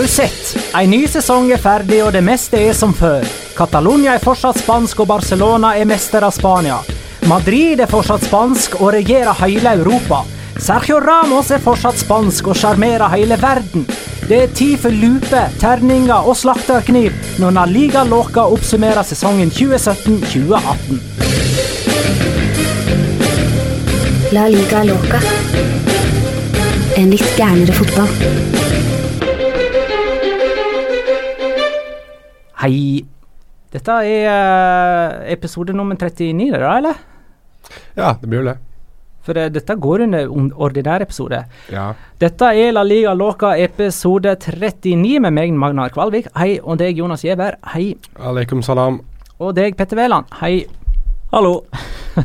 Du sett? En ny sesong er ferdig, og det meste er som før. Catalonia er fortsatt spansk, og Barcelona er mester av Spania. Madrid er fortsatt spansk og regjerer hele Europa. Sergio Ramos er fortsatt spansk og sjarmerer hele verden. Det er tid for lupe, terninger og slakterkniv når La Liga Loca oppsummerer sesongen 2017-2018. La liga loca. En litt gærnere fotball. Hei. Dette er eh, episode nummer 39, det da, eller? Ja, det blir jo det. For det, dette går under un- ordinær episode. Ja. Dette er La Liga Loca episode 39 med meg, Magnar Kvalvik. Hei. Og deg, Jonas Giæver. Hei. Aleikum salam. Og deg, Petter Wæland. Hei. Hallo.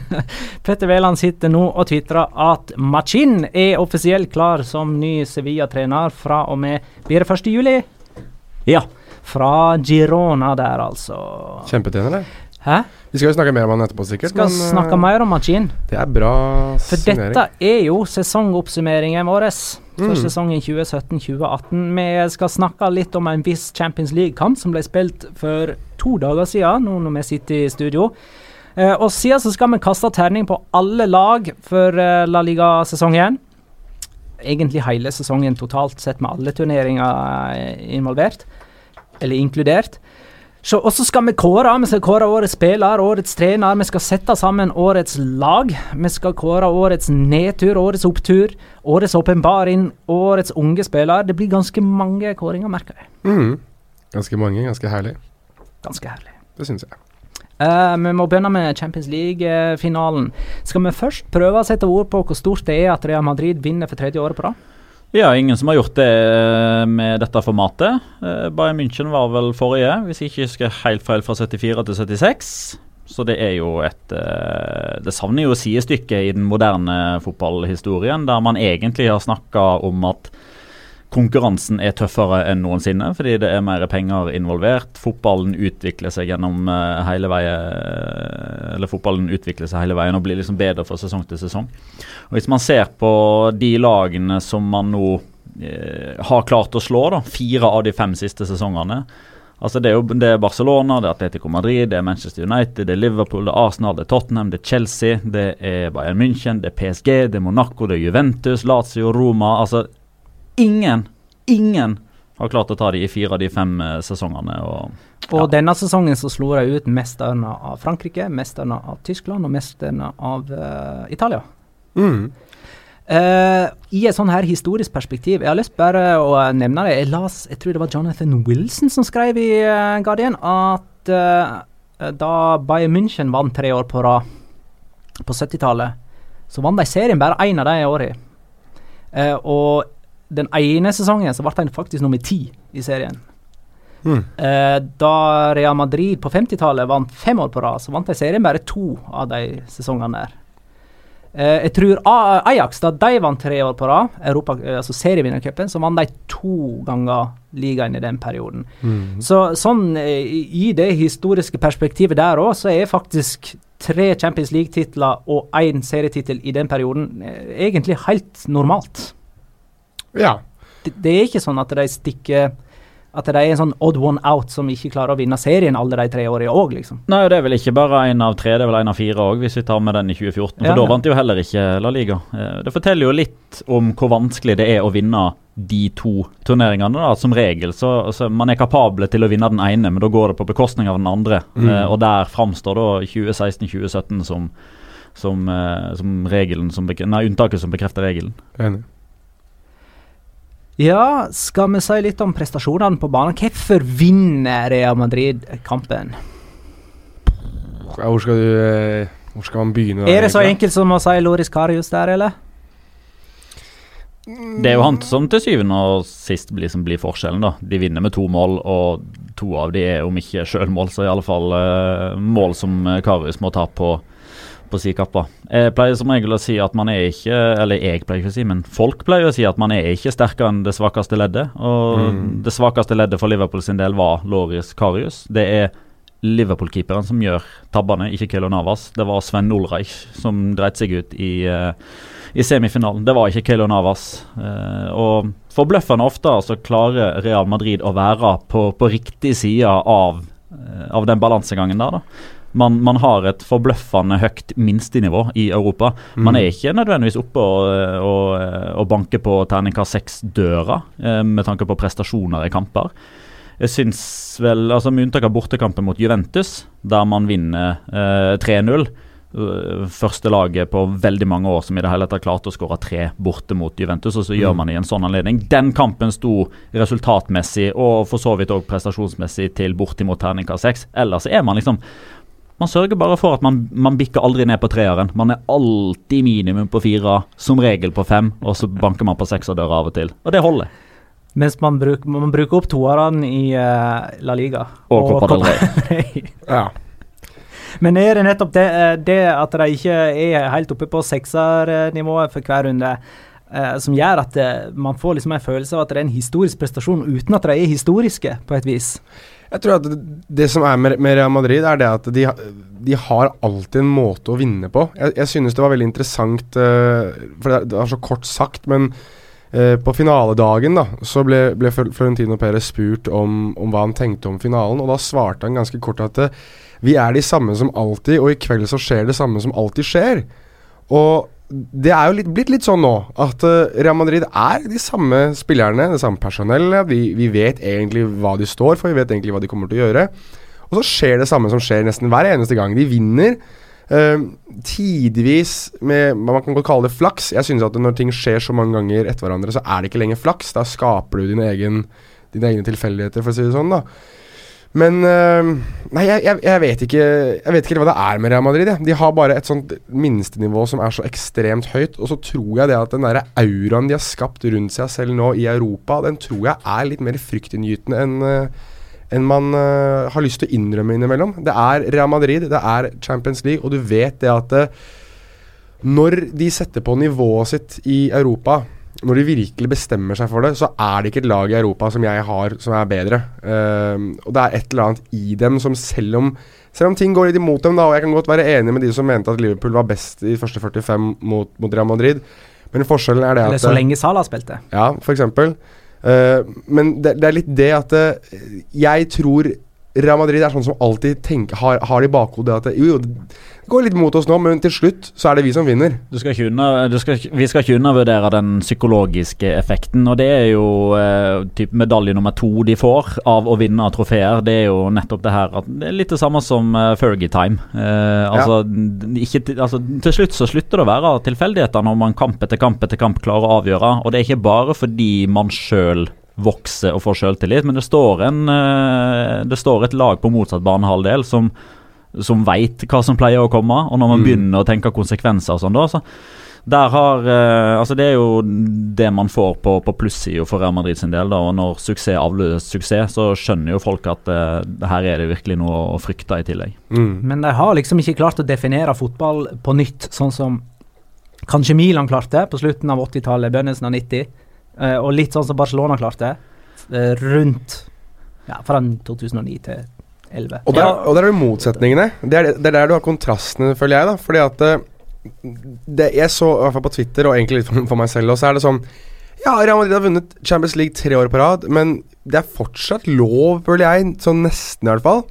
Petter Wæland sitter nå og tvitrer at Machin er offisielt klar som ny Sevilla-trener fra og med blir det 1. juli. Ja. Fra Girona der, altså. Kjempetjener, det. Hæ? Vi skal jo snakke mer om han etterpå, sikkert. Skal men, eh, snakke mer om Machin. Det er bra For signering. dette er jo sesongoppsummeringen vår for Mm. sesongen 2017-2018. Vi skal snakke litt om en viss Champions League-kamp som ble spilt for to dager siden, nå når vi sitter i studio. Eh, og siden så skal vi kaste terning på alle lag for eh, La Liga-sesongen. Egentlig hele sesongen totalt sett, med alle turneringer eh, involvert. Eller inkludert. Så, og så skal vi kåre. Vi skal kåre årets spiller, årets trener. Vi skal sette sammen årets lag. Vi skal kåre årets nedtur, årets opptur, årets åpenbaring, årets unge spiller. Det blir ganske mange kåringer, merker jeg. Mm. Ganske mange, ganske herlig. Ganske herlig. Det syns jeg. Uh, vi må begynne med Champions League-finalen. Skal vi først prøve å sette ord på hvor stort det er at Real Madrid vinner for tredje året på rad? Ja, ingen som har gjort det eh, med dette formatet. Eh, Bayern München var vel forrige, hvis jeg ikke husker helt feil, fra 74 til 76. Så det er jo et eh, Det savner jo sidestykke i den moderne fotballhistorien, der man egentlig har snakka om at konkurransen er tøffere enn noensinne, fordi det er mer penger involvert. Fotballen utvikler seg gjennom eh, hele veien Eller fotballen utvikler seg hele veien og blir liksom bedre fra sesong til sesong. Og Hvis man ser på de lagene som man nå eh, har klart å slå, da, fire av de fem siste sesongene Altså Det er jo det er Barcelona, det er Atletico Madrid, det er Manchester United, det er Liverpool, det er Arsenal, det er Tottenham, det er Chelsea, det er Bayern München, det er PSG, det er Monaco, det er Juventus, Lazio, Roma Altså ingen, ingen har klart å ta de i fire av de fem eh, sesongene. Og Og denne sesongen så slo de ut mesterne av Frankrike, mesterne av Tyskland og mesterne av uh, Italia. Mm. Uh, I et sånn her historisk perspektiv, jeg har lyst bare å nevne det. Jeg las, jeg tror det var Jonathan Wilson som skrev i uh, Guardian at da Bayern München vant tre år på rad på 70-tallet, så vant de serien bare én av de årene. Uh, og den ene sesongen så ble de faktisk nummer ti i serien. Mm. Eh, da Real Madrid på 50-tallet vant fem år på rad, så vant de serien bare to av de sesongene der. Eh, jeg tror Ajax, da de vant tre år på rad, Europa, eh, altså serievinnercupen, så vant de to ganger ligaen i den perioden. Mm. Så sånn i det historiske perspektivet der òg, så er faktisk tre Champions League-titler og én serietittel i den perioden egentlig helt normalt. Ja. Det, det er ikke sånn at de stikker At de er en sånn odd one out som ikke klarer å vinne serien alle de tre årene òg, liksom. Nei, det er vel ikke bare én av tre, det er vel én av fire òg, hvis vi tar med den i 2014. For Ja, da ja. vant de jo heller ikke La Liga. Eh, Det forteller jo litt om hvor vanskelig det er å vinne de to turneringene. da, Som regel så, så Man er kapable til å vinne den ene, men da går det på bekostning av den andre. Mm. Eh, og der framstår da 2016-2017 som, som, eh, som regelen som nei, unntaket som bekrefter regelen. Enig. Ja, skal vi si litt om prestasjonene på banen? Hvorfor vinner Real Madrid kampen? Ja, hvor skal du eh, Hvor skal man begynne? Er det så enkelt som å si Loris Karius der, eller? Det er jo han som til syvende og sist blir, som blir forskjellen. da. De vinner med to mål, og to av de er om ikke sjølmål, så i alle fall eh, mål som eh, Karius må ta på, på si kappa. Jeg pleier som regel å si at man er ikke Eller jeg pleier ikke å si, men folk pleier å si at man er ikke sterkere enn det svakeste leddet. Og Mm. det svakeste leddet for Liverpool sin del var Loris Karius. Det er Liverpool-keeperen som gjør tabbene, ikke Kelo Navas. Det var Sven Nolreich som dreit seg ut i, uh, i semifinalen. Det var ikke Kelo Navas. Uh, og forbløffende ofte så klarer Real Madrid å være på, på riktig side av, uh, av den balansegangen der. da man, man, har et forbløffende høyt minstenivå i Europa. Man er ikke nødvendigvis oppe og, og, og banker på terningkast seks-døra med tanke på prestasjoner i kamper. Jeg syns vel, altså med unntak av bortekampen mot Juventus, der man vinner eh, 3-0 eh, Første laget på veldig mange år som i det hele tatt klarte å skåre tre borte mot Juventus, og så mm. gjør man i en sånn anledning. Den kampen sto resultatmessig og for så vidt òg prestasjonsmessig til bortimot terningkast seks. Ellers er man liksom man sørger bare for at man, man bikker aldri ned på treeren. Man er alltid minimum på fire, som regel på fem, og så banker man på sekserdøra av og til. Og det holder. Mens man, bruk, man bruker opp toerne i uh, La Liga. Og, og Copa del Rey. ja. Men er det nettopp det, eh, det, at de ikke er helt oppe på seksernivået for hver runde, uh, som gjør at det, man får liksom en følelse av at det er en historisk prestasjon, uten at de er historiske, på et vis? Jeg tror at det, som er med, Real Madrid, er det at de, de, har alltid en måte å vinne på. Jeg, jeg synes det var veldig interessant, uh, for det, var så kort sagt, men Eh, på finaledagen da, så ble, ble Florentino Perez spurt om, om, hva han tenkte om finalen, og da svarte han ganske kort at eh, vi er de samme som alltid, og i kveld så skjer det samme som alltid skjer. Og det er jo litt, blitt litt sånn nå at uh, Real Madrid er de samme spillerne, det samme personellet. Vi, vi, vet egentlig hva de står for, vi vet egentlig hva de kommer til å gjøre. Og så skjer det samme som skjer nesten hver eneste gang. De vinner. Uh, tidvis med Man kan godt kalle det flaks. Jeg synes at når ting skjer så mange ganger etter hverandre, så er det ikke lenger flaks. Da skaper du dine, egen, dine egne tilfeldigheter, for å si det sånn. da Men uh, Nei, jeg, jeg, vet ikke Jeg vet ikke hva det er med Real Madrid. Ja. De har bare et sånt minstenivå som er så ekstremt høyt. Og så tror jeg det at den der auraen de har skapt rundt seg selv nå i Europa, den tror jeg er litt mer fryktinngytende enn uh, enn man uh, har lyst til å innrømme innimellom. Det er Real Madrid, det er Champions League, og du vet det at uh, når de setter på nivået sitt i Europa, når de virkelig bestemmer seg for det, så er det ikke et lag i Europa som jeg har som er bedre. Uh, og det er et eller annet i dem som selv om, selv om ting går litt imot dem, da, og jeg kan godt være enig med de som mente at Liverpool var best i første 45 mot, mot Real Madrid, men forskjellen er det at Eller så lenge Salah spilte. Ja, eksempel. Uh, men det, det, er litt det at uh, jeg tror Real Madrid er sånn som alltid tenker, har, har i bakhodet at jo, jo, det går litt mot oss nå, men til slutt så er det vi som vinner. Skal unna, skal, vi skal ikke undervurdere den psykologiske effekten, og det er jo eh, typ medalje nummer to de får av å vinne trofeer. Det er jo nettopp det her at det er litt det samme som uh, Fergie Time. Eh, altså, ja. ikke, altså, til slutt så slutter det å være tilfeldigheter når man kamp etter kamp etter kamp klarer å avgjøre, og det er ikke bare fordi man sjøl vokser og får selvtillit, men det står, en, uh, det står et lag på motsatt banehalvdel som som veit hva som pleier å komme. Og når man mm. begynner å tenke konsekvenser og sånn, da, så der har eh, Altså, det er jo det man får på, på plussida for Real Madrid sin del, da. Og når suksess avløser suksess, så skjønner jo folk at eh, her er det virkelig noe å frykte i tillegg. Mm. Men de har liksom ikke klart å definere fotball på nytt, sånn som kanskje Milan klarte på slutten av 80-tallet, begynnelsen av 90, eh, og litt sånn som Barcelona klarte eh, rundt ja, fra 2009 til 11. Og der, og der er det motsetningene. Det er, det er, der du har kontrastene, føler jeg. da Fordi at eh, det, Jeg så, i hvert fall på Twitter, og egentlig litt for, for meg selv også, er det sånn Ja, Real Madrid har vunnet Champions League tre år på rad, men det er fortsatt lov, føler jeg, sånn nesten i hvert fall,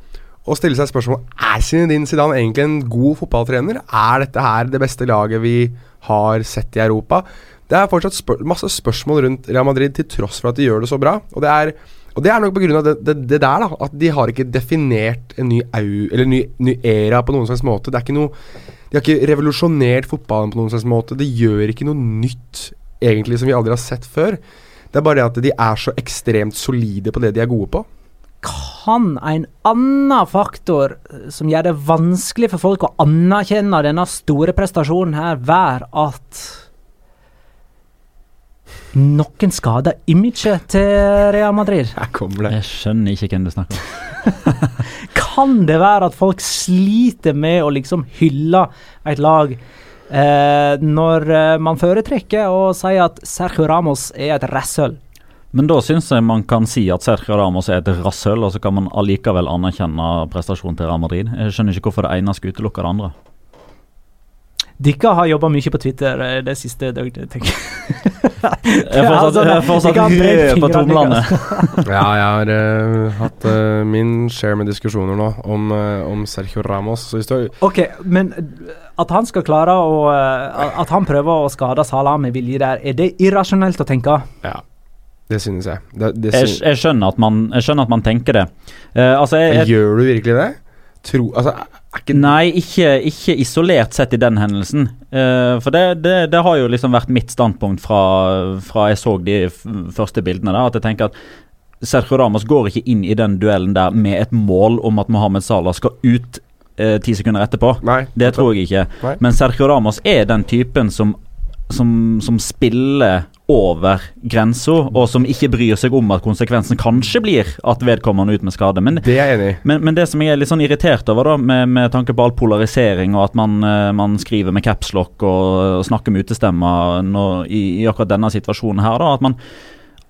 å stille seg spørsmål Er Zinedine Zidane egentlig en god fotballtrener. Er dette her det beste laget vi har sett i Europa? Det er fortsatt spør masse spørsmål rundt Real Madrid, til tross for at de gjør det så bra. Og det er og det er nok pga. Det, det, det der, da. At de har ikke definert en ny, au, eller ny, ny era på noen slags måte. Det er ikke noe De har ikke revolusjonert fotballen på noen slags måte. Det gjør ikke noe nytt, egentlig, som vi aldri har sett før. Det er bare det at de er så ekstremt solide på det de er gode på. Kan en annen faktor som gjør det vanskelig for folk å anerkjenne denne store prestasjonen her, være at noen skader imaget til Real Madrid. Her kommer det. Jeg skjønner ikke hvem du snakker om. kan det være at folk sliter med å liksom hylle et lag eh, når eh, man foretrekker å si at Sergio Ramos er et rasshøl? Men da syns jeg man kan si at Sergio Ramos er et rasshøl, og så kan man allikevel anerkjenne prestasjonen til Real Madrid. Jeg skjønner ikke hvorfor det ene skal utelukke det andre. Dere har jobba mye på Twitter eh, det siste døgnet, tenker jeg. Jeg har fortsatt, jeg er fortsatt rød på tomlene. Ja, jeg har uh, hatt uh, min share med diskusjoner nå om, uh, om Sergio Ramos. Ok, men at han skal klare å At han prøver å skade Salah med vilje der, er det irrasjonelt å tenke? Ja, det synes jeg. Det, det Jeg, synes, jeg, skjønner at man, jeg skjønner at man tenker det. Eh, altså, jeg, jeg, Gjør du virkelig det? Tro, altså, ikke Nei, ikke, ikke isolert sett i den hendelsen. Uh, for det, det, det har jo liksom vært mitt standpunkt fra, fra jeg så de første bildene. der, at jeg tenker at Sergio Ramos går ikke inn i den duellen der med et mål om at Mohammed Salah skal ut eh, ti sekunder etterpå. Nei. Det tror jeg ikke. Nei. Men Sergio Ramos er den typen som, som, som spiller over grensa, og som ikke bryr seg om at konsekvensen kanskje blir at vedkommende ut med skade. Men Det er men, men det som jeg er litt sånn irritert over, da, med, med tanke på all polarisering, og at man, eh, man skriver med capslock og, og snakker med utestemmer i, i akkurat denne situasjonen her, da, at man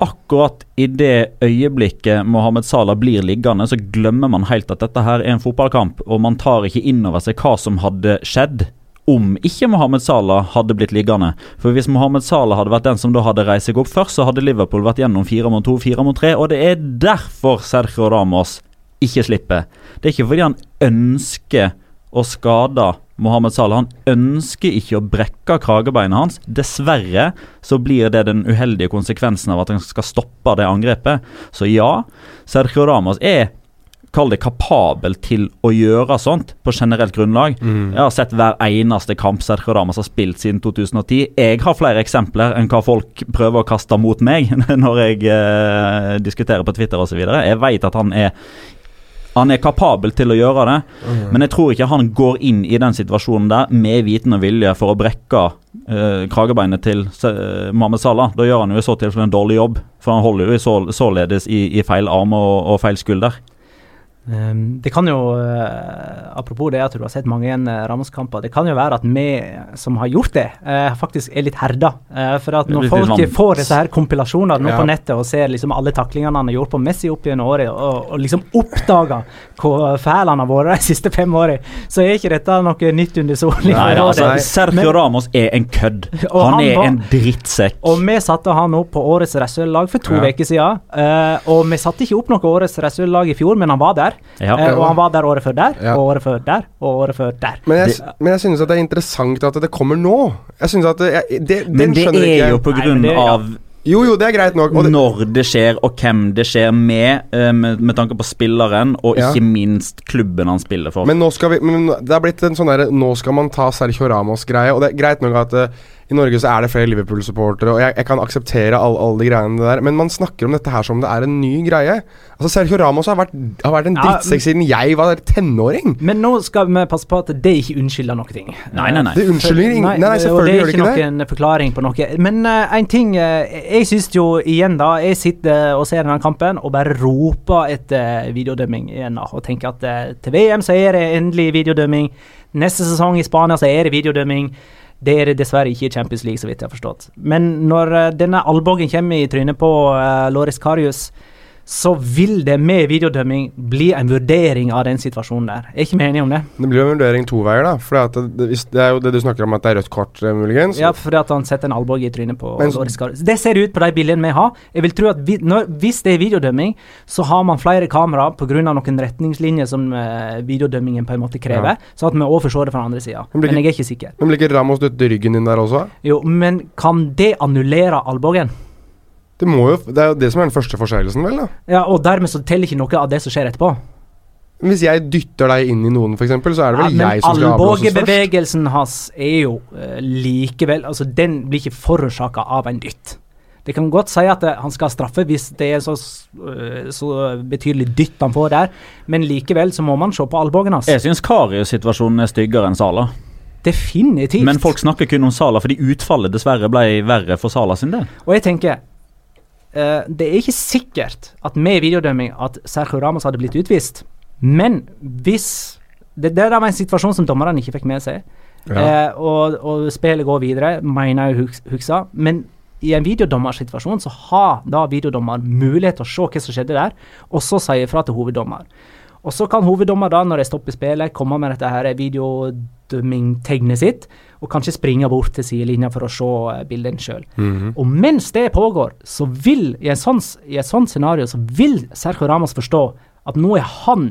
akkurat i det øyeblikket Mohammed Salah blir liggende, så glemmer man helt at dette her er en fotballkamp, og man tar ikke inn over seg hva som hadde skjedd. Om ikke Mohammed Salah hadde blitt liggende. For Hvis Mohammed Salah hadde vært den som da hadde reist seg opp først, så hadde Liverpool vært gjennom fire mot to, fire mot tre. Og det er derfor Sergio Ramos ikke slipper. Det er ikke fordi han ønsker å skade Mohammed Salah. Han ønsker ikke å brekke kragebeinet hans. Dessverre så blir det den uheldige konsekvensen av at han skal stoppe det angrepet. Så ja, Sergio Ramos er Kall det kapabel til å gjøre sånt på generelt grunnlag. Jeg har sett hver eneste kamp Sergio Damas har spilt siden 2010. Jeg har flere eksempler enn hva folk prøver å kaste mot meg når jeg eh, diskuterer på Twitter osv. Jeg vet at han er han er kapabel til å gjøre det, men jeg tror ikke han går inn i den situasjonen der med viten og vilje for å brekke eh, kragebeinet til eh, Mohammed Salah. Da gjør han jo i så tilfelle en dårlig jobb, for han holder jo således i, i feil arm og, og feil skulder. Um, det kan jo, eh, apropos det at du har sett mange uh, Ramos-kamper, det kan jo være at vi som har gjort det, eh, faktisk er litt herda. Eh, for at når folk får disse her kompilasjonene nå Ja. på nettet og ser liksom alle taklingene han har gjort på Messi opp gjennom året, og, og liksom oppdager hvor fæl han har vært de siste fem årene, så er ikke dette noe nytt under solen. Nei, altså, Sergio Men- Ramos er en kødd. Han, han er var- en drittsekk. Og vi satte han opp på årets wrestlerlag for to Ja. siden. eh, og vi satte ikke opp noe årets wrestlerlag i fjor, men han var der. Ja. Eh, og han var der året før der, Ja. og året før der, og året før der. Men jeg, men jeg synes at det er interessant at det kommer nå. Jeg synes at det, jeg, det, Men det er ikke jo på Nei, grunn det- ja. av Jo, jo, det er greit nok. Og det, når det skjer, og hvem det skjer med, eh, med, med tanke på spilleren, og Ja. ikke minst klubben han spiller for. Men nå skal vi men Det er blitt en sånn derre Nå skal man ta Sergio Ramos-greie. Og det er greit nok at eh, i Norge så er det flere Liverpool-supportere, og jeg, jeg kan akseptere alle all de greiene der, men man snakker om dette her som det er en ny greie. Altså Sergio Ramos har vært, har vært en Ja, drittsekk siden jeg var tenåring. Men nå skal vi passe på at det ikke unnskylder noen ting. Nei, nei, nei. Det unnskylder ingen Nei, nei, selvfølgelig gjør det ikke Det Det er ikke noen forklaring på noe. Men uh, en ting uh, Jeg syns jo igjen, da Jeg sitter og ser denne kampen og bare roper etter videodømming igjen. da, Og tenker at uh, til VM så er det endelig videodømming. Neste sesong i Spania så er det videodømming. Det er det dessverre ikke i Champions League, så vidt jeg har forstått. Men når uh, denne albuen kommer i trynet på uh, Loris Karius, så vil det med videodømming bli en vurdering av den situasjonen der. Er ikke vi enige om det? Det blir jo en vurdering to veier, da. For det, det, det er jo det du snakker om at det er rødt kort, eh, muligens. Ja, fordi at han setter en albue i trynet på Men- Det ser ut på de bildene vi har. Jeg vil tro at vi, når, Hvis det er videodømming, så har man flere kamera pga. noen retningslinjer som uh, videodømmingen på en måte krever, Ja. sånn at vi også forstår det fra andre sida. Men Men jeg er ikke sikker. Men blir ikke Ramos dytte ryggen din der også? Jo, men kan det annullere albuen? Det må jo Det er jo det som er den første forseelsen, vel, da. Ja, og dermed så teller ikke noe av det som skjer etterpå. Hvis jeg dytter deg inn i noen, f.eks., så er det vel Ja, jeg som skal avblåses først. albuebevegelsen hans er jo uh, likevel Altså, den blir ikke forårsaka av en dytt. Det kan godt si at det, han skal straffe hvis det er så, eh, så betydelig dytt han får der, men likevel så må man se på albuen hans. Jeg syns Karius-situasjonen er styggere enn Sala. Definitivt. Men folk snakker kun om Sala fordi utfallet dessverre ble verre for Sala sin del. Og jeg tenker eh, Det er ikke sikkert at med videodømming at Sergio Ramos hadde blitt utvist. Men hvis Det, det var en situasjon som dommerne ikke fikk med seg. Ja. Uh, og, og spillet går videre, mener jeg å huske. Men i en videodommersituasjon så har da videodommer mulighet til å se hva som skjedde der, og så si ifra til hoveddommer. Og så kan hoveddommer da, når de stopper spillet, komme med dette her videodømmingtegnet sitt, og kanskje springe bort til sidelinja for å se eh, bildene sjøl. Og mens det pågår, så vil, i, sånn, i et sånt scenario, så vil Sergio Ramos forstå at nå er han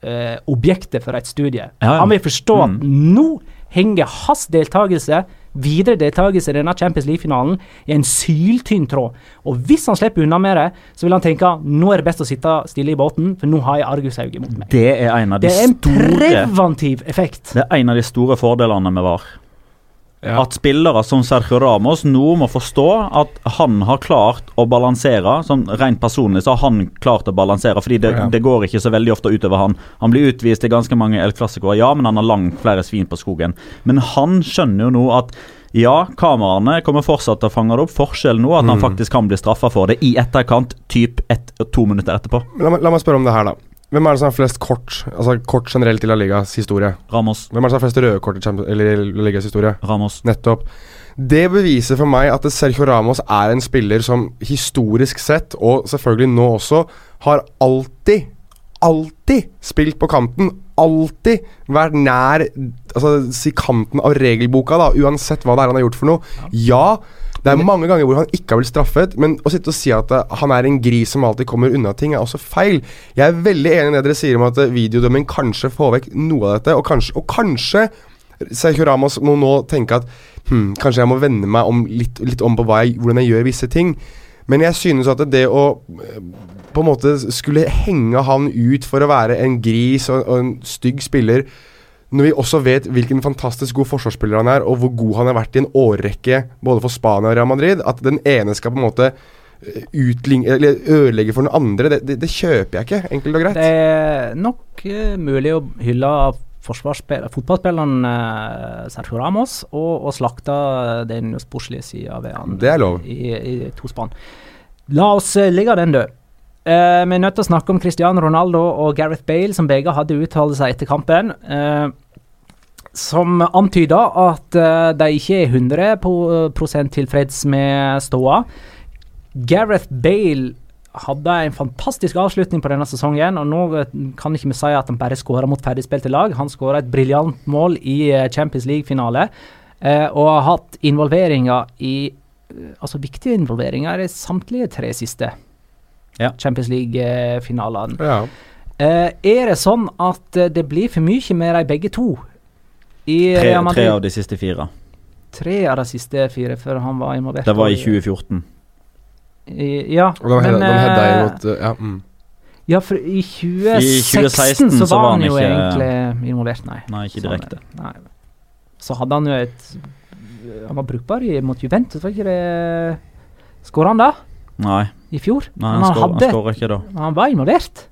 eh, objektet for et studie. Ja, ja. Han vil forstå at Mm. nå henger hans deltakelse, videre deltakelse i denne Champions League-finalen, i en syltynn tråd. Og hvis han slipper unna med det, så vil han tenke nå er det best å sitte stille i båten, for nå har jeg argusauget mot meg. Det er en av de Det er en store preventiv effekt. Det er en av de store fordelene med VAR. Ja. At spillere som Sergio Ramos nå må forstå at han har klart å balansere. Sånn Rent personlig så har han klart å balansere, fordi det, Ja. det går ikke så veldig ofte utover han. Han blir utvist til ganske mange El Clásicoer, ja, men han har langt flere svin på skogen. Men han skjønner jo nå at ja, kameraene kommer fortsatt til å fange det opp. Forskjellen nå er at han faktisk kan bli straffa for det i etterkant, typ ett to minutter etterpå. La la meg spørre om det her, da. Hvem er det som har flest kort Altså kort generelt i La Ligas historie? Ramos, Hvem er det som har flest røde kort i La Ligas historie? Ramos. Nettopp. Det beviser for meg at Sergio Ramos er en spiller som historisk sett, og selvfølgelig nå også, har alltid, alltid spilt på kanten. Alltid vært nær altså, si kanten av regelboka, da, uansett hva det er han har gjort for noe. Ja, Ja, det er mange ganger hvor han ikke har blitt straffet, men å sitte og si at eh, han er en gris som alltid kommer unna ting, er også feil. Jeg er veldig enig i det dere sier om at videodømming kanskje får vekk noe av dette, og kanskje, og kanskje Sergio Ramos må nå tenke at hm, kanskje jeg må vende meg om litt, litt om på jeg, hvordan jeg gjør visse ting. Men jeg synes at det å eh, på en måte skulle henge han ut for å være en gris og, og en stygg spiller, når vi også vet hvilken fantastisk god forsvarsspiller han er, og hvor god han har vært i en årrekke både for Spania og Real Madrid, at den ene skal på en måte utligne, eller ødelegge for den andre, det, det, det kjøper jeg ikke, enkelt og greit. Det er nok eh, mulig å hylle fotballspilleren uh, Sergio Ramos og, og slakte den sportslige sida ved han Det er lov. i, i to spann. La oss eh, ligge den død. Eh, vi er nødt til å snakke om Cristiano Ronaldo og Gareth Bale, som begge hadde uttalt seg etter kampen. eh, som antyder at eh, de ikke er 100 tilfreds med ståa. Gareth Bale hadde en fantastisk avslutning på denne sesongen. og Nå eh, kan ikke vi si at han bare skåra mot ferdigspilte lag. Han skåra et briljant mål i eh, Champions League-finale. Eh, og har hatt involveringer i Altså viktige involveringer i samtlige tre siste Ja. Champions League-finalene. Ja. Eh, er det sånn at det blir for mye med de begge to? I Tre, Real Madrid? tre av de siste fire. Tre av de siste fire før han var involvert. Det var i i- 2014. i, Ja, Og de, men de hedda eh, eh, ja, mm. Ja, for i 2016, I 2016 så var han jo ikke- egentlig involvert, nei. Nei, ikke direkte. Så, Nei. Så hadde han jo et Han var brukbar i, mot Juventus, var ikke det Skåra han da? Nei, I fjor? nei han, han skår, hadde- skår ikke da. Han var involvert.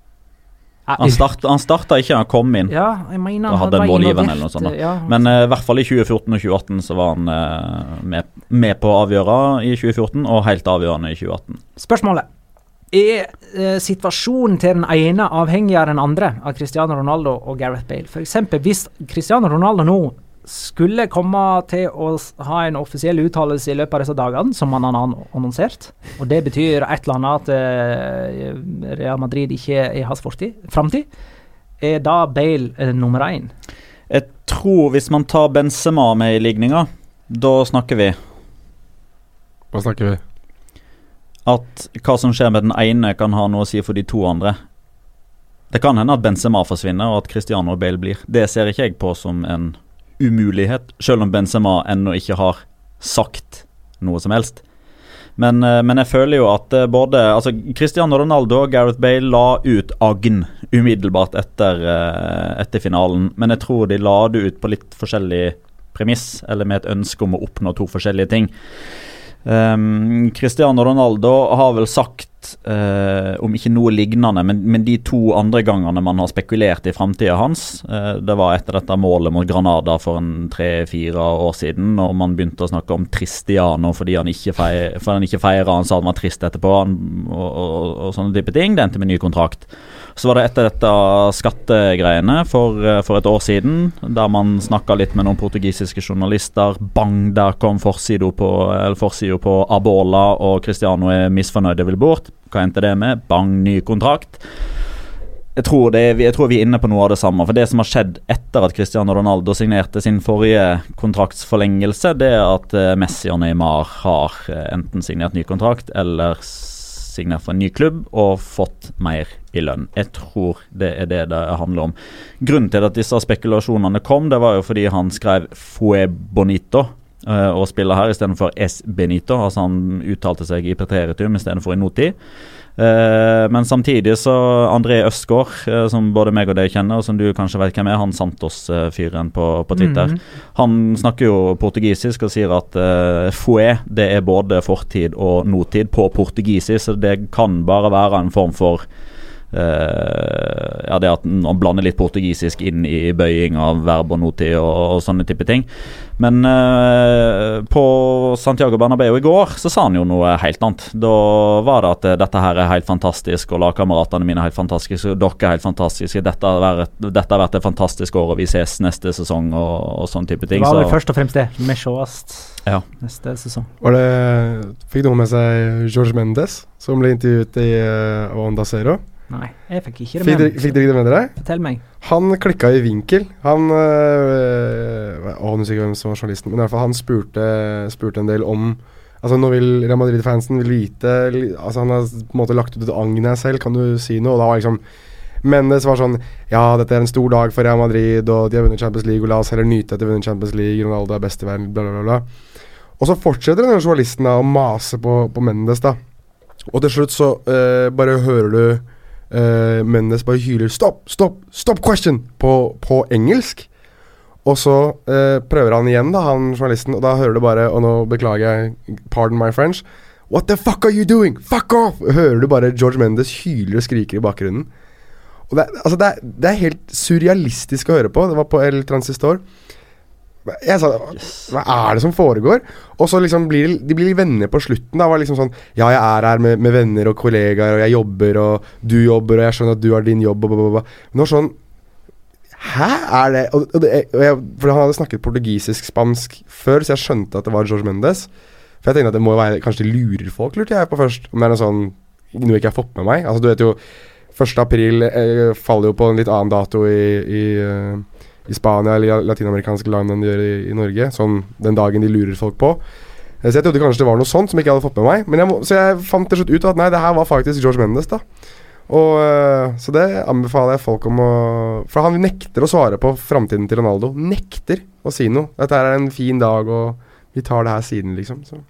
Han, starta, han starta ikke, han kom inn. ja, jeg mener Og hadde en målgivende eller noe sånt. Ja, Men uh, i hvert fall i 2014 og 2018 så var han uh, med, med på å avgjøre i 2014, og helt avgjørende i 2018. Spørsmålet. Er uh, situasjonen til den ene avhengig av den andre, av Cristiano Ronaldo og Gareth Bale? F.eks. hvis Cristiano Ronaldo nå skulle komme til å ha en offisiell uttalelse i løpet av disse dagene, som han har annonsert, og det betyr et eller annet at eh, Real Madrid ikke er hans fortid, framtid, er da Bale eh, nummer én? Jeg tror hvis man tar Benzema med i ligninga, da snakker vi Hva snakker vi? at hva som skjer med den ene, kan ha noe å si for de to andre. Det kan hende at Benzema forsvinner, og at Cristiano Bale blir. Det ser ikke jeg på som en umulighet, selv om Benzema ennå ikke har sagt noe som helst. Men, eh, men jeg føler jo at eh, både altså Cristiano Ronaldo og Gareth Bale la ut agn umiddelbart etter, eh, etter finalen. Men jeg tror de la det ut på litt forskjellig premiss, eller med et ønske om å oppnå to forskjellige ting. Um, Cristiano Ronaldo har vel sagt, uh, om ikke noe lignende, men, men de to andre gangene man har spekulert i framtida hans uh, Det var etter dette målet mot Granada for en tre-fire år siden, og man begynte å snakke om Tristiano fordi han ikke, feir, feira. Han sa han var trist etterpå, han, og, og, og sånne type ting. Det endte med ny kontrakt. Så var det etter dette skattegreiene for, eh, for et år siden, der man snakka litt med noen portugisiske journalister. Bang, der kom forsida på, på Abola, og Cristiano er misfornøyd og vil bort. Hva endte det med? Bang, ny kontrakt. Jeg tror, det, jeg tror, vi er inne på noe av det samme. For Det som har skjedd etter at Cristiano Ronaldo signerte sin forrige kontraktsforlengelse, det er at eh, Messi og Neymar har eh, enten signert ny kontrakt eller signert for en ny klubb og fått mer i lønn. Jeg tror det er det det handler om. Grunnen til at disse spekulasjonene kom, det var jo fordi han skrev 'Fue Bonito' eh, og spiller her istedenfor S. Benito. Altså han uttalte seg i preteritum istedenfor i notid. Uh, men samtidig så André Østgaard, uh, som både meg og deg kjenner, og som du kanskje vet hvem er, han Santos-fyren på, på, Twitter. Mm. Han snakker jo portugisisk og sier at uh, fue det er både fortid og nåtid på portugisisk, så det kan bare være en form for ja, det at man blander litt portugisisk inn i bøying av verb og notid og, og sånne type ting. Men uh, på Santiago Bernabeu i går så sa han jo noe helt annet. Da var det at uh, dette her er helt fantastisk, og lagkameratene mine er helt fantastiske, og dere er helt fantastiske. Dette har, vært, dette har vært et fantastisk år, og vi ses neste sesong, og, og sånne type ting. Det var vel først og fremst det. Vi sees ja. neste sesong. Og det, fikk noen med seg George Mendes, som ble intervjuet i uh, Onda Zero? Nei, jeg fikk ikke det med meg. Fikk dere det med dere? Fortell meg. Han klikka i vinkel. Han øh, Å, nå husker hvem som var journalisten, men i hvert fall han spurte, spurte en del om Altså Nå vil Real Madrid-fansen vite Altså Han har på en måte lagt ut et agn her selv, kan du si noe? Og da var liksom Mendes var sånn Ja, dette er en stor dag for Real Madrid, og de har vunnet Champions League, og la oss heller nyte at de har vunnet Champions League, Ronaldo er best i verden, bla, bla, bla. Og så fortsetter denne journalisten da å mase på, på Mendes, da. Og til slutt så øh, bare hører du Uh, Mendes bare hyler 'stopp, stopp, stopp question' på, på engelsk. Og så uh, prøver han igjen, da, han journalisten, og da hører du bare Og nå beklager jeg, pardon my French. What the fuck are you doing? Fuck off! Hører du bare George Mendes hyler og skriker i bakgrunnen. Og det, altså det, er, det er helt surrealistisk å høre på. Det var på El Transistor. Jeg sa Hva er det som foregår? Og så liksom blir de blir venner på slutten. Da var liksom sånn Ja, jeg er her med, med, venner og kollegaer, og jeg jobber, og du jobber, og jeg skjønner at du har din jobb, og blablabla. Men det var sånn Hæ, er det og, og det, og jeg, For han hadde snakket portugisisk-spansk før, så jeg skjønte at det var George Mendes. For jeg tenkte at det må være Kanskje de lurer folk, lurte jeg på først. Om det er noe sånn Noe jeg ikke har fått med meg. Altså, du vet jo 1. april eh, faller jo på en litt annen dato i, i uh, i Spania eller latinamerikanske land enn de gjør i, i, Norge. Sånn den dagen de lurer folk på. Eh, så jeg trodde kanskje det var noe sånt som ikke jeg hadde fått med meg. Men jeg så jeg fant til slutt ut at nei, det her var faktisk George Mendes, da. Og, uh, så det anbefaler jeg folk om å For han nekter å svare på framtiden til Ronaldo. Nekter å si noe. Dette er en fin dag, og vi tar det her siden, liksom. Så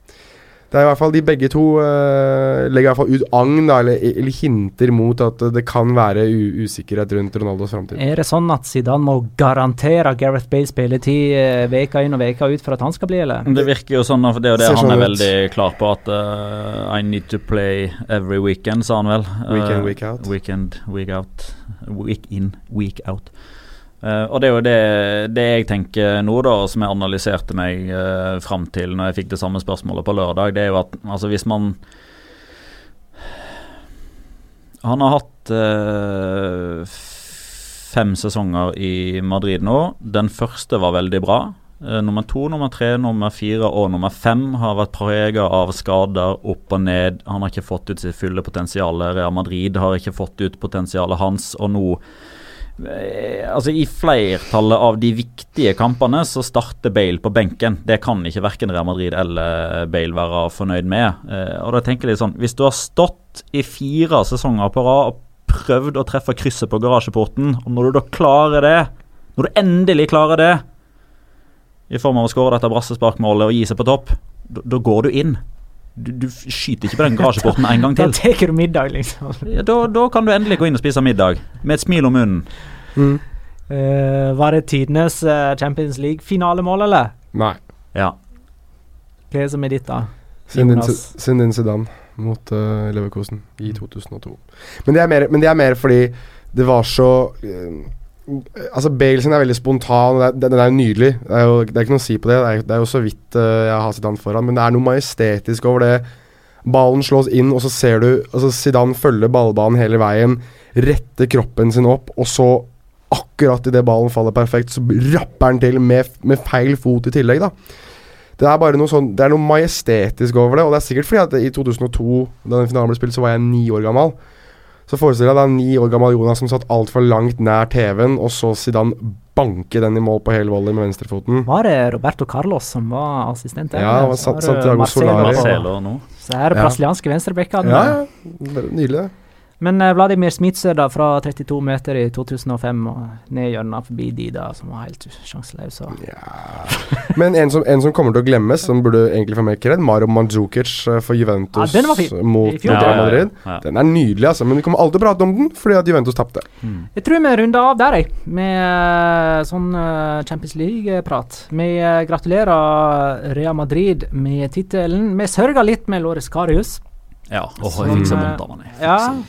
det er i hvert fall De begge to uh, legger i hvert fall ut agn, eller, eller, hinter mot at det kan være usikkerhet rundt Ronaldos framtid. Er det sånn at Zidane må garantere Gareth Bale spilletid uh, veka inn og veka ut for at han skal bli, eller? Det virker jo sånn, for det er jo det han sånn er veldig klar på, at uh, I need to play every weekend, sa han vel. weekend, week out. Weekend, week out. Week in, week out. Uh, og det er jo det, det, jeg tenker nå, da, som jeg analyserte meg uh, fram til når jeg fikk det samme spørsmålet på lørdag, det er jo at altså hvis man Han har hatt uh, fem sesonger i Madrid nå. Den første var veldig bra. Uh, nummer to, nummer tre, nummer fire og nummer fem har vært prega av skader opp og ned. Han har ikke fått ut sitt fulle potensial. Real Madrid har ikke fått ut potensialet hans, og nå Eh, altså I flertallet av de viktige kampene så starter Bale på benken. Det kan ikke verken Real Madrid eller Bale være fornøyd med. Eh, og da tenker jeg litt sånn Hvis du har stått i fire sesonger på rad og prøvd å treffe krysset på garasjeporten, og når du da klarer det, når du endelig klarer det, i form av å skåre dette brassesparkmålet og gi seg på topp, da går du inn. Du, du, skyter ikke på den garasjeporten en gang til. Da tar du middag, liksom. Ja, da, da, kan du endelig gå inn og spise middag, med et smil om munnen. Mm. Uh, var det tidenes uh, Champions League-finalemål, eller? Nei. Ja. Hva er det som er ditt, da? Sindin Sedan mot uh, Leverkosen i 2002. Men det, mer, men det, er mer, fordi det var så Altså Bale sin er veldig spontan, den er jo nydelig. Det er jo det er ikke noe å si på det. Det er, det er jo så vidt uh, jeg har Zidane foran, men det er noe majestetisk over det Ballen slås inn, og så ser du altså Zidane følger ballbanen hele veien, retter kroppen sin opp, og så akkurat idet ballen faller perfekt, så rapper han til med, med feil fot i tillegg, da. Det er bare noe sånn Det er noe majestetisk over det, og det er sikkert fordi at i 2002, da den finalen ble spilt, så var jeg ni år gammel. Så forestiller jeg deg da ni år gammel Jonas som satt altfor langt nær TV-en, og så Zidane banke den i mål på hele volley med venstrefoten. Var det Roberto Carlos som var assistent? der? Ja, det var Santiago Solari. Marcelo nå. Så her er Ja. brasilianske venstrebacker. Ja, ja. Nydelig, det. Men eh, Vladimir Smitser da, fra 32 meter i 2005 og ned hjørnet forbi de da, som var helt sjanseløse. Ja. Men en som, en som kommer til å glemmes, som burde egentlig få mer kred, Mario Mandzukic eh, for Juventus Ja, den var fin. mot Real Ja, ja, ja. Madrid. Den er nydelig, altså, men vi kommer alltid til å prate om den fordi at Juventus tapte. Mm. Jeg tror vi runder av der, jeg, med eh, sånn Champions League-prat. Vi gratulerer Real Madrid med tittelen. Vi sørger litt med Lores Karius. Ja, Og jeg fikk så eh, vondt av han. Ja, Han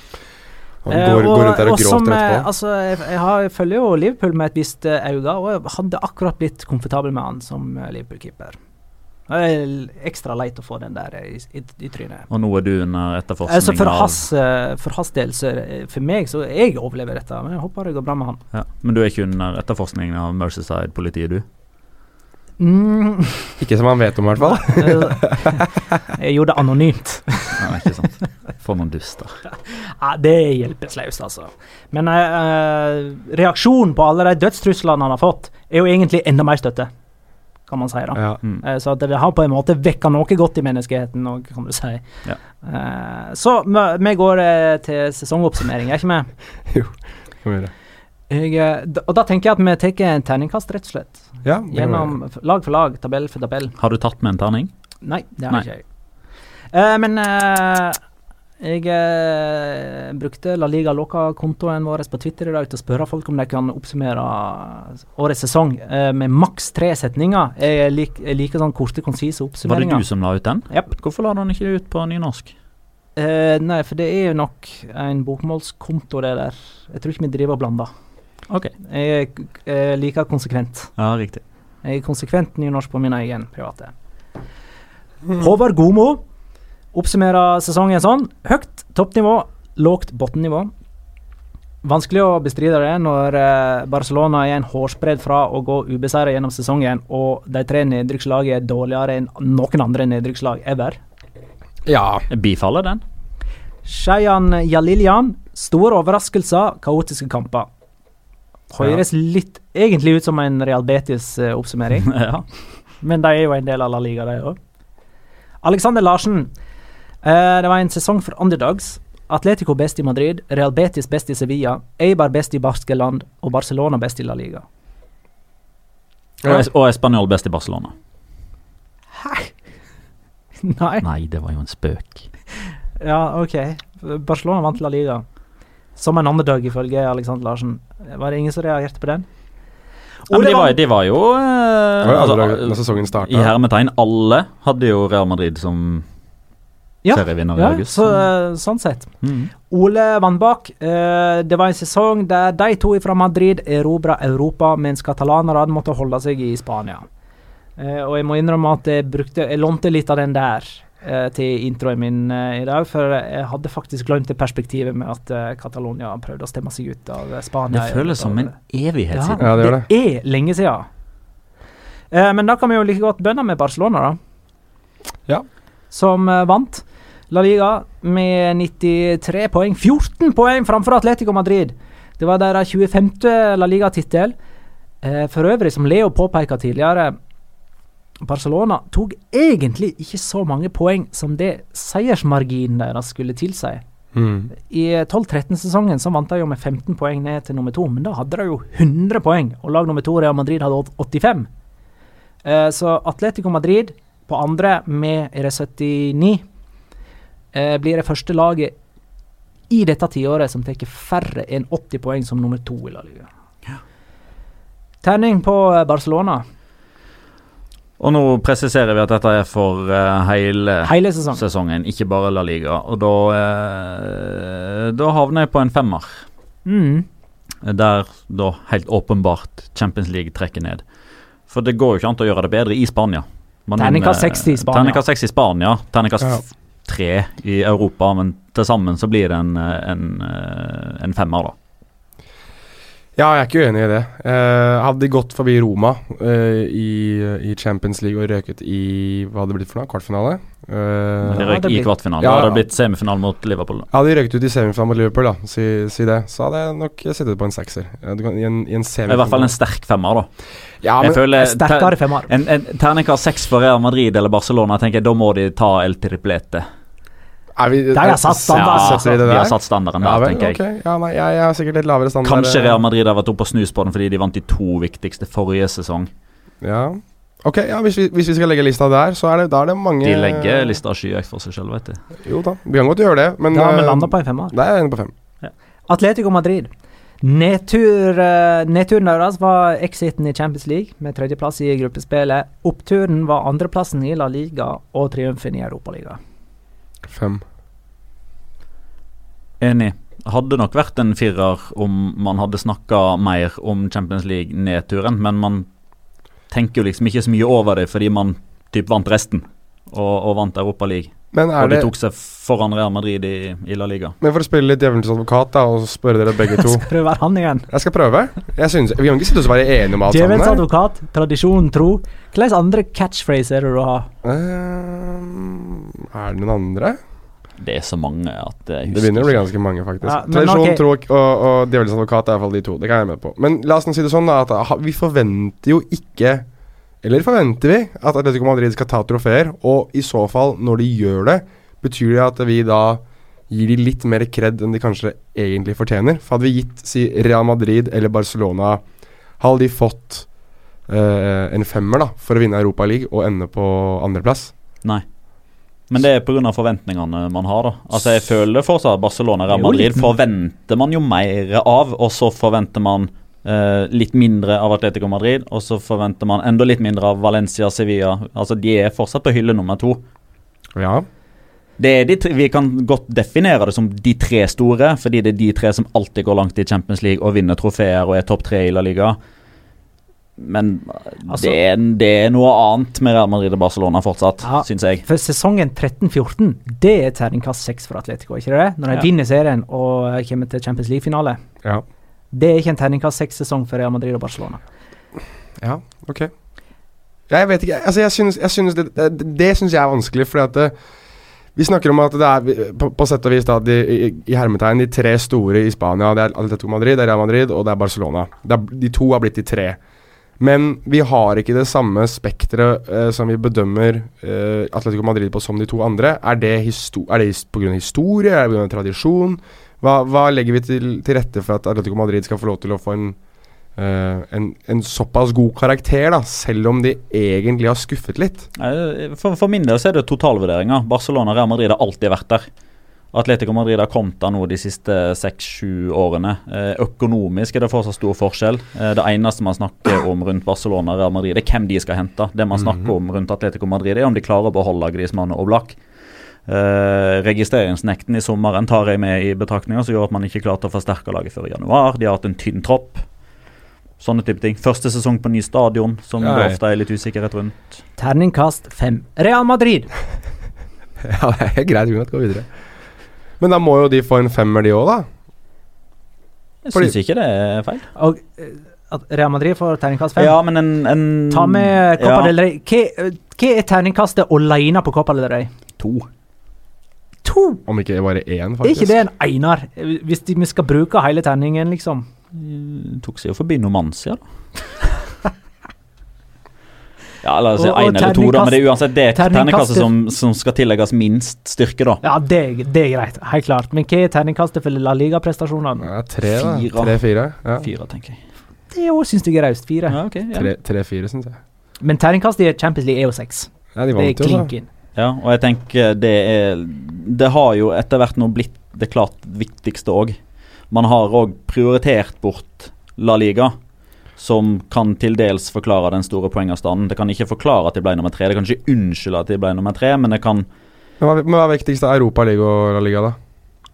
Eh, går, går rundt der og, som, gråter eh, etterpå. Altså, jeg, jeg, har, jeg følger jo Liverpool med et visst eh, øye, og jeg hadde akkurat blitt komfortabel med han som eh, Liverpool-keeper. Det er ekstra leit å få den der i, i, i trynet. Og nå er du under etterforskning Altså for, has, eh, for hans del, så eh, for meg, så jeg overlever dette. Men jeg håper det går bra med han. ja. Men du er ikke under etterforskning av Mercyside-politiet, du? Mm, Ikke som han vet om, i hvert fall. jeg gjorde det anonymt. Nei, ikke sant. For noen duster. Ja, det er hjelpeløst, altså. Men eh, eh, reaksjonen på alle de dødstruslene han har fått, er jo egentlig enda mer støtte, kan man si. da. Ja. Mm. Eh, Så det har på en måte vekka noe godt i menneskeheten òg, kan du si. Ja. Uh, så vi- vi går til sesongoppsummering, er ikke vi? Kom igjen. Jeg, eh, da- og da tenker jeg at vi tar en terningkast, rett og slett. Ja, Gjennom lag for lag, tabell for tabell. Har du tatt med en terning? Nei, det har Nei. ikke jeg. Uh, men uh, jeg uh, brukte La Liga Loca-kontoen vår på Twitter i dag til å spørre folk om de kan oppsummere årets sesong eh, med maks tre setninger. Jeg, lik, jeg liker sånn korte, konsise oppsummeringer. Var det du som la ut den? Yep. Hvorfor la du den ikke ut på nynorsk? Eh, nei, for det er jo nok en bokmålskonto, det der. Jeg tror ikke vi driver og blander. Ok. Jeg er like konsekvent. Ja, riktig. Jeg er konsekvent nynorsk på min egen private. Håvard Gomo oppsummerer sesongen sånn. Høyt toppnivå, lågt bunnivå. Vanskelig å bestride det når eh, Barcelona er en hårsbredd fra å gå ubeseiret gjennom sesongen, og de tre nedrykkslagene er dårligere enn noen andre nedrykkslag ever. Ja. Bifaller den. Shayan Jalilyan, store overraskelser, kaotiske kamper. Høres litt egentlig ut som en Real Betis-oppsummering. ja. Men de er jo en del av La Liga, de òg. Alexander Larsen. Eh, det var en sesong for underdogs. Atletico best i Madrid, Real Betis best i Sevilla, Eibar best i Baskeland og Barcelona best i La Liga. Og, og Espanol best i Barcelona. Nei. Nei, det var jo en spøk. Ja, OK. Barcelona vant La Liga. Som en underdog, ifølge Alexander Larsen. Var det ingen som reagerte på den? Ja, men de, var, de var jo eh, var altså, I hermetegn alle hadde jo Real Madrid som Ja, serievinner i ja, august. så, eh, sånn sett. Mm. Ole Vannbakk. Eh, det var en sesong der de to fra Madrid erobra Europa, mens katalanerne måtte holde seg i Spania. Eh, og jeg må innrømme at jeg brukte Jeg lånte litt av den der til introen min eh, i dag, for jeg hadde faktisk glemt det perspektivet med at eh, Catalonia prøvde å stemme seg ut av eh, Spania. Det føles som en evighet siden. Ja, det det er lenge siden. Eh, men da kan vi jo like godt bønne med Barcelona, da. Ja. Som eh, vant La Liga med 93 poeng. 14 poeng framfor Atletico Madrid! Det var deres 25. La Liga-tittel. Eh, for øvrig, som Leo påpeka tidligere, Barcelona tok egentlig ikke så mange poeng som det seiersmarginen deres skulle tilsi. Mm. I 12-13-sesongen så vant de jo med 15 poeng ned til nummer to, men da hadde de jo 100 poeng, og lag nummer to, Real Madrid, hadde 85. Eh, så Atletico Madrid på andre med R79 eh, blir det første laget i dette tiåret som tar færre enn 80 poeng som nummer to i La Liga. Terning på eh, Barcelona Og nå presiserer vi at dette er for uh, hele hele sesongen. sesongen, ikke bare La Liga. Og da, uh, da havner jeg på en femmer. Mm. Der da helt åpenbart Champions League trekker ned. For det går jo ikke an å gjøre det bedre i Spania. Man Terningkast vinner- 60 i Spania. Terningkast 6 i Spania. Terningkast 3 i Europa, men til sammen så blir det en, en, eh, en femmer, da. Ja, jeg er ikke uenig i det. Eh, hadde de gått forbi Roma eh, i, i Champions League og røket i Hva hadde det blitt for noe? Kvartfinale? Eh, De røyk i kvartfinalen. Ja, Da hadde det blitt semifinale mot Liverpool. da. hadde de røket ut i semifinalen mot Liverpool, da, si, si det, så hadde jeg nok sittet på en sekser. Kan, i, en, I en I hvert fall en sterk femmer, da. Ja, Jeg men, føler Sterkere femmer. En, en terningkast seks for Real Madrid eller Barcelona, tenker jeg, da må de ta El Triplete. Er vi, Der har satt standard, Ja, altså. vi har satt standarden ja, der, vel, tenker jeg. Okay. Ja, nei, jeg, jeg har sikkert litt lavere standard. Kanskje eh, Real Madrid har vært oppe og snus på den fordi de vant de to viktigste forrige sesong. Ja. Ok, ja, hvis vi, hvis vi skal legge lista der, så er det, da er det mange De legger lista skyhøyt for seg selv, vet du. Jo da, vi kan godt gjøre det, men har vi eh, på en femmer. Er jeg på fem. Atletico Madrid. Nedtur, eh, nedturen deres var exiten i Champions League med tredjeplass i gruppespillet. Oppturen var andreplassen i La Liga og triumfen i Europaligaen. Fem. Enig. Hadde nok vært en firer om man hadde snakka mer om Champions League-nedturen, men man tenker jo liksom ikke så mye over det fordi man typ vant resten og, og vant League. Men er Og de tok seg foran Real Madrid i, i La Liga. Men for å spille litt djevelens advokat da, og spørre dere begge to Skal å være han igjen. Jeg skal prøve. Jeg synes, Vi kan ikke sitte oss og være enige om alt sammen. Djevelens advokat, tradisjonen tro. Hvilke andre catchphraser er det du har? Um, er det noen andre? Det er så mange at jeg Det begynner å bli ganske mange, faktisk. Ja, Tradisjon, okay. tro og, og djevelens advokat er iallfall de to. Det kan jeg være med på. Men la oss nå si det sånn, da, at vi forventer jo ikke Eller forventer vi at Atletico Madrid skal ta trofeer? Og i så fall, når de gjør det, betyr det at vi da gir de litt mer kred enn de kanskje egentlig fortjener? For hadde vi gitt si Real Madrid eller Barcelona Hadde de fått uh, en femmer da for å vinne Europa League og ende på andreplass? Nei. Men det er pga. forventningene man har. da Altså Jeg føler fortsatt at Barcelona og Real Madrid forventer man jo mer av, og så forventer man eh, litt mindre av Atletico Madrid, og så forventer man enda litt mindre av Valencia Sevilla. Altså De er fortsatt på hylle nummer to. Ja. Det er de tre, vi kan godt definere det som de tre store, fordi det er de tre som alltid går langt i Champions League og vinner trofeer og er topp tre i La Liga. Men Altså- det, er, det er noe annet med Real Madrid og Barcelona fortsatt, Ja. syns jeg. For sesongen 13-14, det er terningkast seks for Atletico, ikke det? Når de Ja. vinner serien og kommer til Champions League-finale. Ja. Det er ikke en terningkast seks-sesong for Real Madrid og Barcelona. Ja, ok. Jeg vet ikke. Altså, jeg synes, jeg synes det, det, det syns jeg er vanskelig, fordi at det, vi snakker om at det er på, på sett og vis da, de, i, i hermetegn de tre store i Spania. Det er Atletico Madrid, det er Real Madrid og det er Barcelona. Det er, de to har blitt de tre. Men vi har ikke det samme spekteret eh, som vi bedømmer eh, Atletico Madrid på som de to andre. Er det, histo er det pga. historie? Er det av tradisjon? Hva, hva legger vi til, til rette for at Atletico Madrid skal få lov til å få en uh, en, en såpass god karakter, da, selv om de egentlig har skuffet litt. For, for min del så er det totalvurderinger. Barcelona og Real Madrid har alltid vært der. Atletico Madrid har kommet der nå de siste seks-sju årene. Eh, økonomisk er det fortsatt stor forskjell. Eh, det eneste man snakker om rundt Barcelona og Real Madrid, er hvem de skal hente. Det man snakker om rundt Atletico Madrid, er om de klarer å beholde Griezmann og Oblak. Eh, registreringsnekten i sommeren tar jeg med i betraktninga, som gjør at man ikke klarte å forsterke laget før i januar. De har hatt en tynn tropp. Sånne type ting. Første sesong på ny stadion, som Nei. det ofte er litt usikkerhet rundt. Terningkast fem. Real Madrid. Ja, det er greit uansett. Gå videre. Men da må jo de få en femmer, de òg, da. Jeg Fordi- syns ikke det er feil. Og eh, at Real Madrid får terningkast fem. Ja, men en, en Ta med Copa ja, del Rey. Hva, eh, hva er terningkastet aleine på Copa del Rey? To. To! Om ikke bare én, Er faktisk. ikke det en einer? Eh, Hvis de, vi skal bruke hele terningen, liksom. Det Tok seg jo forbi Nomancia, da. ja, la oss si Og- og én eller to, da, men det er uansett det terningkastet- som, som skal tillegges minst styrke, da. Ja, det, det er greit. Helt klart. Men hva er terningkastet for La Liga-prestasjonene? Ja, tre, da. Tre-fire. Ja. Fire, tenker jeg. Det òg syns jeg er raust. Fire. Ja, okay, ja. Tre- Tre-fire, syns jeg. Men terningkastet i Champions League er jo seks. Ja, de Det er jo, klink da. inn. Ja, og jeg tenker det er Det har jo etter hvert nå blitt det klart viktigste òg. Man har òg prioritert bort La Liga, som kan til dels forklare den store poengavstanden. Det kan ikke forklare at de ble nummer tre, det kan ikke unnskylde at de ble nummer tre, men det kan Men hva, er viktigst? Europa League og La Liga, da?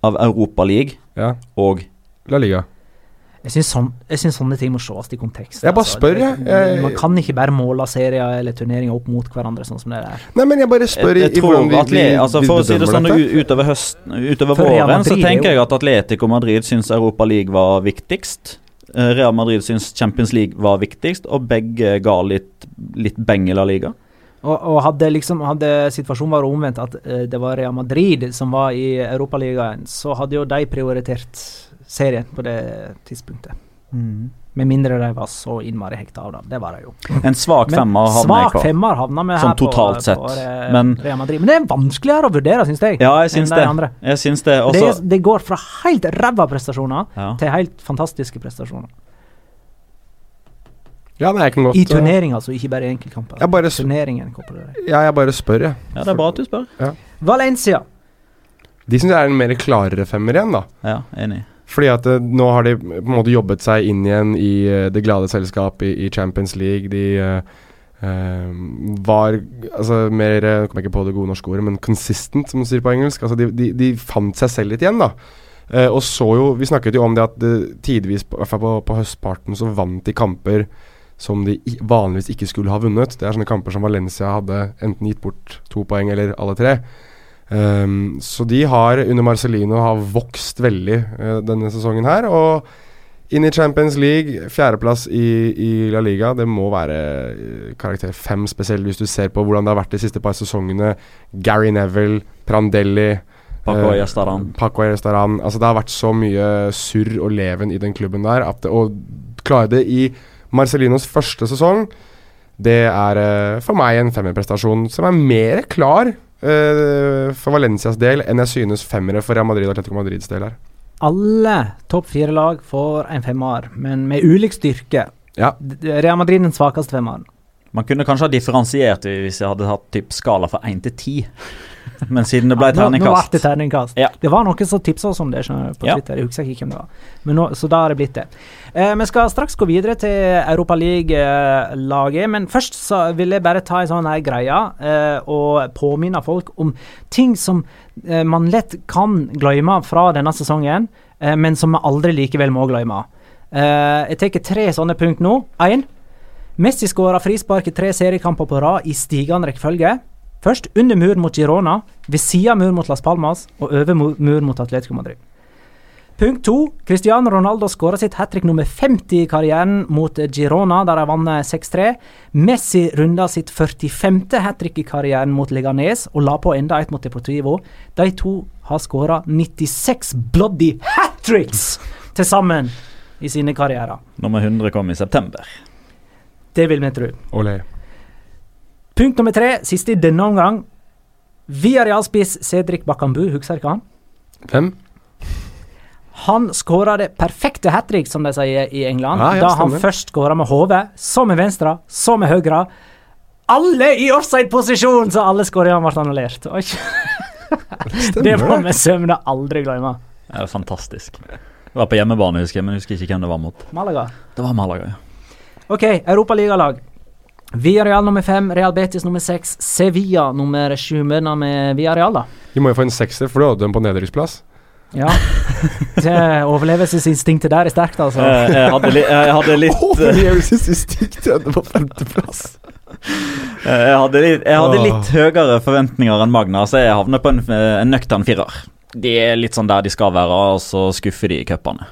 av Europa League Ja, og La Liga. Jeg syns, sånn, sånne ting må ses i kontekst. Jeg bare altså. spør, jeg. Jeg- Man kan ikke bare måle serier eller turneringer opp mot hverandre sånn som det er. Nei, men jeg bare spør jeg, jeg i tror hvordan vi, atle, vi, altså For å si det bedømmer sånn, dette. utover, høsten, utover våren så Madrid er tenker jeg at Atletico Madrid syns Europa League var viktigst. Eh, Real Madrid syns Champions League var viktigst, og begge ga litt, litt beng i La Liga. Og, og hadde liksom Hadde situasjonen vært omvendt, at uh, det var Real Madrid som var i Europaligaen, så hadde jo de prioritert serien på det tidspunktet. Med mindre de var så innmari hekta av dem. Det var de jo. En svak femmer havna jeg på. femmer havna vi Sånn her på, sett. på Re- Men- Real Madrid. Men det er vanskeligere å vurdere, syns jeg. Ja, jeg syns det. Jeg syns det. det, er- det går fra helt ræva prestasjoner ja. til helt fantastiske prestasjoner. Ja, nei, jeg kan godt I eh, turnering, altså, ikke bare i enkeltkamper. Jeg bare, Turneringen ja, jeg bare spør, jeg. ja, det er bra at du spør. Valencia. De syns jeg er en mer klarere femmer igjen, da. Ja, enig. Fordi at eh, nå har de på en måte jobbet seg inn igjen i eh, det glade selskap i, i Champions League. De Uh, var altså mer Nå kom jeg ikke på det gode norske ordet, men consistent, som man sier på engelsk. Altså de, de, de fant seg selv litt igjen, da. Uh, og så jo Vi snakket jo om det at det, tidvis, i hvert fall på, på høstparten, så vant de kamper som de vanligvis ikke skulle ha vunnet. Det er sånne kamper som Valencia hadde enten gitt bort to poeng eller alle tre. Um, så de har under Marcellino har vokst veldig uh, denne sesongen her. Og inn i Champions League, fjerdeplass i, i La Liga, det må være eh, karakter fem, spesielt hvis du ser på hvordan det har vært de siste par sesongene. Gary Neville, Prandelli Paco eh, Ayestaran. Paco. Altså, det har vært så mye surr og leven i den klubben der. At det, å klare det i Marcellinos første sesong, det er uh, for meg en femmerprestasjon som er mer klar eh, for Valencias del enn jeg synes femmere for Real Madrid og Atletico Madrids del er. Alle topp fire-lag får en femmer, men med ulik styrke. Ja. Real Madrid den svakeste femmeren. Man kunne kanskje ha differensiert hvis jeg hadde hatt typ skala fra én til ti. Men siden det ble Nå, nå ble det terningkast terningkast. Ja. Det var noen som tipsa oss om det skjønner på Ja. Twitter. Jeg husker ikke hvem det var. Men nå, så da har det blitt det. Eh, Vi skal straks gå videre til Europaliga-laget, men først så vil jeg bare ta en sånn her greie eh, og påminne folk om ting som eh, man lett kan glemme fra denne sesongen, eh, men som vi aldri likevel må glemme. Eh, jeg tar tre sånne punkt nå. Én. Messi skåra frispark i tre seriekamper på rad i stigende rekkefølge. Først under mur mot Girona, ved sida av mur mot Las Palmas og over mu- mur mot Atletico Madrid. Punkt to. Cristiano Ronaldo skåra sitt hat trick nummer 50 i karrieren mot Girona, der de vant 6-3. Messi runda sitt 45. hat trick i karrieren mot Leganes og la på enda et mot Deportivo. De to har skåra 96 bloody hat tricks til sammen i sine karrierer. Nummer 100 kom i september. Det vil vi tro. Olé. Punkt nummer tre, siste i denne omgang. Via realspiss Cedric Bakambu, husker dere han? Hvem? Han skåra det perfekte hat trick, som de sier i England, Ja, ja, da han først skåra med hodet, så med venstre, så med høyre. Alle i offside-posisjon, så alle skåringene ble annullert. Oi, Det må vi søvne aldri glemme. Det er fantastisk. Det var på hjemmebane, husker jeg, men jeg husker ikke hvem det var mot. Malaga. Det var Malaga, ja. OK, europaligalag. Villarreal nummer fem, Real Betis nummer seks, Sevilla nummer sju. Begynner med Villarreal, da. De må jo få en sekser, for du hadde dem på nedrykksplass. Ja. Det overlevelsesinstinktet der er sterkt, altså. Eh, Jeg hadde, li jeg hadde litt Overlevelsesinstinktet hadde på femteplass. Eh, Jeg hadde litt, jeg hadde litt høyere forventninger enn Magna, så jeg havner på en, eh, en nøktern firer. De er litt sånn der de skal være, og så skuffer de i cupene.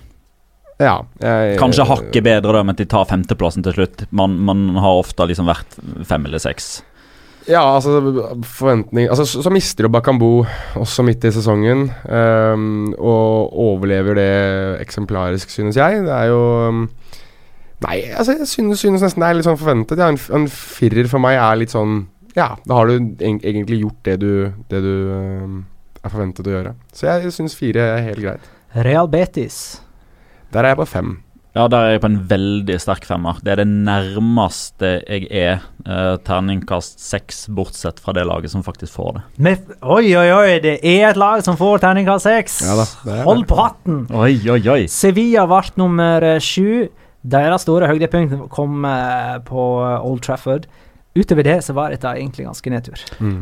Ja. Jeg, Kanskje hakket bedre da, men de tar femteplassen til slutt. Man, man har ofte liksom vært fem eller seks. Ja, altså forventning Altså, så, så mister jo Bakambu også midt i sesongen, Um, og overlever det eksemplarisk, synes jeg. Det er jo um, Nei, altså, jeg synes, synes nesten det er litt sånn forventet. Ja, en, en firer for meg er litt sånn Ja, da har du egentlig gjort det du, det du um, er forventet å gjøre. Så jeg syns fire er helt greit. Real Betis. Der er jeg på fem. Ja, der er jeg på en veldig sterk femmer. Det er det nærmeste jeg er eh, terningkast seks, bortsett fra det laget som faktisk får det. Med, oi, oi, oi, det er et lag som får terningkast seks! Ja Hold på hatten! Oi, oi, oi. Sevilla ble nummer eh, sju. Deres store høydepunkt kom eh, på Old Trafford. Utover det så var dette egentlig ganske nedtur. Mm.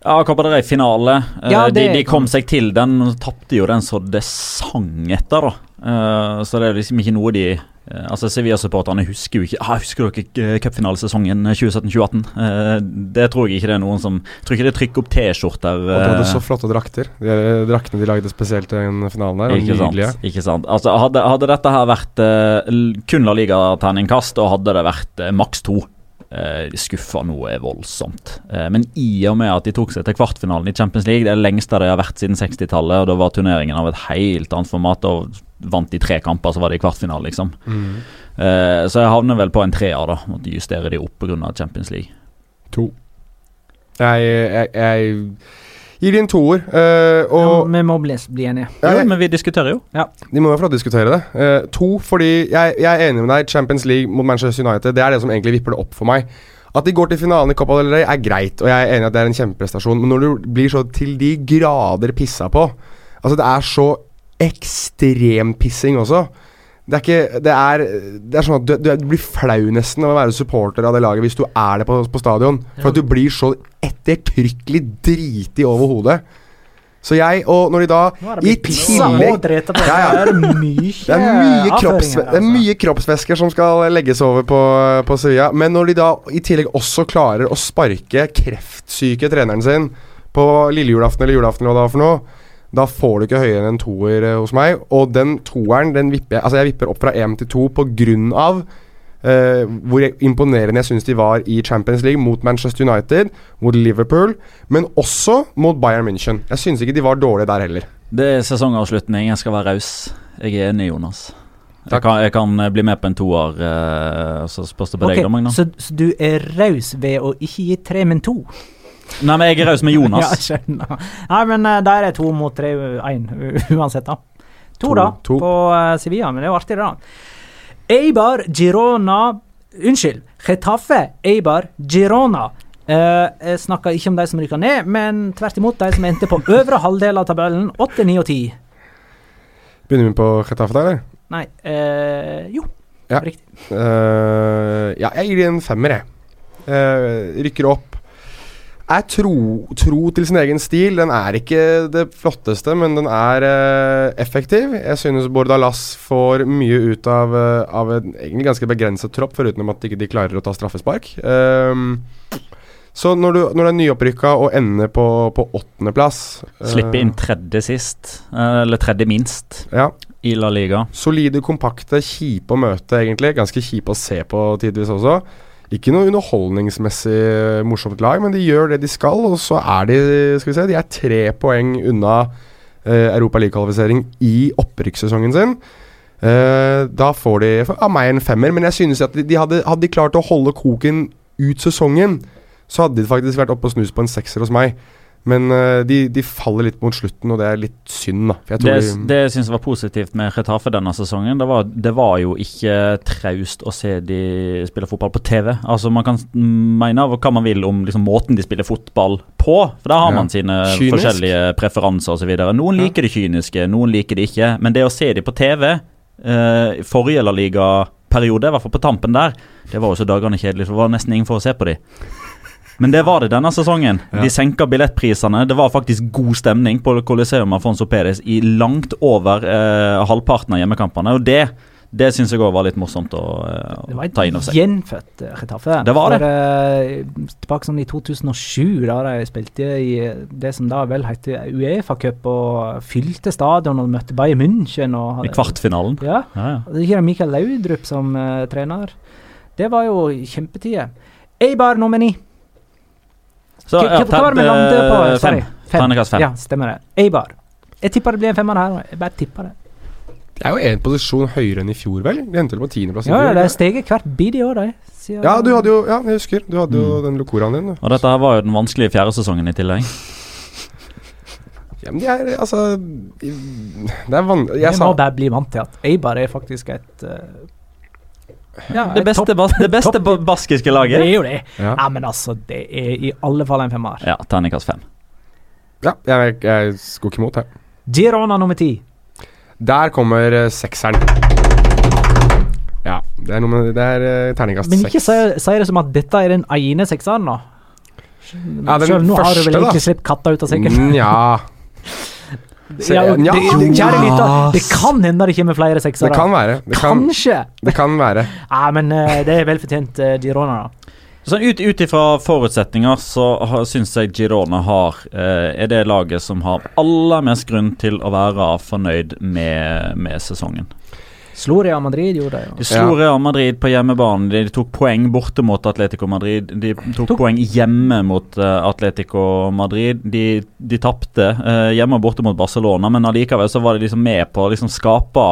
Ja, Copa del Rey-finale. Eh, Ja, de, det de kom seg til den, og tapte jo den så det sang etter, da. Eh, så det er liksom ikke noe de eh, Altså Sevilla-supporterne husker jo ikke ah, Husker dere eh, cupfinalesesongen 2017-2018? Eh, det tror jeg ikke det er noen som tror ikke det trykker opp T-skjorter. Og de hadde eh, så flotte drakter. De draktene de lagde spesielt til den finalen der. var Ikke Nydelige. sant. ikke sant Altså Hadde, hadde dette her vært eh, kun La Liga-terningkast, og hadde det vært uh, maks to De skuffa noe voldsomt. Eh, men i og med at de tok seg til kvartfinalen i Champions League, det er lengste de har vært siden 60-tallet, og da var turneringen av et helt annet format. og Vant de tre kamper, så var det i kvartfinale, liksom. Mm. Eh, så jeg havner vel på en treer, da. Måtte justere de opp pga. Champions League. To. Jeg, jeg, jeg gir de en toer. og Ja, vi må bli, bli enige. Ja, Jo, jeg- men vi diskuterer jo. De må jo få lov til å diskutere det. Uh, to, fordi jeg, jeg er enig med deg. Champions League mot Manchester United Det er det som egentlig vipper det opp for meg. At de går til finalen i Copa del Rey er greit, og jeg er enig i at det er en kjempeprestasjon, men når du blir så til de grader pissa på Altså, det er så ekstrem pissing også. Det er ikke Det er, det er sånn at du, du blir flau nesten av å være supporter av det laget hvis du er det på, på stadion. For at du blir så ettertrykkelig driti over hodet. Så jeg, og når de da i tillegg. Ja, ja. Det er mye, det er mye, kropps, det er altså. mye kroppsvæsker som skal legges over på, på Sevilla. Men når de da i tillegg også klarer å sparke kreftsyke treneren sin på lille julaften eller julaften eller hva det var for noe, da får du ikke høyere enn en toer eh, hos meg. Og den toeren den vipper jeg Altså jeg vipper opp fra én til to på grunn av eh, hvor imponerende jeg syns de var i Champions League mot Manchester United, mot Liverpool, men også mot Bayern München. Jeg syns ikke de var dårlige der heller. Det er sesongavslutning. Jeg skal være raus. Jeg er enig, Jonas. Jeg kan, jeg kan eh, bli med på en toer, uh, så spørs det på okay, deg, da, Magna. så, så du er raus ved å ikke gi tre, men to? Nei, men jeg er raus med Ja, Jonas. skjønner. Nei, men uh, der er to mot tre, én uansett, da. To, To, da, to. på uh, Sevilla, men det er jo artig, det, da. Eibar Girona Unnskyld. Getafe, Eibar Girona. Uh, jeg snakker ikke om de som rykker ned, men tvert imot de som endte på øvre halvdel av tabellen. Åtte, ni og 10. Begynner vi på Getafe der, eller? Nei, uh, jo. Ja. Riktig. Uh, ja, jeg gir dem en femmer, jeg. Eh, rykker opp. Er tro, tro til sin egen stil. Den er ikke det flotteste, men den er uh, effektiv. Jeg synes Bordalas får mye ut av, uh, av en egentlig ganske begrenset tropp, foruten at de ikke klarer å ta straffespark. Um, så når du, når du er nyopprykka og ender på, på åttendeplass Slippe inn tredje sist, eh, eller tredje minst, Ja. i La Liga. Solide, kompakte, kjipe å møte, egentlig. Ganske kjipe å se på tidvis også. Ikke noe underholdningsmessig morsomt lag, men de gjør det de skal, og så er de Skal vi se, de er tre poeng unna uh, Europa League-kvalifisering i opprykkssesongen sin. Eh, da får de av meg en femmer, men jeg synes at de, de hadde, hadde de klart å holde koken ut sesongen, så hadde de faktisk vært oppe og snus på en sekser hos meg. Men eh, de, de faller litt mot slutten, og det er litt synd, da. Jeg Det, tror de, det jeg syns var positivt med Retafe denne sesongen, det var, det var jo ikke traust å se de spille fotball på TV. Altså Man kan mene hva man vil om liksom, måten de spiller fotball på, for der har Ja. man sine Kynisk. forskjellige preferanser osv. Noen liker det kyniske, noen liker det ikke. Men det å se de på TV eh, forrige La Liga-periode, i hvert fall på tampen der, det var jo så dagene kjedelige, for det var nesten ingen for å se på de. Men det var det denne sesongen. Ja. De senka billettprisene. Det var faktisk god stemning på Coliseum Afonso Perez i langt over eh, halvparten av hjemmekampene. Og det, det syns jeg òg var litt morsomt å å Det var ta inn et over seg. gjenfødt uh, Det var det. For, eh, tilbake sånn i 2007, da de spilte i eh, det som da vel het Uefa-cup, og fylte stadion og møtte Bayern München. Og, I kvartfinalen. Ja. Ja, ja. Og Det er Mikael Laudrup som uh, trener. Det var jo kjempetider. Eibar nummer ni. Så, ja, hva var det vi ter- landet på? eh, Sorry. Fem. Fem. Ja, stemmer det. Eibar. Jeg tipper det blir en femmer her. Jeg bare tipper det. Det er jo én posisjon høyere enn i fjor, vel? De endte vel på tiendeplass i Ja, fjor? det er steget hvert bid i år, de. Ja, du hadde jo Ja, jeg husker. Du hadde jo Mm. den locoraen din. Du. Og dette her var jo den vanskelige fjerde sesongen i tillegg. Ja, men de er altså Det er vanlig Vi må bare bli vant til at Eibar er faktisk et eh, ja, Det beste, bas det beste baskiske Det laget. er jo det. Ja, Ja, men altså, det er i alle fall en femmer. Ja, terningkast fem. ja jeg, jeg skulle ikke imot her. Girona nummer ti. Der kommer eh, sekseren. Ja, det er, nummer, det er eh, terningkast Men ikke si det som at dette er den ene sekseren, da. Ja, den Selv nå har du første, vel da. egentlig sluppet katta ut av sekken. Mm, Se- Ja, det, ja, kjære lytter, det kan hende det kommer flere seksere. Det kan være. Det kan, Kanskje. det kan være. Ja, men eh, det er velfortjent uh, Girona, da. Sånn ut, ut ifra forutsetninger så har- syns jeg Girona har eh, er det laget som har aller mest grunn til å være fornøyd med, med sesongen. Slo Real Madrid, gjorde. De jo. slo Real Madrid på hjemmebane. De tok poeng borte mot Atletico Madrid. De tok, Tok- poeng hjemme mot uh, Atletico Madrid. De, de tapte uh, hjemme og borte mot Barcelona, men allikevel så var de liksom med på å liksom skape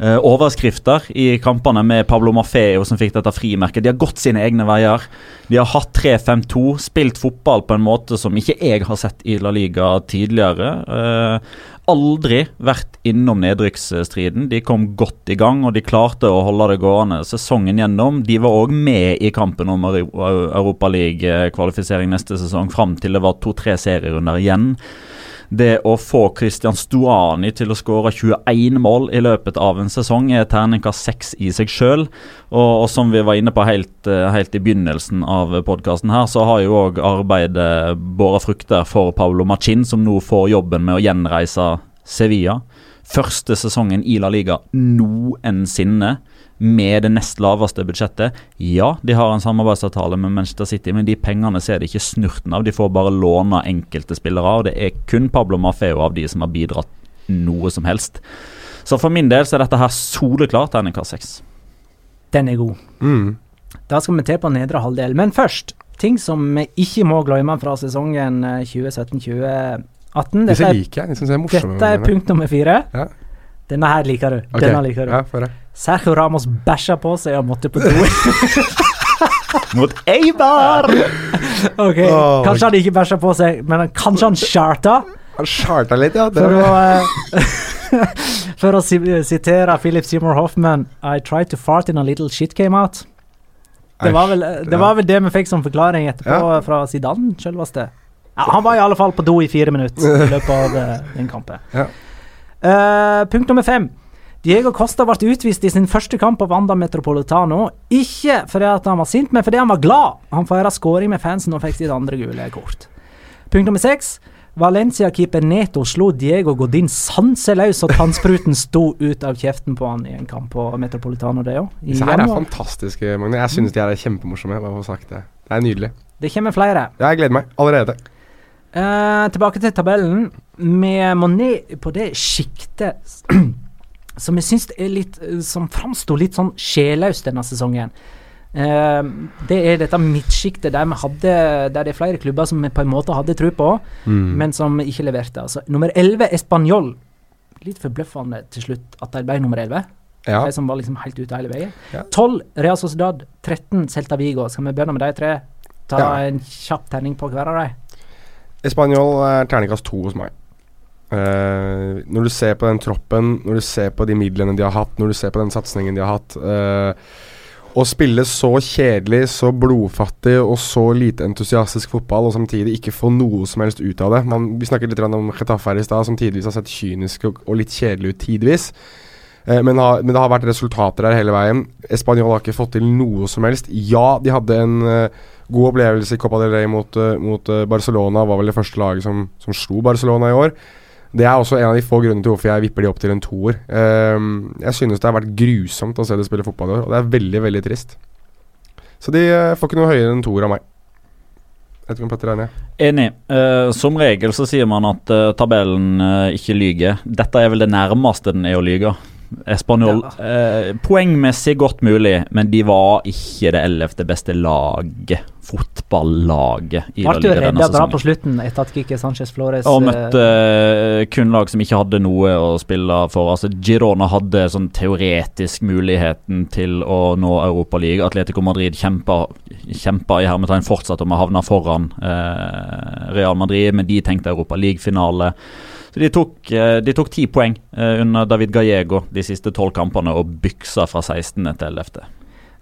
uh, overskrifter i kampene med Pablo Maffeo som fikk dette frimerket. De har gått sine egne veier. De har hatt 3-5-2, spilt fotball på en måte som ikke jeg har sett i La Liga tidligere. Eh, aldri vært innom nedrykksstriden. De kom godt i gang, og de klarte å holde det gående sesongen gjennom. De var òg med i kampen om Europa League-kvalifisering neste sesong, fram til det var to-tre serierunder igjen. Det å få Christian Stuani til å skåre 21 mål i løpet av en sesong er terningkast 6 i seg sjøl. Og, og som vi var inne på helt, eh, helt i begynnelsen av podkasten her, så har jo òg arbeidet båret frukter for Paulo Machin, som nå får jobben med å gjenreise Sevilla. Første sesongen i La Liga noensinne med det nest laveste budsjettet. Ja, de har en samarbeidsavtale med Manchester City, men de pengene ser de ikke snurten av. De får bare låne enkelte spillere, og det er kun Pablo Mafeo av de som har bidratt noe som helst. Så for min del så er dette her soleklart NRK 6 Den er god. Mm. Da skal vi til på nedre halvdel. Men først, ting som vi ikke må glemme fra sesongen eh, 2017-2018. Dette, er- liker jeg. De syns jeg er morsomme. dette er punkt nummer fire. Ja. Denne her liker du. Okay. Denne liker du. Ja, for det. Sergio Ramos bæsja på seg og måtte på do. Mot Eibar! ok, oh, Kanskje han ikke bæsja på seg, men kanskje han charta? Han charta litt, ja. Det For å, eh, for å sitere Philip Seymour Hoffman I tried to fart in a little shit came out. Det var vel det, var vel det vi fikk som forklaring etterpå Ja. fra Zidane, selveste. Ja, han var i alle fall på do i fire minutter i løpet av eh, den kampen. Ja. Eh, punkt nummer fem. Diego Costa ble utvist i sin første kamp på Wanda Metropolitano. Ikke fordi han var sint, men fordi han var glad. Han feira skåring med fansen og fikk sitt andre gule kort. Punkt nummer seks. Valencia-keeper Neto slo Diego Godin sanseløs, og tannspruten sto ut av kjeften på han i en kamp på Metropolitano, det òg. Disse her er fantastiske, Magne. Jeg synes de her er kjempemorsomme. Bare for å sagt det. Det er nydelig. Det kommer flere. Ja, jeg gleder meg allerede. Eh, tilbake til tabellen. Vi må ned på det sjiktet som jeg syns er litt eh, Som framsto litt sånn sjelløst denne sesongen. Uh, det er dette midtsjiktet der Der det er flere klubber som vi på en måte hadde tro på, Mm. men som ikke leverte. Altså, nummer 11 Español. Litt forbløffende til slutt at de ble nummer 11. Ja. De som var liksom helt ute hele veien. Ja. 12 Real Sociedad. 13 Celta Vigo. Skal vi begynne med de tre? Ta Ja. en kjapp terning på hver av dem. Espanol er terningkast to hos meg. Uh, når du ser på den troppen, når du ser på de midlene de har hatt, når du ser på den satsingen de har hatt uh, Å spille så kjedelig, så blodfattig og så lite entusiastisk fotball, og samtidig ikke få noe som helst ut av det Man, Vi snakket litt om Chetaffe her i stad, som tidvis har sett kynisk og, og litt kjedelig ut tidvis. Eh, men, ha, men det har vært resultater her hele veien. Español har ikke fått til noe som helst. Ja, de hadde en eh, god opplevelse i Copa del Rey mot, eh, mot eh, Barcelona. Var vel det første laget som, som slo Barcelona i år. Det er også en av de få grunnene til hvorfor jeg vipper de opp til en toer. Ehm, jeg synes det har vært grusomt å se de spille fotball i år, og det er veldig, veldig trist. Så de eh, får ikke noe høyere enn toer av meg. Jeg vet ikke om enig? Eh, som regel så sier man at uh, tabellen uh, ikke lyger. Dette er vel det nærmeste den er å lyge. Espanol eh, poengmessig godt mulig, men de var ikke det ellevte beste laget. Fotballaget i Ble du redd da på slutten etter at Kike Sanchez Flores Og eh, møtte eh, kun lag som ikke hadde noe å spille for. Altså Girona hadde sånn teoretisk muligheten til å nå Europaligaen. Atletico Madrid kjempa, kjempa i hermetegn fortsatt om å havne foran eh, Real Madrid, men de tenkte Europaliga-finale. Så de tok, eh, de tok ti poeng eh, under David Gallego de siste tolv kampene og byksa fra 16. til 11.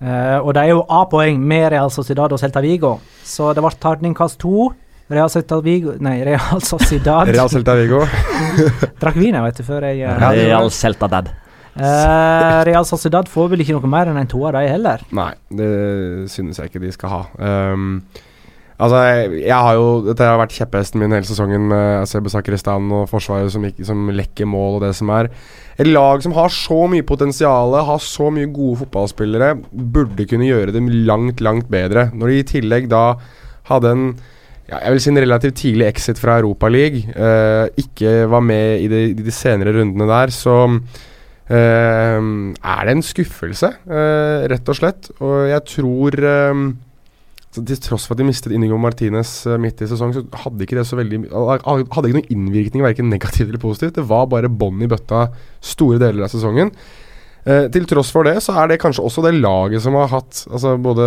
eh, Og det er jo A-poeng med Real Sociedad og Celta Vigo, så det ble terningkast to. Real Celta Vigo Nei, Real Sociedad. Real Celta Vigo. Drakk vin, jeg, vet du, før jeg eh, var- Real Celta Dad. eh, Real Sociedad får vel ikke noe mer enn en toer, de heller. Nei, det synes jeg ikke de skal ha. Ehm, Altså, jeg, har jo Dette har vært kjepphesten min hele sesongen med Sebe Sakristan og Forsvaret som, som lekker mål og det som er. Et lag som har så mye potensial, har så mye gode fotballspillere, burde kunne gjøre det langt, langt bedre. Når de i tillegg da hadde en ja, jeg vil si en relativt tidlig exit fra Europaligaen, eh, ikke var med i de, de senere rundene der, så eh, er det en skuffelse, eh, rett og slett. Og jeg tror eh, så Til tross for at de mistet Inigo Martinez uh, midt i sesong, så hadde ikke det så veldig Hadde ikke noen innvirkning, verken negativt eller positivt. Det var bare bånn i bøtta store deler av sesongen. Eh, til tross for det, så er det kanskje også det laget som har hatt altså både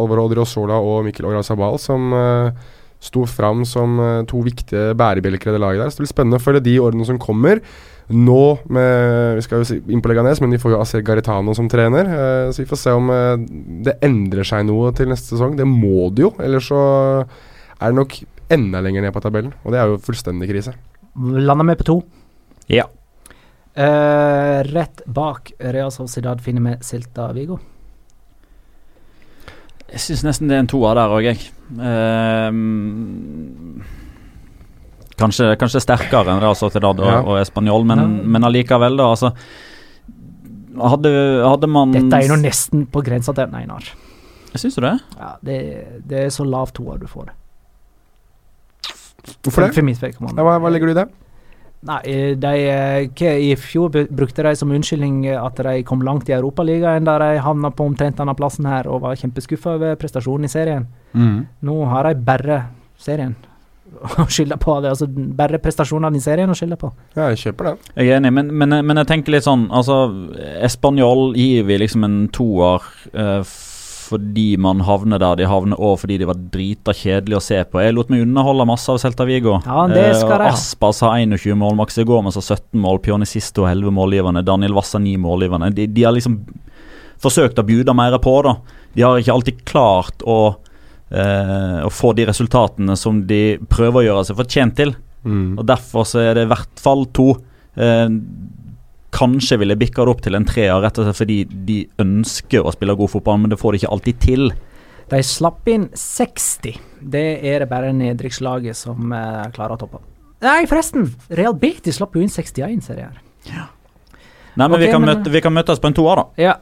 Alvaro Odriozola og Mikkel Orazabal, som eh, sto fram som to viktige bærebjelker i det laget der. Så det blir spennende å følge de årene som kommer. Nå med Vi skal jo si inn på Leganes, men de får jo Asier Garitano som trener. Eh, så vi får se om eh, det endrer seg noe til neste sesong. Det må det jo. Ellers så er det nok enda lenger ned på tabellen. Og det er jo fullstendig krise. Lander vi på to? Ja. Eh, rett bak Real Sociedad finner vi Silta Vigo. Jeg syns nesten det er en toer der òg, jeg. Uh, Kanskje, kanskje sterkere enn Real Sociedad og, ja. og Español, men, ja. men allikevel, da. Altså, hadde, hadde, man Dette er jo nesten på grensa til en Einar. Syns du det? Ja, det, det er så lav toer du får. Hvorfor det? For mitt vedkommende. Hva, hva legger du i det? Nei, de, I fjor brukte de som unnskyldning at de kom langt i Europaligaen, der de havna på omtrent denne plassen her og var kjempeskuffa over prestasjonen i serien. Mm. Nå har de bare serien å skylde på. Det altså bare prestasjonene i serien å skylde på. Ja, jeg kjøper det. Jeg er enig, men, men, men jeg tenker litt sånn Altså, Español gir vi liksom en toer eh, fordi man havner der de havner, og fordi de var drita kjedelige å se på. Jeg lot meg underholde masse av Celta Vigo. Ja, det skal eh, Aspas har 21 mål, Max Gomez har 17 mål, Pionicisto har 11 målgivende, Daniel Wassa 9 målgivende. De, de har liksom forsøkt å bjude mer på, da. De har ikke alltid klart å eh, å få de resultatene som de prøver å gjøre seg fortjent til. Mm. Og Derfor så er det i hvert fall to. Eh, kanskje ville bikka det opp til en treer, rett og slett fordi de ønsker å spille god fotball, men det får de ikke alltid til. De slapp inn 60. Det er det bare nedrykkslaget som eh, klarer å toppe. Nei, forresten! Real Betis slapp jo inn 61, ser jeg her. Ja. Nei, men, okay, vi, kan men møte, vi, kan møtes på en toer, da. Ja,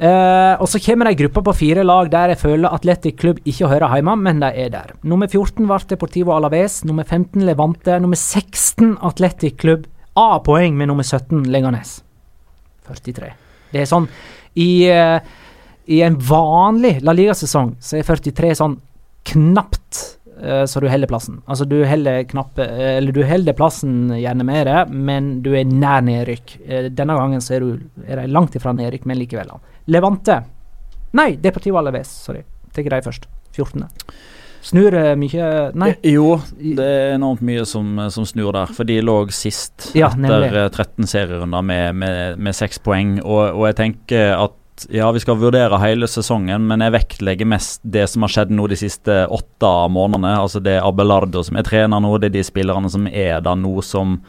Uh, og Så kommer det ei gruppe på fire lag der jeg føler Atletic Klubb ikke hører hjemme, men de er der. Nummer 14 ble Deportivo Alaves, nummer 15 Levante, nummer 16 Atletic Klubb. A-poeng med nummer 17 Leganes. 43. Det er sånn I, uh, i en vanlig La Liga-sesong så er 43 sånn knapt så du holder plassen. Altså du holder knappe Eller du holder plassen gjerne mer, men du er nær nedrykk. denne gangen så er, du, er langt ifra nedrykk, men likevel. Levante. Nei, Deportivo Alaves. Sorry. Tar de først. 14. Snur mye Nei. Jo, det er enormt mye som, som snur der. For de lå sist ja, etter 13 serierunder med, med, med 6 poeng. Og, og, jeg tenker at ja, vi skal vurdere hele sesongen, men jeg vektlegger mest det som har skjedd nå de siste åtte månedene. Altså det er Abelardo som er trener nå, det er de spillerne som er der nå som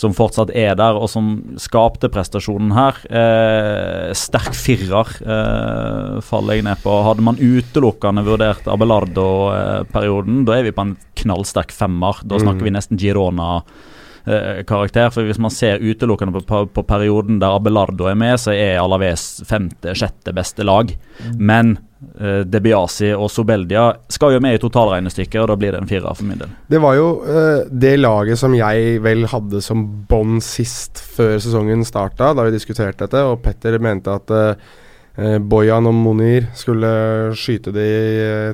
som fortsatt er der, og som skapte prestasjonen her. Eh, sterk firer eh, faller jeg ned på. Hadde man utelukkende vurdert Abelardo-perioden, da er vi på en knallsterk femmer. Da snakker mm. vi nesten Girona. Eh, karakter, for Hvis man ser utelukkende på, på, på, perioden der Abelardo er med, så er Alaves femte-sjette beste lag. Mm. Men eh, Debiasi og Sobeldia skal jo med i totalregnestykket, og da blir det en firer for min del. Det var jo eh, det laget som jeg vel hadde som bånd sist før sesongen starta, da vi diskuterte dette, og Petter mente at uh, Bojan og Monir skulle skyte de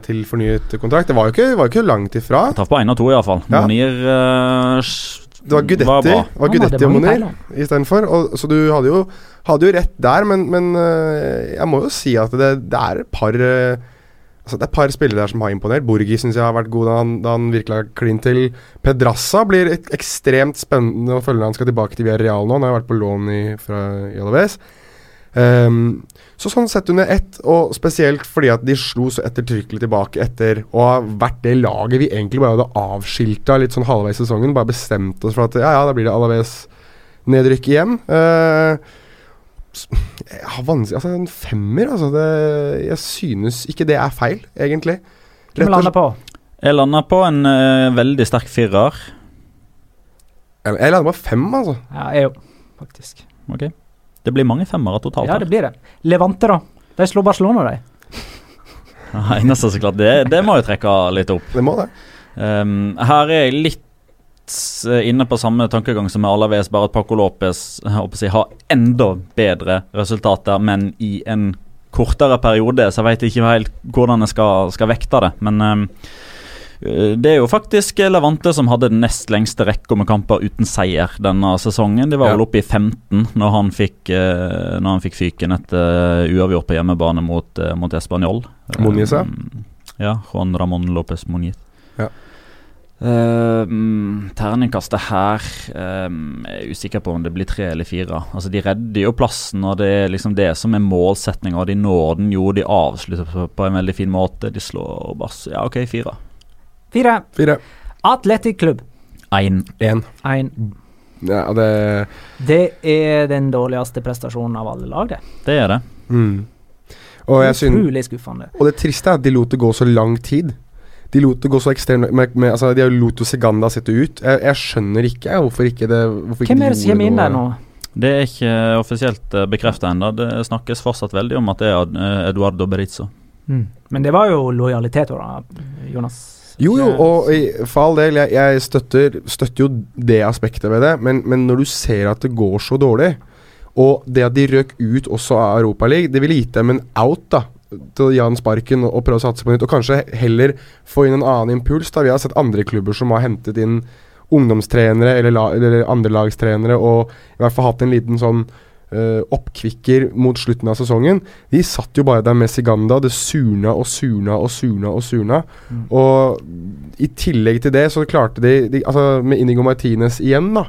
til fornyet kontrakt. Det var jo ikke, var jo ikke langt ifra. Traff på én av to, iallfall. Ja. Monir uh, det var Gudetti, var Gudetti og Monir istedenfor. Så du hadde jo, hadde jo, rett der, men, men uh, jeg må jo si at det, det er et par uh, altså Det er et par spillere der som har imponert. Borgi syns jeg har vært god da han, da han virkelig har klint til. Pedrassa blir ekstremt spennende å følge når han skal tilbake til Villarreal nå. Han har vært på lån i, fra Alaves. Um, så sånn sett under ett, og spesielt fordi at de slo så ettertrykkelig tilbake etter å ha vært det laget vi egentlig bare hadde avskilta litt sånn halvveis i sesongen. Bare bestemt oss for at ja, ja, da blir det Alaves nedrykk igjen. Uh, jeg har vanskelig Altså, en femmer, altså. Det, jeg synes ikke det er feil, egentlig. Hvem lander på? Jeg landa på en uh, veldig sterk firer. Jeg, jeg lander på fem, altså. Ja, jeg òg, faktisk. Ok. Det blir mange femmere totalt. Ja, det blir det. Levante, da. De slår Barcelona, de. Nei, nesten så klart. Det, det må jo trekke litt opp. Det må det. Um, her er jeg litt eh, inne på samme tankegang som med Alaves, bare at Paco Lopez jeg har enda bedre resultater, men i en kortere periode, så jeg vet ikke helt hvordan jeg skal, skal vekte det. Men um, det er jo faktisk Levante som hadde den nest lengste rekka med kamper uten seier denne sesongen. De var vel oppe i 15 når han fikk, eh, når han fikk fyken etter uavgjort på hjemmebane mot, uh, mot Español. Moniz, ja. Ja, Juan Ramón López Moniz. Ja. Uh, mm, terningkastet her um, Jeg er usikker på om det blir tre eller fire. Altså De redder jo plassen, og det er liksom det som er målsettinga. De når den jo, de avslutter på, på en veldig fin måte. De slår bare Ja, OK, fire. Fire. Fire. Athletic Club. Én. Én. Én. Ja, det Det er den dårligste prestasjonen av alle lag, det. Det er det. mm. Og jeg Utrolig skuffende. Og det triste er at de lot det gå så lang tid. De lot det gå så ekstremt med, med, altså De lot jo Seganda sitte ut. Jeg, jeg skjønner ikke hvorfor ikke det hvorfor Hvem er det som kommer inn der nå? Det er ikke offisielt uh, bekrefta ennå. Det snakkes fortsatt veldig om at det er eh, Eduardo Berizzo. Mm. Men det var jo lojalitet, da, Jonas. Jo, jo, og for all del, jeg, jeg støtter, støtter jo det aspektet ved det, men, men når du ser at det går så dårlig, og det at de røk ut også av Europaligaen, det ville gitt dem en out, da. Til Jan sparken og prøve å satse på nytt, og kanskje heller få inn en annen impuls. da Vi har sett andre klubber som har hentet inn ungdomstrenere eller, la, eller andrelagstrenere, og i hvert fall hatt en liten sånn eh, oppkvikker mot slutten av sesongen. De satt jo bare der med Siganda. Det surna og surna og surna og surna. Mm. Og i tillegg til det så klarte de, de Altså med Inigo Martinez igjen, da.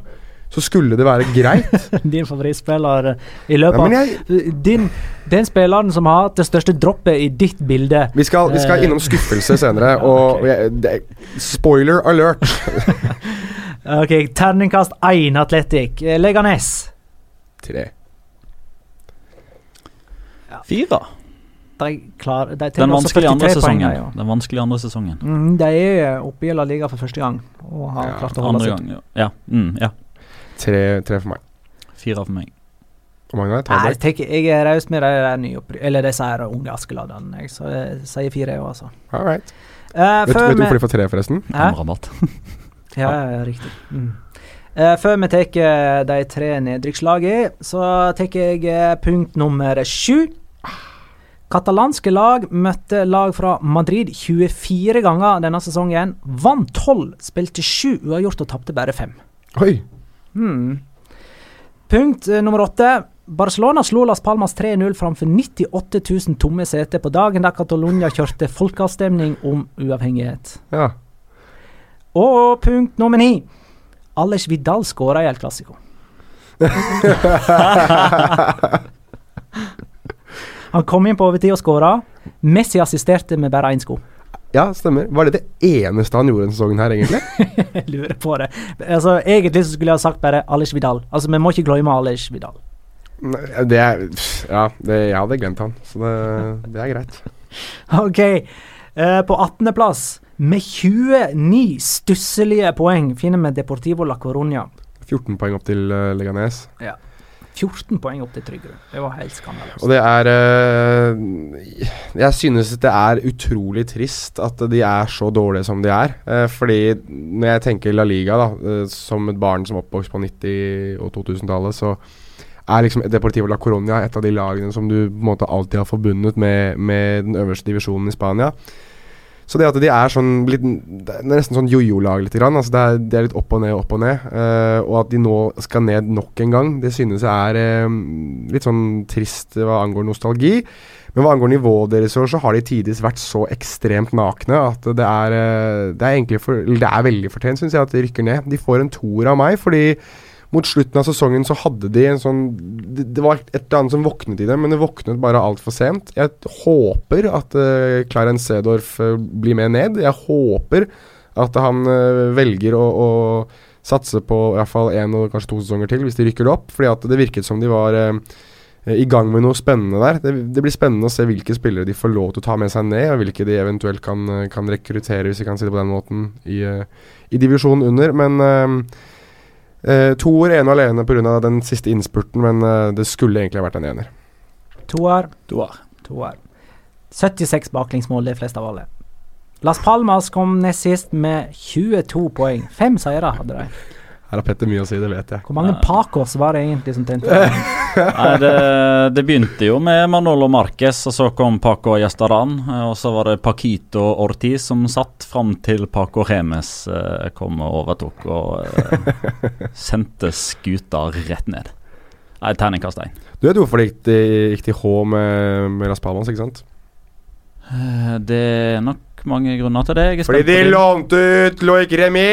Så skulle det være greit. Din favorittspiller i løpet av jeg, din, Den spilleren som har hatt det største droppet i ditt bilde. vi, skal, vi skal Eh. innom skuffelse senere, Ja, og det, Spoiler alert! Ok, Terningkast 1 Atletic. Eh, Leganes. Tre. Fire. De klar, de Den vanskelige andre 43 poeng, sesongen. ja. Den vanskelige andre sesongen. Mm, de er oppe i La Liga for første gang og har Ja, klart å holde Andre seg. gang, ja. Ja, mm, ja. Tre, tre for meg. Fire for meg. Hvor mange har jeg? Jeg, jeg er raus med de de. Eller disse her unge Askeladdene. Jeg så jeg sier fire, jeg òg, altså. All right. Eh, Vet, vet du hvorfor de får tre, forresten? Rabatt. Ja, ja, riktig. Mm. Uh, før vi tar de tre nedrykkslagene, så tar jeg eh, punkt nummer sju. Katalanske lag møtte lag fra Madrid 24 ganger denne sesongen. Vant 12, spilte 7 uavgjort og tapte bare 5. Oi! Hmm. Punkt eh, nummer åtte. Barcelona slo Las Palmas 3-0 framfor 98 000 tomme seter på dagen da Catalonia kjørte folkeavstemning om uavhengighet. Ja. Og punkt nummer ni. Alex Vidal skåra i El Clásico. Han kom inn på overtid og skåra. Messi assisterte med bare én sko. ja, stemmer. Var det det eneste han gjorde denne sesongen her, egentlig? Jeg lurer på det. Altså, Egentlig så skulle jeg ha sagt bare Alish Vidal. Altså, Vi må ikke glemme Alish Vidal. Det er Ja, det, jeg hadde glemt han, så det, det er greit. Ok. Uh, på 18.-plass, med 29 stusselige poeng, finner vi Deportivo la Coruña. 14 poeng opp til uh, Leganes. 14 poeng opp til Tryggerud. Det var helt skandaløst. Og det er eh, Jeg synes det er utrolig trist at de er så dårlige som de er. Eh, fordi når jeg tenker La Liga, da, eh, som et barn som oppvokste på 90- og 2000-tallet, så er liksom Deportivo la Coronia et av de lagene som du på en måte alltid har forbundet med, med den øverste divisjonen i Spania. Så det at de er sånn litt, Det er nesten sånn jojo-lag litt. Grann. Altså det, er, det er litt opp og ned, opp og ned. Uh, og at de nå skal ned nok en gang, det synes jeg er uh, litt sånn trist hva angår nostalgi. Men hva angår nivået deres så har de tidvis vært så ekstremt nakne at det er, eh, det er for, det er veldig fortjent, syns jeg, at de rykker ned. De får en toer av meg, fordi mot slutten av sesongen så hadde de en sånn Det, det var et eller annet som våknet i dem, men det våknet bare altfor sent. Jeg håper at uh, Clarence Sedorf uh, blir med ned. Jeg håper at han uh, velger å, å satse på i hvert fall én og kanskje to sesonger til, hvis de rykker det opp. Fordi at det virket som de var eh, eh, i gang med noe spennende der. Det, det, blir spennende å se hvilke spillere de får lov til å ta med seg ned, og hvilke de eventuelt kan, eh, kan rekruttere, hvis vi kan si det på den måten, i, i divisjonen under. Men uh, uh, toer ene og alene pga. den siste innspurten, men uh, det skulle egentlig ha vært en ener. Toer. Toer. Toer. 76 baklengsmål, de fleste av alle. Las Palmas kom nest sist med 22 poeng. Fem seire hadde de. Her har Petter mye å si, det vet jeg. Hvor mange Ja. Pacos var det egentlig som tente? Nei, det, det begynte jo med Manolo Marquez, og så kom Paco Gjestaran. Og så var det Paquito Ortiz som satt fram til Paco Remes eh, kom og overtok og eh, sendte skuta rett ned. Nei, terningkast én. Du vet hvorfor det gikk, til H med, med Las Palmas, ikke sant? Eh, Det er nok mange grunner til det. Jeg er Fordi de lånte ut Loic Remy!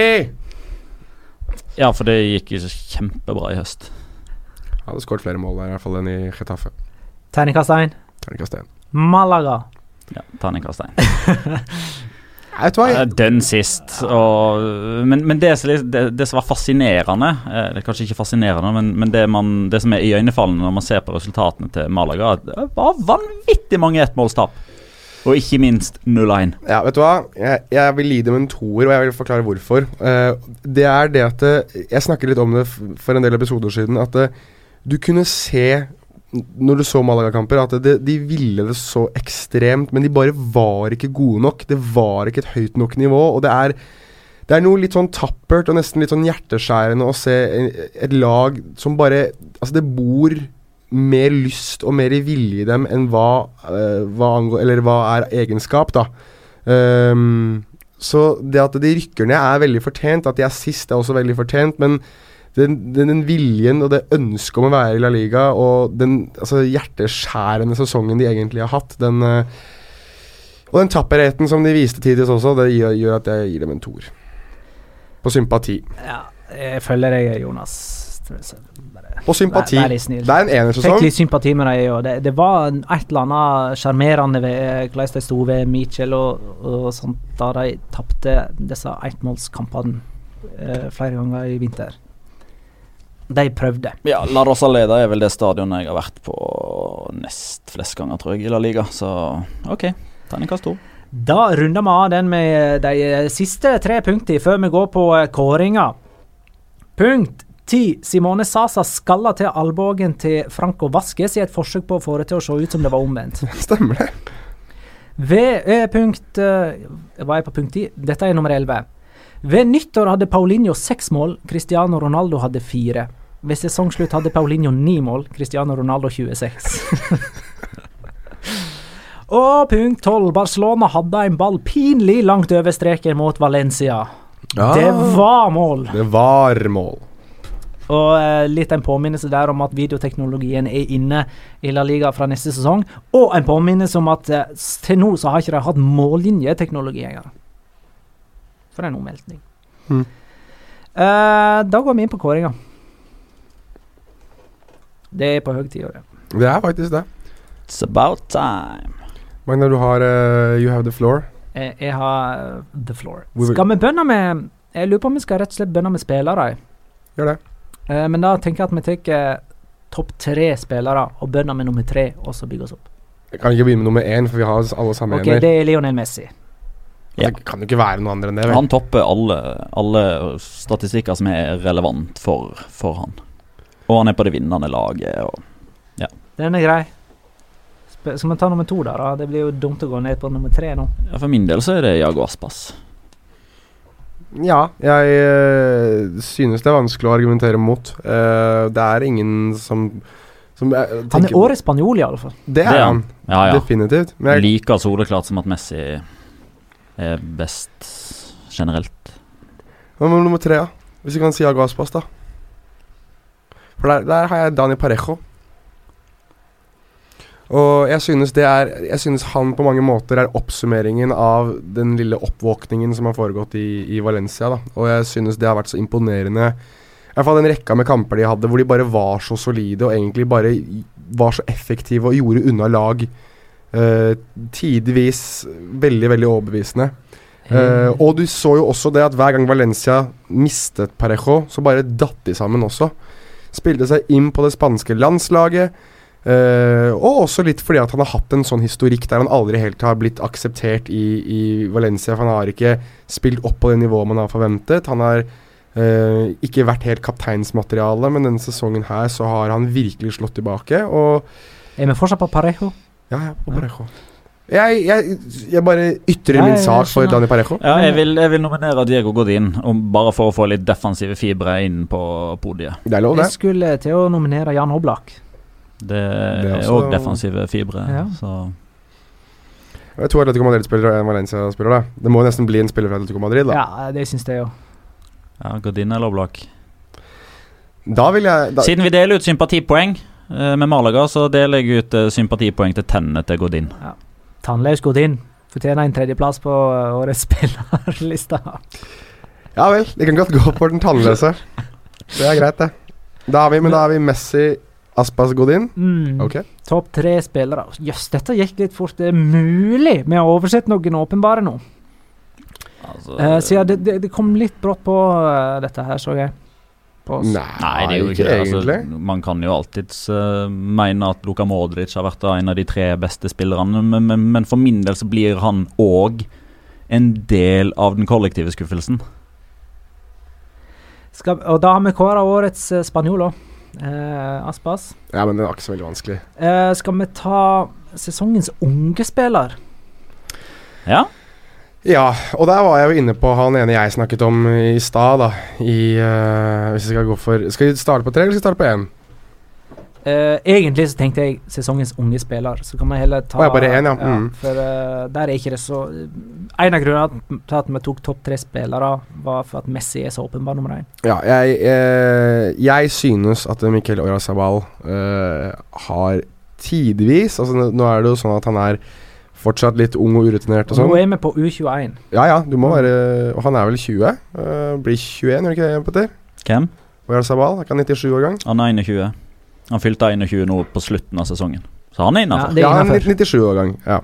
Ja, for det gikk jo kjempebra i høst. Hadde skåret flere mål der, i hvert fall enn i Getafe. Terningkast 1. Terningkast 1. Malaga. Ja, terningkast én. Nei, Vet du hva? Eh, Den sist. Og, men men det, som det, det som var fascinerende eh, Det er kanskje ikke fascinerende, men, men det, man, det som er iøynefallende når man ser på resultatene til Malaga, det var vanvittig mange ettmålstap. Og ikke minst 0-1. Ja, vet du hva? Jeg, jeg vil gi dem en toer, og jeg vil forklare hvorfor. Uh, det er det at eh, Jeg snakket litt om det for en del episoder siden. At eh, du kunne se når du så Malaga-kamper, at det, de ville det så ekstremt, men de bare var ikke gode nok. Det var ikke et høyt nok nivå. Og det er det er noe litt sånn tappert og nesten litt sånn hjerteskjærende å se et lag som bare Altså, det bor mer lyst og mer vilje i dem enn hva, uh, hva, angår, hva er egenskap, da. Um, så det at de rykker ned er veldig fortjent. At de er sist er også veldig fortjent. Men den, den, den viljen og det ønsket om å være i La Liga og den altså, hjerteskjærende sesongen de egentlig har hatt, den uh, Og den tapperheten som de viste tidligst også, det gjør, gjør at jeg gir dem en toer. På sympati. Ja, jeg følger deg, Jonas. På sympati. Vær, vær litt snill. Det er en Fikk litt sympati med dem. Og det, det var et eller annet sjarmerende ved eh, hvordan de sto ved Mitchell og, og sånt, da de tapte disse ettmålskampene eh, flere ganger i vinter. De prøvde. Ja, La Rosaleda er vel det stadionet jeg har vært på nest flest ganger, tror jeg, i La Liga. Så OK, terningkast to. Da runder vi av den med de siste tre punktene før vi går på eh, kåringa. Punkt 10. Simone Sasa skalla til albuen til Franco Vasques i et forsøk på å få det til å se ut som det var omvendt. Stemmer det. Ved punkt eh, Var jeg på punkt 10? Dette er nummer 11. Ved nyttår hadde Paulinho seks mål, Cristiano Ronaldo hadde fire. Ved sesongslutt hadde Paulinho ni mål, Cristiano Ronaldo 26. Og punkt 12. Barcelona hadde en ball pinlig langt over streken mot Valencia. Det var mål! Det var mål. Og eh, litt en påminnelse der om at videoteknologien er inne i La Liga fra neste sesong. Og en påminnelse om at eh, til nå så har ikke de hatt mållinjeteknologi engang. For en omveltning. Mm. Eh, da går vi inn på kåringa. Det er på høy tid. det. Det er faktisk det. It's about time. Magna, du har uh, You have the floor. Jeg, jeg har the floor. Skal vi bønne med Jeg lurer på om vi skal rett og slett bønne med spillere. Gjør det. Eh, men da tenker jeg at vi tar topp tre spillere og begynner med nummer tre, og så bygger oss opp. Jeg kan ikke begynne med nummer én, for vi har alle samme Ok, ener. det er Lionel Messi. Ja. Det kan jo ikke være noe andre enn det. Vel? Han topper alle, alle statistikker som er relevant for, for han. Og han er på det vinnende laget. Og Den er grei. Skal vi ta nummer to, da? da? Det blir jo dumt å gå ned på nummer tre nå. ja, for min del så er det Jago Aspas. Ja, jeg eh, synes det er vanskelig å argumentere mot. Eh, det er ingen som, som jeg Han er årets spanjol, i alle fall. Det er han. Ja, ja. Definitivt. Men jeg, liker soleklart som at Messi er best generelt. hva med nummer tre, da? Hvis vi kan si Iago Aspas, da. For der, der har jeg Dani Parejo. Og jeg synes det er Jeg synes han på mange måter er oppsummeringen av den lille oppvåkningen som har foregått i, i Valencia. da Og jeg synes det har vært så imponerende. I hvert fall den rekka med kamper de hadde hvor de bare var så solide og egentlig bare var så effektive og gjorde unna lag. Eh, tidvis veldig, veldig overbevisende. Eh, og du så jo også det at hver gang Valencia mistet Parejo, så bare datt de sammen også. Spilte seg inn på det spanske landslaget. Eh, og også litt fordi at han har hatt en sånn historikk der han aldri helt har blitt akseptert i, i Valencia. For han har ikke spilt opp på det nivået man har forventet. Han har uh, ikke vært helt kapteinsmateriale, men denne sesongen her så har han virkelig slått tilbake. Og Er vi fortsatt på Parejo? ja, ja, på Parejo. Jeg, jeg, jeg bare ytrer min sak for. Dani Parejo. Ja, jeg vil, jeg vil nominere Diego Godin, om, bare for å få litt defensive fibre inn på podiet. Det er lov, det. Jeg skulle til å nominere Jan Oblak. Det er òg defensive fibre. Ja. Så Det er to Atletico Madrid-spillere og en Valencia-spiller. da Det må nesten bli en spiller fra Atletico Madrid. Da, Ja, det syns jeg jo. ja, Godin eller Oblak. da vil jeg da, Siden vi deler ut sympatipoeng eh, med Malaga, så deler jeg ut eh, sympatipoeng til tennene til Godin. Tannløs Godin fortjener en tredjeplass på uh, årets spillerliste. Ja vel, det kan godt gå for den tannløse. Det er greit, det. Da har vi, men da har vi Messi, Aspas, Godin. Mm. Ok. Topp tre spillere. Jøss, dette gikk litt fort. Det er mulig vi har oversett noen åpenbare nå. Altså, uh, så ja, det, det, det kom litt brått på uh, dette her, så jeg. På oss. Nei, Nei, det er jo ikke det. Altså, man kan jo alltids uh, mene at Luka Modric har vært en av de tre beste spillerne, men, men, men for min del så blir han òg en del av den kollektive skuffelsen. Skal, og da har vi kåra årets uh, spanjol òg. Eh, Aspas. Ja, men den var ikke så veldig vanskelig. Eh, skal vi ta sesongens unge spiller? Ja, Ja, og der var jeg jo inne på han ene jeg snakket om i stad, da. I uh, Hvis vi skal gå for Skal vi starte på tre, eller skal vi starte på én? Eh, egentlig så tenkte jeg sesongens unge spiller, så kan man heller ta ja, bare en ja. Mm. For uh, der er ikke det så En av grunnene til at vi tok topp tre spillere, var for at Messi er så åpenbar nummer én. Ja, jeg, eh, jeg synes at Miquel Orazabal eh, har tidvis Altså nå- er det jo sånn at han er fortsatt litt ung og urutinert og Og nå sånn. er vi på U21. Ja ja, du må være Og han er vel 20? Uh, blir 21, gjør ikke det, Petter? hvem? Orazabal, er ikke han 97-årgang? Han er 21. Han fylte 21 nå på slutten av sesongen. Så han er Ja, innafor. Ja, er Ja, han er innenfor. 97-årgang. Ja.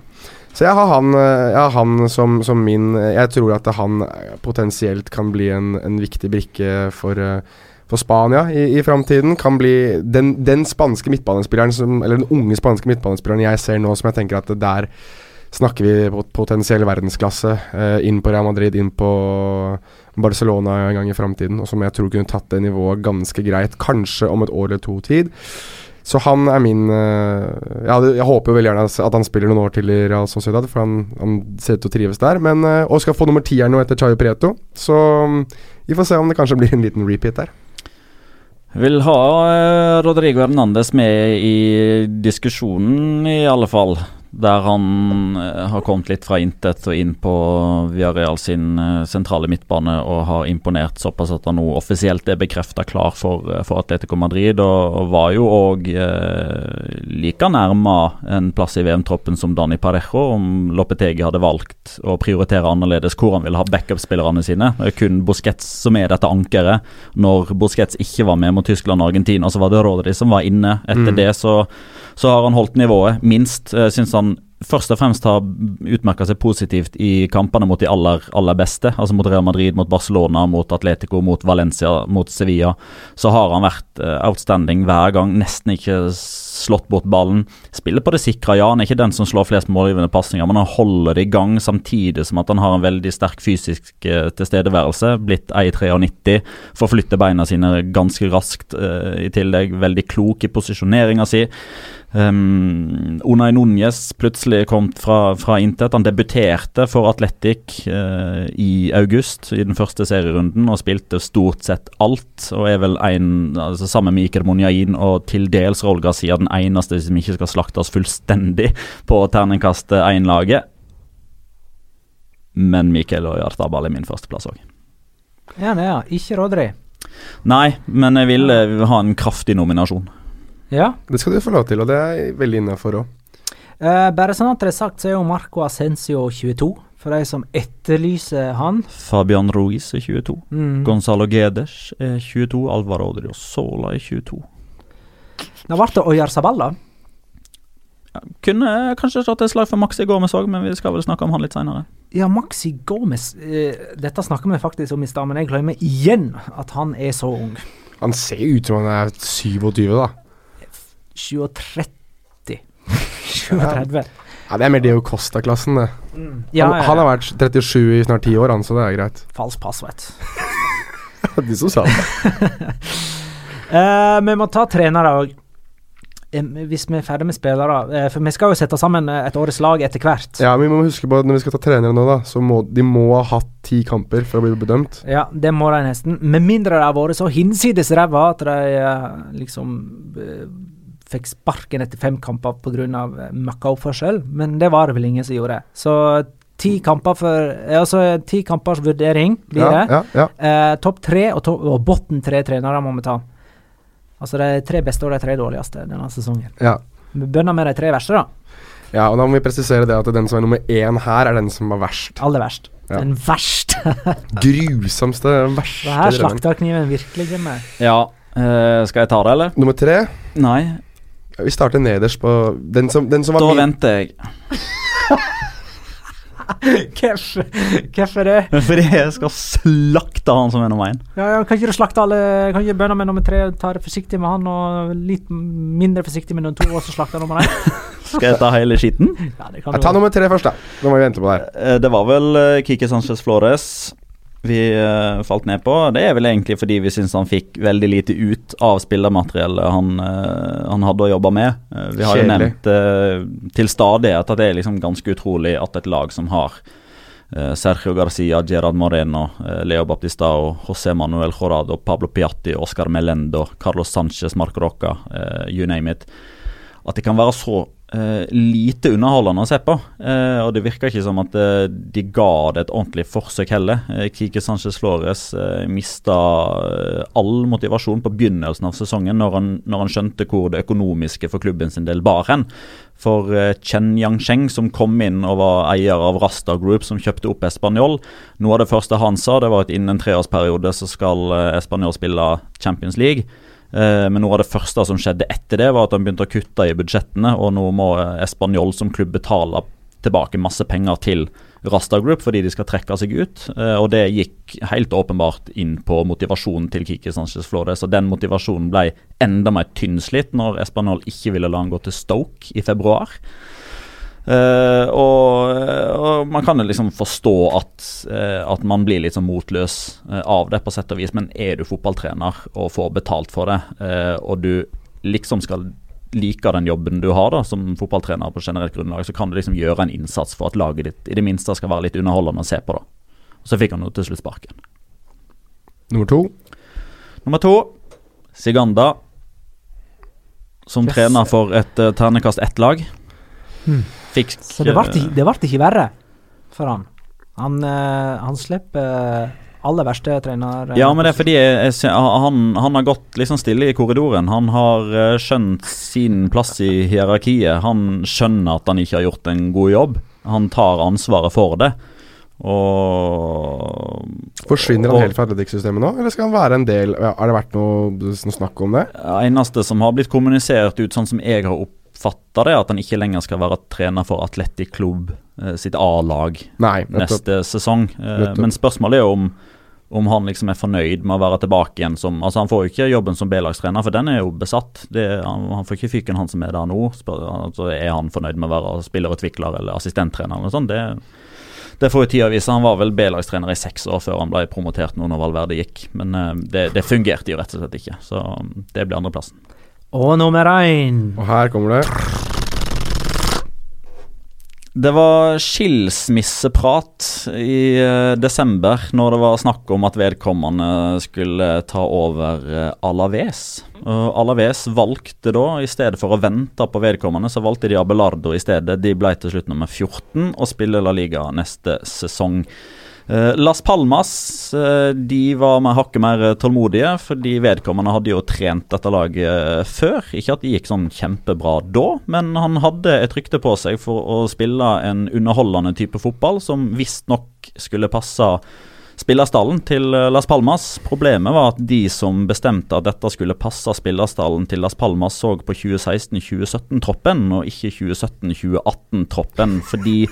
Så jeg har han, eh, jeg har han som, som min Jeg tror at han eh, potensielt kan bli en, en viktig brikke for, eh, for Spania i, i framtiden. Kan bli den, den spanske midtbanespilleren som Eller den unge spanske midtbanespilleren jeg ser nå, som jeg tenker at det der snakker vi potensiell verdensklasse. eh, inn på Real Madrid, inn på Barcelona en gang i framtiden. Og som jeg tror kunne tatt det nivået ganske greit, kanskje om et år eller to tid. Så han er min eh, jeg, jeg håper jo veldig gjerne at han spiller noen år til i Real Sociedad, for han, han ser ut til å trives der. Men, eh, og skal få nummer tieren nå etter Chayo Prieto. Så mm, vi får se om det kanskje blir en liten repeat der. Vil ha Rodrigo Hernandez med i diskusjonen, i alle fall. Der han eh, har kommet litt fra intet og inn på Villarreal sin eh, sentrale midtbane og har imponert såpass at han nå offisielt er bekrefta klar for, eh, for Atletico Madrid. Og, og var jo òg eh, like nærma en plass i VM-troppen som Dani Parejo om Lopetegi hadde valgt å prioritere annerledes hvor han ville ha backup-spillerne sine. Det er kun Busquets som er dette ankeret. Når Busquets ikke var med mot Tyskland og Argentina, så var det Rodri som var inne. Etter Mm. det så, så har han holdt nivået, minst. Syns han først og fremst har utmerka seg positivt i kampene mot de aller, aller beste. Altså mot Real Madrid, mot Barcelona, mot Atletico, mot Valencia, mot Sevilla. Så har han vært eh, outstanding hver gang. Nesten ikke slått bort ballen. Spiller på det sikre, ja. Han er ikke den som slår flest målgivende pasninger, men han holder det i gang samtidig som at han har en veldig sterk fysisk eh, tilstedeværelse. Blitt 1,93. Forflytter beina sine ganske raskt eh, i tillegg. Veldig klok i posisjoneringa si. Um, Unai Núñez plutselig kom fra, fra intet. Han debuterte for Atletic uh, i august, i den første serierunden, og spilte stort sett alt. Og er vel en, altså sammen med Iker Monjain og til dels Raúl Garcia, den eneste som ikke skal slaktes fullstendig på terningkast én-laget. Men Mikael og Jartabal er min førsteplass òg. Ja, ja. Ikke Rodri. Nei, men jeg vil eh, ha en kraftig nominasjon. Ja. Det skal du få lov til, og det er jeg veldig innafor òg. Eh, bare sånn at det er sagt, så er jo Marco Ascencio 22, for de som etterlyser han. Fabian Ruiz er 22. Mm. Gonzalo Gedes er 22. Alvaro Odriozola er 22. Da ble det Oyarzabal, da. Kunne kanskje slått et slag for Maxi Gomez òg, men vi skal vel snakke om han litt seinere. Ja, Maxi Gomez eh, Dette snakker vi faktisk om i stad, men jeg glemmer igjen at han er så ung. Han ser ut som han er 27, da. 37 37. Ja, Det er mer Deo Costa-klassen, det. Ja, han, han har vært 37 i snart 10 år, han, så det er greit. Falsk pass, vet du. De som sa det. uh, vi må ta trenere òg. Hvis vi er ferdig med spillere eh, For vi skal jo sette sammen eh, et årets lag etter hvert. Ja, men vi må huske på at når vi skal ta trenere nå, da, så må de må ha hatt ti kamper for å bli bedømt. Ja, det må de nesten. Med mindre de har vært så hinsides ræva at de eh, liksom eh, fikk sparken etter fem kamper pga. møkkaoppførsel. Men det var det vel ingen som gjorde. Så ti kamper for eh, Altså ti kampers vurdering blir Ja, det. ja, ja. Eh, Topp tre og, to og bunnen tre trenere må vi ta. Altså de tre beste og de tre dårligste denne sesongen. ja. Vi begynner med de tre verste, da. Ja, og da må vi presisere det at den som er nummer én her, er den som var verst. Aller verst. Ja. Den verste. Grusomste, verste Det her slakterkniven kniven virkelig meg. Ja, Uh, skal jeg ta det, eller? Nummer tre Nei, Vi starter nederst på Den som, den som var da min- venter jeg. Hvorfor hvorfor det? Fordi jeg skal slakte han som er nummer én. Ja, ja, kan ikke du slakte alle Kan ikke begynne med nummer tre, ta det forsiktig med han, og litt mindre forsiktig med nummer to, og så slakte nummer én? Skal jeg ta hele skitten? Ja, det kan Ja, du Ta nummer tre først, da. Nå må vi vente på deg. Eh, Det var vel Kiki Kike Sanchez Flores vi uh, falt ned på. Det er vel egentlig fordi vi syns han fikk veldig lite ut av spillermateriellet han, uh, han hadde å jobbe med. Uh, vi har jo nevnt til stadighet at det er liksom ganske utrolig at et lag som har Sergio Garcia, Gerard Moreno, Leo Baptistao, José Manuel Jorado, Pablo Piatti, Oscar Melendo, Carlos Sánchez, Marco Rocca, eh, you name it. At det kan være så eh, lite underholdende å se på. Eh, og det virker ikke som at eh, de ga det et ordentlig forsøk heller. Kike Sanchez Flores mista all motivasjon på begynnelsen av sesongen, når han, når han skjønte hvor det økonomiske for klubben sin del bar hen. For Chen Yangsheng, som kom inn og var eier av Rasta Group, som kjøpte opp Español Noe av det første han sa, det var at innen en treårsperiode så skal Español spille Champions League. Eh, Men noe av det første som skjedde etter det, var at han begynte å kutte i budsjettene, og nå må Español som klubb betale tilbake masse penger til Rasta Group fordi de skal trekke seg ut. Eh, Og det gikk helt åpenbart inn på motivasjonen til Kiki Sanchez Flores, og den motivasjonen ble enda mer tynnslitt når Español ikke ville la han gå til Stoke i februar. Eh, og, og man kan jo liksom forstå at, uh, at man blir litt sånn motløs uh, av det, på sett og vis. Men er du fotballtrener og får betalt for det, eh, og du liksom skal like den jobben du har da som fotballtrener på generelt grunnlag, så kan du liksom gjøre en innsats for at laget ditt i det minste skal være litt underholdende å se på. da. Og Så fikk han jo til slutt sparken. Nummer to. Nummer to, Siganda. Som Yes. trener for et uh, ternekast ett-lag. Hmm. Fikk Så det ble, ikke- det ble ikke verre for han. Han, eh, han slipper eh, aller verste trener... eh, Ja, men det er fordi jeg, jeg, han, han har gått liksom stille i korridoren. Han har skjønt sin plass i hierarkiet. Han skjønner at han ikke har gjort en god jobb. Han tar ansvaret for det. Og Forsvinner Og- han helt fra Athletics-systemet nå, eller skal han være en del Har det vært noe, noe snakk om det? eneste som har blitt kommunisert ut sånn som jeg har oppfatta det, at han ikke lenger skal være trener for Atletic Klubb eh, sitt A-lag neste sesong. Eh, men spørsmålet er jo om, om han liksom er fornøyd med å være tilbake igjen som Altså Han får jo ikke jobben som B-lagstrener, for den er jo besatt. Det, han, han får ikke fyken, han som er der nå. Spør, altså, er han fornøyd med å være spillerutvikler eller assistenttrener eller noe sånt? Det, det får jo tida vise. Han var vel B-lagstrener i seks år før han ble promotert nå når Valverde gikk. Men eh, det, det fungerte jo rett og slett ikke, så det blir andreplassen. Og nummer én Og her kommer det. Det var skilsmisseprat i eh, desember når det var snakk om at vedkommende skulle ta over uh, Alaves. Og Alaves valgte da, i stedet for å vente på vedkommende, så valgte de Abelardo i stedet. De ble til slutt nummer 14 og spiller La Liga neste sesong. Eh, Las Palmas eh, de var med hakket mer eh, tålmodige, fordi vedkommende hadde jo trent dette laget før. Ikke at det gikk sånn kjempebra da, men han hadde et rykte på seg for å spille en underholdende type fotball, som visstnok skulle passe spillerstallen til Las Palmas. Problemet var at de som bestemte at dette skulle passe spillerstallen til Las Palmas, så på 2016-2017-troppen, og ikke 2017-2018-troppen, fordi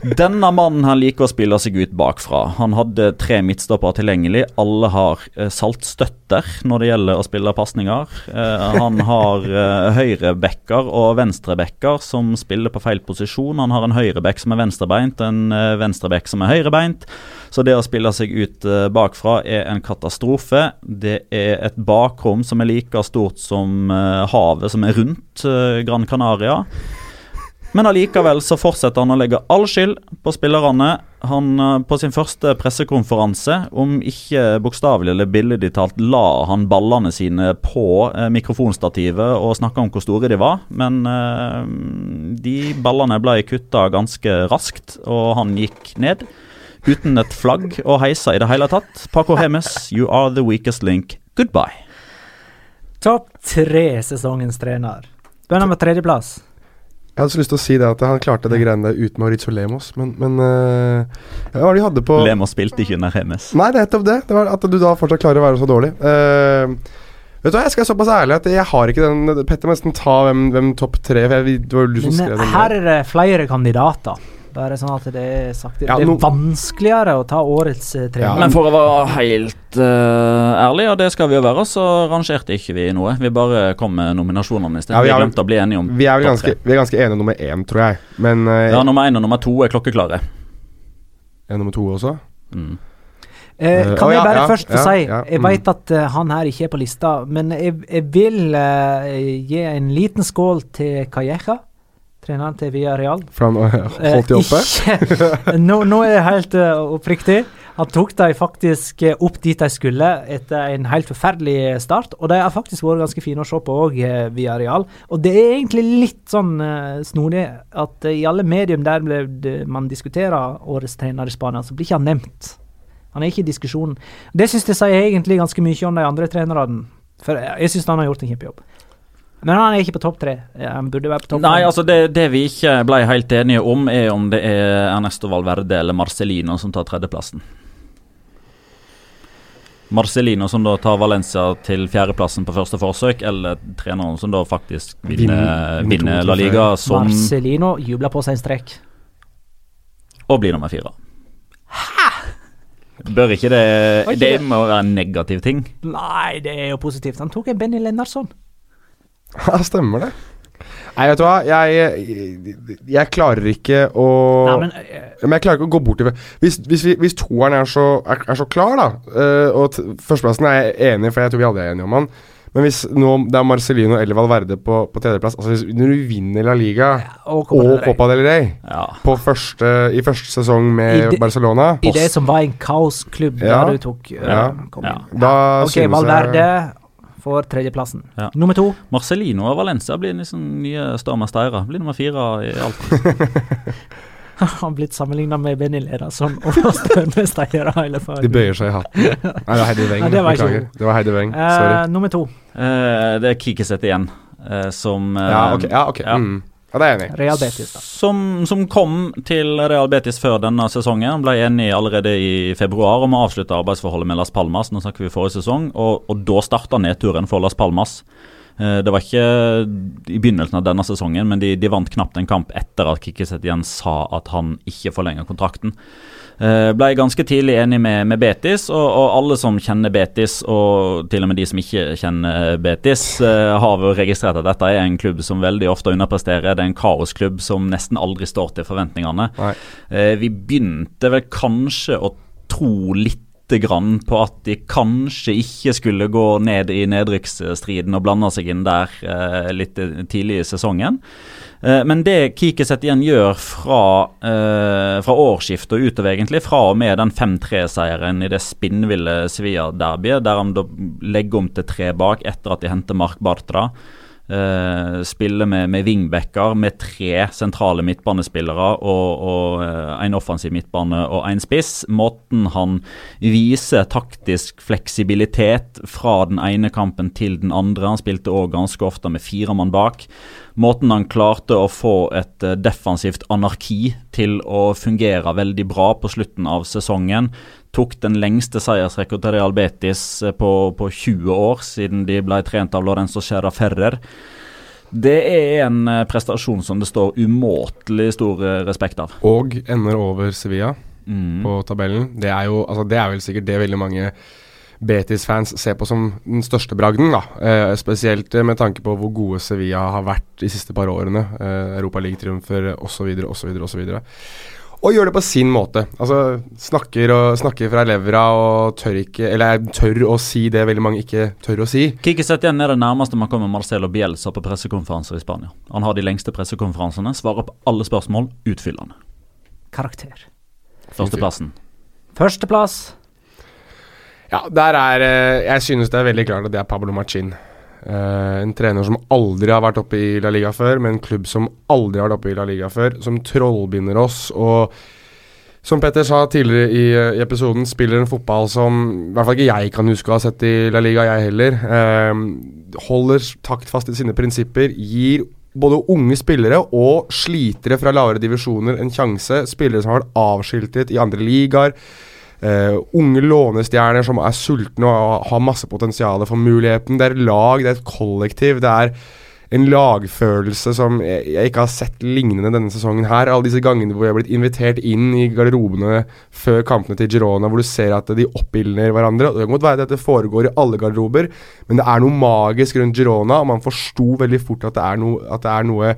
Denne mannen han liker å spille seg ut bakfra. Han hadde tre midtstoppere tilgjengelig. Alle har eh, saltstøtter når det gjelder å spille pasninger. Eh, han har eh, høyrebacker og venstrebacker som spiller på feil posisjon. Han har en høyreback som er venstrebeint, en venstreback som er høyrebeint. Så det å spille seg ut bakfra er en katastrofe. Det er et bakrom som er like stort som havet som er rundt Gran Canaria. Men allikevel så fortsetter han å legge all skyld på spillerne. Han eh, På sin første pressekonferanse, om ikke bokstavelig eller billedlig talt, la han ballene sine på eh, mikrofonstativet og snakka om hvor store de var. Men eh, de ballene ble kutta ganske raskt, og han gikk ned. Uten et flagg å heise i det hele tatt. Paco Hemes, you are the weakest link. Goodbye. Topp tre sesongens trener. Begynner med tredjeplass. Jeg hadde så lyst til å si det at han klarte det greiene der uten Maurizio Lemos, men, men uh, Hva var det de hadde på Lemos spilte ikke under Hemes. Nei, det er nettopp det. det var at du da fortsatt klarer å være så dårlig. Uh, vet du hva, Jeg skal være såpass ærlig at jeg har ikke den Petter må nesten ta hvem, hvem topp tre for jeg, Det var jo du som skrev den. her er det flere kandidater. Bare sånn at det er sagt. Ja, det er vanskeligere å ta årets eh, trener. Ja, Men for å være helt uh, ærlig, og det skal vi jo være, så rangerte ikke vi noe. Vi bare kom med nominasjonene i sted. Ja, vi vi har- glemte å bli enige om Vi er vel ganske, vi er ganske enige om nummer én, tror jeg. Men uh, Ja, Nummer én og nummer to er klokkeklare. er nummer to også? Mm. Eh, kan å, jeg bare ja, først få ja, si ja, Jeg mm. vet at uh, han her ikke er på lista, men jeg, jeg vil uh, gi en liten skål til Calleja, treneren til Villarreal. For han eh, holdt de oppe? Ikke, nå, nå er jeg helt eh, oppriktig. Han tok dem faktisk eh, opp dit de skulle etter en helt forferdelig start. Og de har faktisk vært ganske fine å se på òg, via Real. Og det er egentlig litt sånn eh, snodig at eh, i alle medium der man diskuterer årets trener i Spania, så blir ikke han nevnt. Han er ikke i diskusjonen. Det syns jeg sier egentlig ganske mye om de andre trenerne. For jeg syns han har gjort en kjempejobb. Men han er ikke på topp tre. Han burde være på topp Nei, altså det, det vi ikke ble helt enige om, er om det er Ernesto Valverde eller Marcelino som tar tredjeplassen. Marcelino som da tar Valencia til fjerdeplassen på første forsøk, eller treneren som da faktisk vinner, Vinner vinner La Liga som Marcelino jubler på seg en strekk. Og blir nummer fire. Bør ikke det Det må være en negativ ting. Nei, det er jo positivt. Han tok en Benny Lennarsson. Ja, stemmer det. Nei, vet du hva, jeg, jeg, jeg klarer ikke å Nei, men eh, Men jeg klarer ikke å gå bort til Hvis, hvis, hvis toeren er så, er, er så klar, da eh, Og t førsteplassen er jeg enig i, for jeg tror vi alle er enige om han. Men hvis nå det er Marcelino eller Valverde på, på tredjeplass altså hvis, Når du vinner La Liga og Copa del og Rey. Copa del Rey Ja. på første, i første sesong med I de, Barcelona I det som var en kaosklubb Ja. der du tok uh, Ja. Ja. Da Ok, synes Valverde jeg får tredjeplassen. Ja. Nummer to. Marcelino og Valencia blir liksom nye Stormesteire. Blir nummer fire i alt. Han har blitt sammenligna med Benny Lennarsson og størmesteiere hele De bøyer seg i hatten. Nei, det var Heidi Weng. Nei, det var ikke Beklager. Det var Heidi Weng. Sorry. Uh, nummer to. Uh, det er Kikiset igjen, uh, som eh, Ja, ok. Ja, ok. ja. Mm. Ja, det er jeg enig. Real Betis, da. Som, som kom til Real Betis før denne sesongen. Ble enig allerede i februar om å avslutte arbeidsforholdet med Las Palmas. Nå snakker vi forrige sesong, og, og da starta nedturen for Las Palmas. Eh, Det var ikke i begynnelsen av denne sesongen, men de, de vant knapt en kamp etter at Kikkiset igjen sa at han ikke forlenger kontrakten. Eh, Ble ganske tidlig enig med, med Betis, og, og alle som kjenner Betis, og til og med de som ikke kjenner Betis, eh, har registrert at dette er en klubb som veldig ofte underpresterer. Det er en kaosklubb som nesten aldri står til forventningene. Nei. Eh, Vi begynte vel kanskje å tro litt grann på at de kanskje ikke skulle gå ned i nedrykksstriden og blande seg inn der litt tidlig i sesongen. Eh, men det Kikiset igjen gjør fra, eh, fra årsskiftet og utover, egentlig, fra og med den 5-3-seieren i det spinnville Sevilla-derbyet, der han legger om til tre bak etter at de henter Mark Bartra. Uh, spiller med, med wingbacker med tre sentrale midtbanespillere og, og en offensiv midtbane og en spiss. Måten han viser taktisk fleksibilitet fra den ene kampen til den andre. Han spilte òg ganske ofte med fire mann bak. Måten han klarte å få et eh, defensivt anarki til å fungere veldig bra på slutten av sesongen. Tok den lengste seiersrekorden til Real Betis eh, på, på 20 år, siden de ble trent av Lorenzo Serra Ferrer. Det er en eh, prestasjon som det står umåtelig stor respekt av. Og ender over Sevilla Mm. på tabellen. Det er jo altså, det er vel sikkert det veldig mange Betis-fans ser på som den største bragden. da. Eh, spesielt eh, med tanke på hvor gode Sevilla har vært de siste par årene. Eh, Europaligatriumfer osv. osv. osv. Og gjør det på sin måte. Altså Snakker, og, snakker fra levra og tør ikke Eller tør å si det veldig mange ikke tør å si. Kiki Setien er det nærmeste man kommer Marcelo Bielsa på pressekonferanser i Spania. Han har de lengste pressekonferansene, svarer på alle spørsmål utfyllende. Karakter. Førsteplassen. Førsteplass. Ja, der er eh, Jeg synes det er veldig klart at det er Pablo Machin. Uh, en trener som aldri har vært oppe i La Liga før, med en klubb som aldri har vært oppe i La Liga før, som trollbinder oss og som Petter sa tidligere i, eh, i episoden, spiller en fotball som i hvert fall ikke jeg kan huske å ha sett i La Liga, jeg heller. Uh, holder taktfast i sine prinsipper, gir både unge spillere og slitere fra lavere divisjoner en sjanse. Spillere som har vært avskiltet i andre ligaer. Eh, unge lånestjerner som er sultne og har masse potensial for muligheten. Det er lag, det er et kollektiv. Det er en lagfølelse som jeg, jeg ikke har sett lignende denne sesongen her. Alle disse gangene hvor jeg har blitt invitert inn i garderobene før kampene til Girona, hvor du ser at de oppildner hverandre. Det kan godt være at dette foregår i alle garderober, men det er noe magisk rundt Girona, og man forsto veldig fort at det, er noe, at det er noe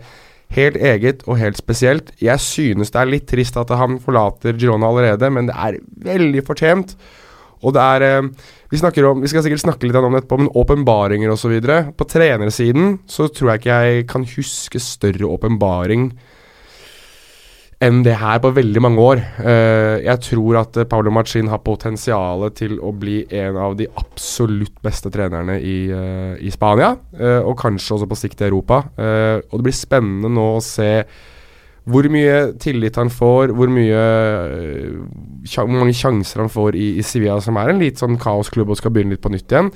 helt eget og helt spesielt. Jeg synes det er litt trist at han forlater Girona allerede, men det er veldig fortjent. Og det er eh, vi, om, vi skal sikkert snakke litt om dette, men åpenbaringer osv. På trenersiden så tror jeg ikke jeg kan huske større åpenbaring enn det her på veldig mange år. Eh, jeg tror at Paolo Paulo Machin har potensial til å bli en av de absolutt beste trenerne i, eh, i Spania, eh, og kanskje også på sikt i Europa. Eh, og det blir spennende nå å se hvor mye tillit han får, hvor, mye, eh, hvor mange sjanser han får i, i Sevilla, som er en litt sånn kaosklubb og skal begynne litt på nytt igjen.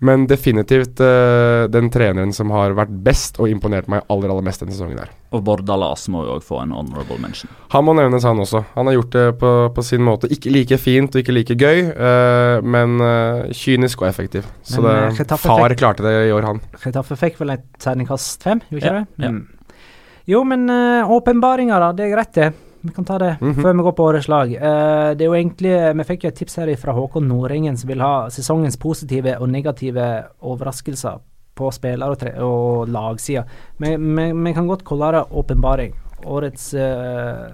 Men definitivt uh, den treneren som har vært best og imponert meg aller aller mest denne sesongen. her. Og Bordalas må jo òg få en honorable mention. Han må nevnes, han også. Han har gjort det på, på sin måte. Ikke like fint og ikke like gøy, uh, men uh, kynisk og effektiv. Så Men, det, Getafe far fikk- klarte det i år, han. Getafe fikk vel et terningkast fem, gjorde ikke Ja, det? ja. Mm. Jo, men uh, åpenbaringer, da. Det er greit, det. Vi kan ta det Mhm. før vi går på årets lag. Uh, det er jo egentlig, Vi fikk jo et tips her fra Håkon Nordengen som vil ha sesongens positive og negative overraskelser på spiller- og, tre- og lagsida. Men vi kan godt kalle det åpenbaring. Årets uh,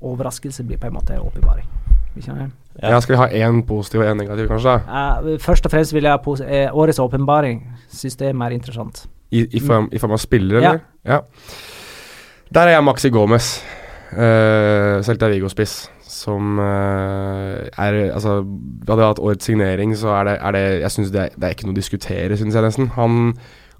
overraskelse blir på en måte åpenbaring. Ja. Ja. skal vi ha én positiv og én negativ, kanskje? Eh, først og fremst vil jeg ha pos årets åpenbaring. Syns det er mer interessant. I, i, form, I form av spillere, Ja. Ja. Der er jeg Maxi Gomez. Uh, Celta Vigo-spiss. Som uh, er Altså, hadde jeg hatt årets signering, så er det, er det Jeg syns det, det er ikke noe å diskutere, syns jeg nesten. Han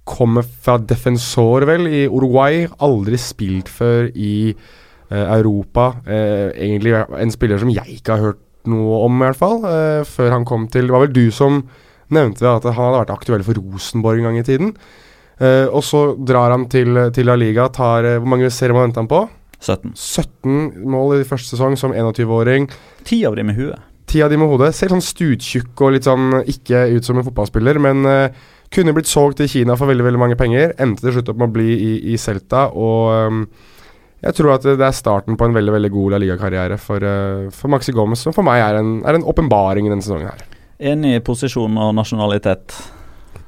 kommer fra Defensor, vel, i Uruguay. Aldri spilt før i uh, Europa. Uh, egentlig en spiller som jeg ikke har hørt noe om, i hvert fall. før han kom til Det var vel du som nevnte at han hadde vært aktuell for Rosenborg en gang i tiden. Og så drar han til, til La Liga. Tar, hvor mange serier må han vente han på? 17. 17 mål i første sesong som 21-åring. Ti av dem med huet. Ti av de med hodet. Ser sånn stuttjukk og litt sånn ikke ut som en fotballspiller, men uh, kunne blitt solgt til Kina for veldig veldig mange penger. Endte til slutt opp med å bli i, i Celta, og um, jeg tror at det er starten på en veldig veldig god La Liga-karriere for, uh, for Maxi Gomez, som for meg er en, åpenbaring i denne sesongen her. Enig i posisjon og nasjonalitet.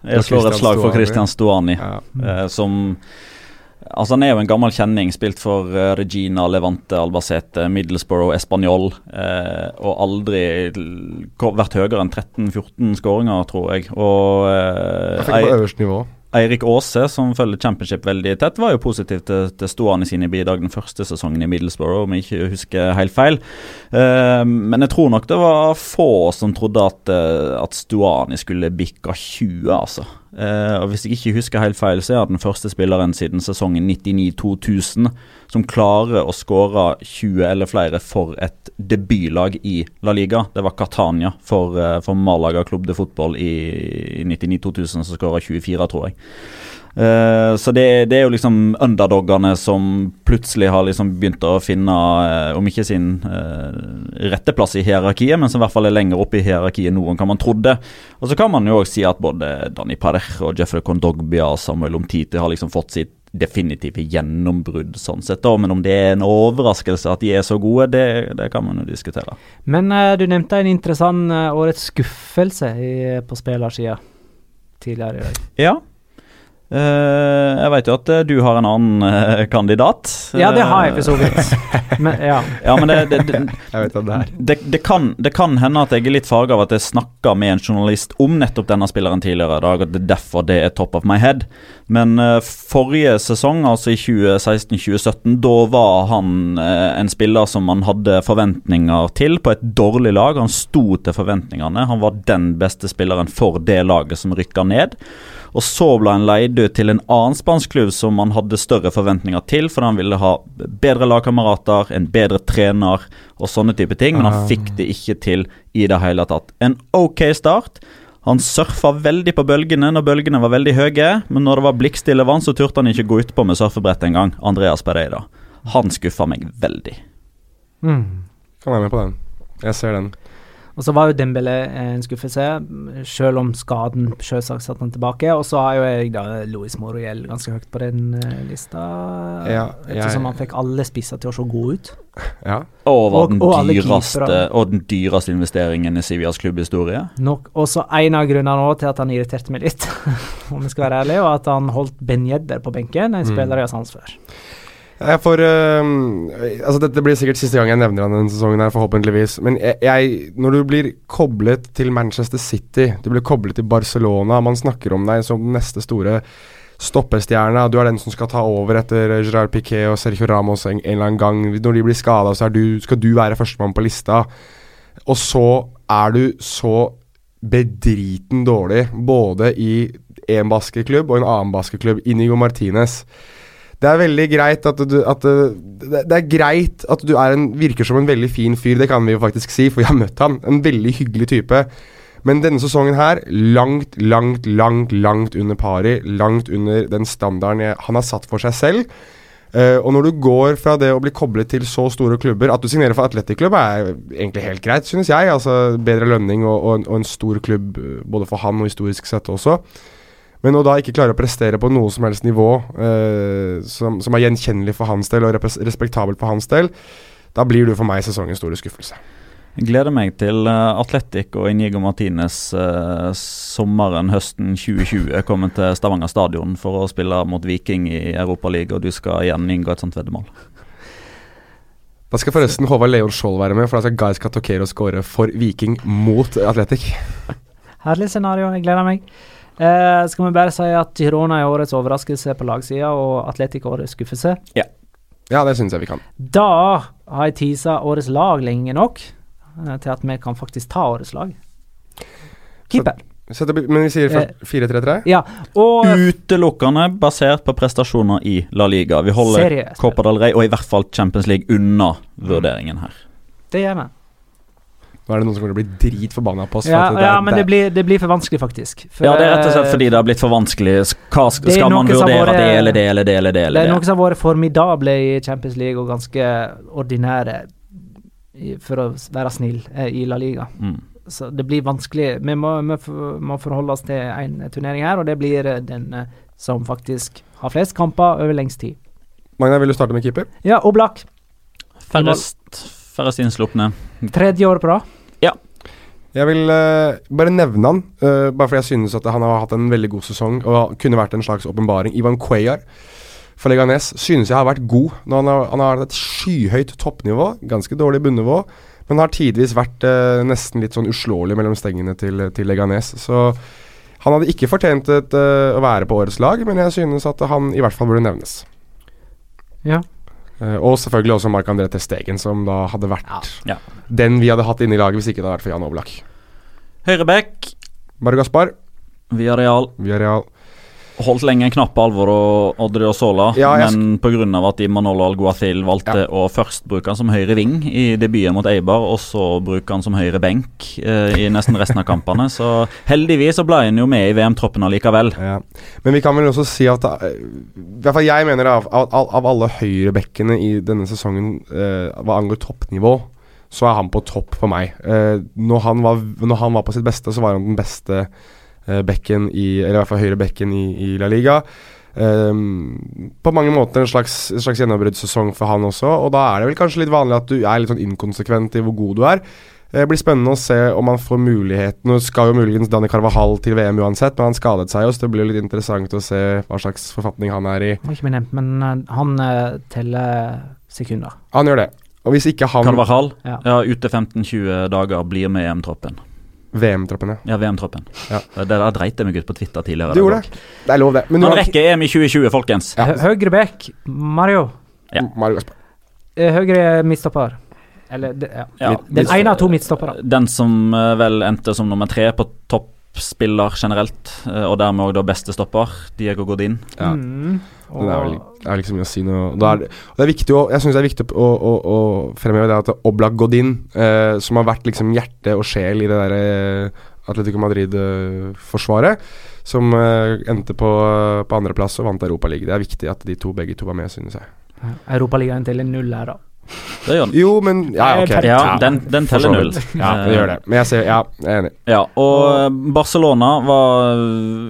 Jeg slår et slag for Christian Stuani, Ja. uh, som Altså Han er jo en gammel kjenning, spilt for eh, Regina, Levante, Albacete, Middlesbrough, Español. Eh, og aldri vært høyere enn 13-14 skåringer, tror jeg. Og eh, Jeg fikk på øverste nivå. Eirik Aase, som følger championship veldig tett, var jo positiv til, til stående sine bidrag den første sesongen i Middlesbrough, om jeg ikke husker helt feil. Eh, men jeg tror nok det var få som trodde at, eh, at Stuani skulle bikke 20, altså. Eh, og Hvis jeg ikke husker helt feil, så er han den første spilleren siden sesongen 99-2000 som klarer å skåre 20 eller flere for et debutlag i La Liga. Det var Catania for, eh, for Malaga klubb de Fotball i, i 99-2000 som skåra 24, tror jeg. Eh, så det, det, er jo liksom underdoggene som plutselig har liksom begynt å finne, uh, om ikke sin uh, rette plass i hierarkiet, men som i hvert fall er lenger oppe i hierarkiet nå enn hva man trodde. Og så kan man jo også si at både Dani Parejo og Jeffrey Kondogbia og Samuel Omtiti har liksom fått sitt definitive gjennombrudd, sånn sett. Da. Men om det er en overraskelse at de er så gode, det, det kan man jo diskutere. Men du nevnte en interessant årets skuffelse i, på spillersida tidligere i dag. Ja, jeg vet jo at uh, du har en annen uh, kandidat. Ja, det har jeg for så vidt. Men, ja. ja. men det, det, det, jeg vet at det, er. det, det, kan, det kan hende at jeg er litt farga av at jeg snakka med en journalist om nettopp denne spilleren tidligere i dag, og det er derfor det er top of my head. Men forrige sesong, altså i 2016-2017, da var han en spiller som man hadde forventninger til på et dårlig lag. Han sto til forventningene. Han var den beste spilleren for det laget som rykka ned. Og så ble han leid ut til en annen spansk klubb som han hadde større forventninger til, for han ville ha bedre lagkamerater, en bedre trener og sånne type ting, men han ah. fikk det ikke til i det hele tatt. En ok start. Han surfa veldig på bølgene når bølgene var veldig høye, men når det var blikkstille vann, så turte han ikke gå utpå med surfebrett engang. Andreas Pereira. Han skuffa meg veldig. Mm. Kan være med på den. Jeg ser den. Og så var jo Dembélé en skuffelse, selv om skaden selvsagt satte han tilbake. Og så har jo jeg da Louis Moriel ganske høyt på den uh, lista, ja, ettersom han fikk alle spisser til å se gode ut. Ja. Og var den, og, dyreste, og den dyreste investeringen i Sivias klubbhistorie. Nok også en av grunnene til at han irriterte meg litt, om jeg skal være ærlig, og at han holdt Ben Jedder på benken, en mm. spiller jeg har sans for. Jeg får uh, Altså, dette blir sikkert siste gang jeg nevner han denne sesongen, her, forhåpentligvis. Men jeg, jeg, Når du blir koblet til Manchester City, du blir koblet til Barcelona, man snakker om deg som den neste store stoppestjerna, du er den som skal ta over etter Gerard Piquet og Sergio Ramos en, en eller annen gang. Når de blir skada, så du, skal du være førstemann på lista. Og så er du så bedriten dårlig, både i en basketklubb og en annen basketklubb, Inigo Martinez. Det er veldig greit at du at, det, er greit at du er en, virker som en veldig fin fyr, det kan vi jo faktisk si, for jeg har møtt han. En veldig hyggelig type. Men denne sesongen her, langt, langt, langt langt under pari. Langt under den standarden jeg, han har satt for seg selv. Uh, og når du går fra det å bli koblet til så store klubber At du signerer for Atletic-klubb er egentlig helt greit, synes jeg. Altså Bedre lønning og, og, og en stor klubb eh, både for han og historisk sett også. Men å da ikke klare å prestere på noe som helst nivå eh, som, som, er gjenkjennelig for hans del og respektabelt for hans del, da blir du for meg sesongens store skuffelse. Jeg gleder meg til uh, Atletic og Inigo Martinez eh, sommeren, høsten 2020 kommer til Stavanger stadion for å spille mot Viking i Europaligaen, og du skal igjen inngå et sånt veddemål. Da skal forresten Håvard Leon Skjold være med, for da skal Guy Skatokero skåre for Viking mot Atletic. Herlig scenario, jeg gleder meg. Eh, skal vi bare si at Girona er årets overraskelse på lagsida, og Atletico årets skuffelse? Ja. ja, det syns jeg vi kan. Da har jeg teasa årets lag lenge nok eh, til at vi kan faktisk ta årets lag. Keeper. Så, så det, men vi sier 4-3-3? Eh, ja, Utelukkende basert på prestasjoner i La Liga. Vi holder Copa del Rey og i hvert fall Champions League unna vurderingen her. Det gjør vi. Nå er det noen som kommer til å bli dritforbanna på oss. Ja, det, ja, men det blir, det blir, for vanskelig, faktisk. For, ja, det er rett og slett fordi det har blitt for vanskelig. Hva skal, man vurdere vært, det eller det eller det eller det? Eller det er noen som har vært formidable i Champions League og ganske ordinære, for å være snill, eh, i La Liga. Mm. Så det blir vanskelig. Vi må, vi må forholde oss til én turnering her, og det blir eh, den eh, som faktisk har flest kamper over lengst tid. Magna, vil du starte med keeper? Ja, Oblak. Færrest Færrest innslupne. Tredje år på rad. Jeg vil uh, bare nevne han, uh, bare fordi jeg synes at han har hatt en veldig god sesong og kunne vært en slags åpenbaring. Ivan Cuellar for Leganes synes jeg har vært god. Han har, han har et skyhøyt toppnivå, ganske dårlig bunnivå, men har tidvis vært uh, nesten litt sånn uslåelig mellom stengene til, til Leganes. Så han hadde ikke fortjent et, å være på årets lag, men jeg synes at han i hvert fall burde nevnes. Ja. Uh, og selvfølgelig også Marc-André Testegen, som da hadde vært ja. Ja. den vi hadde hatt inne i laget hvis ikke det hadde vært for Jan Oblak. Høyreback. Bare Gaspar. Via Real. Via Real. Holdt lenge en knapp på Alvor og Sola, Ja, jeg men pga. at Imanolo Alguathil valgte å først bruke han som høyre ving i debuten mot Eibar, og så bruke han som høyre benk eh, i nesten resten av kampene. Så heldigvis så ble han jo med i VM-troppen allikevel. Ja. Men vi kan vel også si at eh, I hvert fall jeg mener av, av, av alle høyrebekkene i denne sesongen eh, hva angår toppnivå, så er han på topp for meg. Eh, når, han var, når han var på sitt beste, så var han den beste bekken i Eller i hvert fall høyre bekken i, i La Liga. Um, på mange måter en slags, en slags gjennombruddssesong for han også, og da er det vel kanskje litt vanlig at du er litt sånn inkonsekvent i hvor god du er. Det blir spennende å se om han får muligheten Nå skal jo muligens Danny Carvahall til VM uansett, men han skadet seg jo, så det blir litt interessant å se hva slags forfatning han er i. Har ikke vi nevnt, men eh, han eh, teller sekunder. Han gjør det. Og hvis ikke han Carvahall, Ja. ja, ute 15-20 dager, blir med EM-troppen. VM-troppen, ja. Ja, VM-troppen. Ja. Det der dreit jeg meg ut på Twitter tidligere. Du gjorde det. Det er lov, det. Men Han rekker EM i 2020, folkens. Ja. Hø- Høyre back, Mario. Ja. Mario Gaspar. Eh, Høyre midtstopper. Eller det, ja. Ja, Den ene av to midtstoppere. Den som eh, vel endte som nummer tre på toppspiller generelt, eh, og dermed òg da beste stopper, Diego Godin. Ja. Mm. Men det er vel det er liksom mye å si noe Da er det, er viktig å, Jeg syns det er viktig å, å, å fremheve det at Oblak Godin, eh, som har vært liksom hjerte og sjel i det der eh, Atletico Madrid-forsvaret, som eh, endte på, på andreplass og vant Europaligaen. Det er viktig at de to begge to var med, synes jeg. Europaligaen teller null her, da. Det gjør den. Jo, men Ja, ok. Ja, den, den teller null. Ja, det gjør det. Men jeg ser Ja, jeg er enig. Ja, og Barcelona var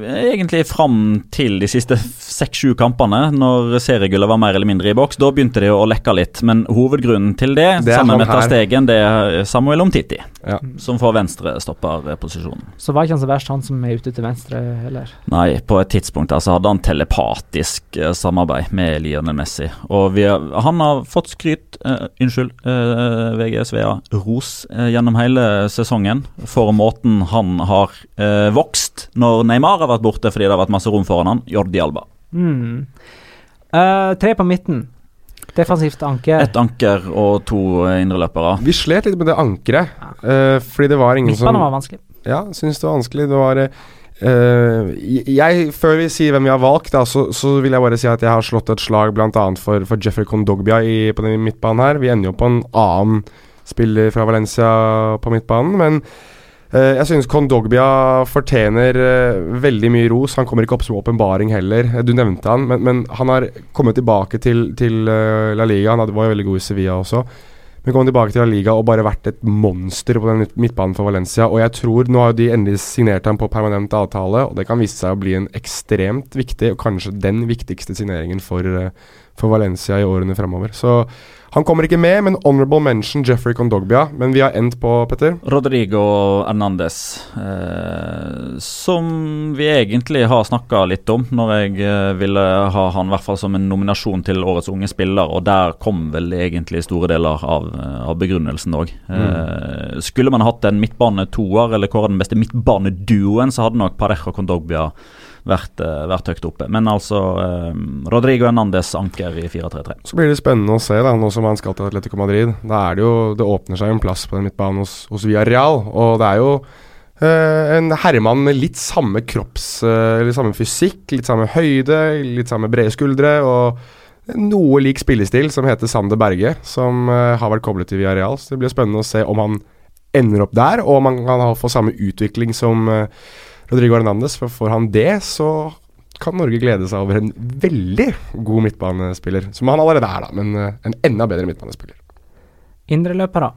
eh, egentlig fram til de siste seks-sju kampene, når seriegullet var mer eller mindre i boks, da begynte de å lekke litt. Men hovedgrunnen til det, Det sammen med Tastegen, det er Samuel Omtiti, Ja. som får venstrestopperposisjonen. Så var ikke han så verst, han som er ute til venstre heller. Nei, på et tidspunkt der så hadde han telepatisk eh, samarbeid med Lionel Messi. Og vi, har- han har fått skryt, eh, unnskyld, uh, VGSVA, ros uh, gjennom hele sesongen for måten han har eh, vokst når Neymar har vært borte fordi det har vært masse rom foran han. Jordi Alba. Mm. Eh, tre på midten. Defensivt anker. Et anker og to eh, indreløpere. Vi slet litt med det ankeret, eh, fordi det var ingen som Midtbanen var vanskelig. Ja, syns det var vanskelig. Det var eh, jeg, Før vi sier hvem vi har valgt, da, så, så vil jeg bare si at jeg har slått et slag bl.a. For, for Jeffrey Kondogbia i, på den midtbanen her. Vi ender jo på en annen spiller fra Valencia på midtbanen, men uh, jeg synes Kondogbia fortjener uh, veldig mye ros. Han kommer ikke opp som åpenbaring heller. Du nevnte han, men, men han har kommet tilbake til, til La Liga. Han var jo veldig god i Sevilla også. Men kom tilbake til La Liga og bare vært et monster på den midtbanen for Valencia. Og jeg tror Nå har de endelig signert ham på permanent avtale, og det kan vise seg å bli en ekstremt viktig, og kanskje den viktigste signeringen for, eh, for Valencia i årene fremover. Så han kommer ikke med, men honorable mention Jeffrey Condogbia. Men vi har endt på, Petter. Rodrigo Hernandez, eh, som vi egentlig har snakka litt om når jeg eh, ville ha han i hvert fall som en nominasjon til årets unge spiller, og der kom vel egentlig store deler av, eh, av begrunnelsen òg. Eh, skulle man hatt en midtbanetoer, eller kåra den beste midtbaneduoen, så hadde nok Parejo Kondogbia vært, eh, vært høyt oppe. Men altså eh, Rodrigo Hernandez anker i 4-3-3. Så blir det spennende å se, da, nå som han skal til Atletico Madrid. Da er det jo Det åpner seg en plass på den midtbanen hos, hos Villarreal, og det er jo eh, en herremann med litt samme kropps... eh, litt samme fysikk, litt samme høyde, litt samme brede skuldre og noe lik spillestil, som heter Sander Berge, som eh, har vært koblet til Villarreal. Så det blir spennende å se om han ender opp der, og om han kan få samme utvikling som eh, Rodrigo Hernandez. For får han det, så kan Norge glede seg over en veldig god midtbanespiller. Som han allerede er, da, men eh, en enda bedre midtbanespiller. Indreløpere.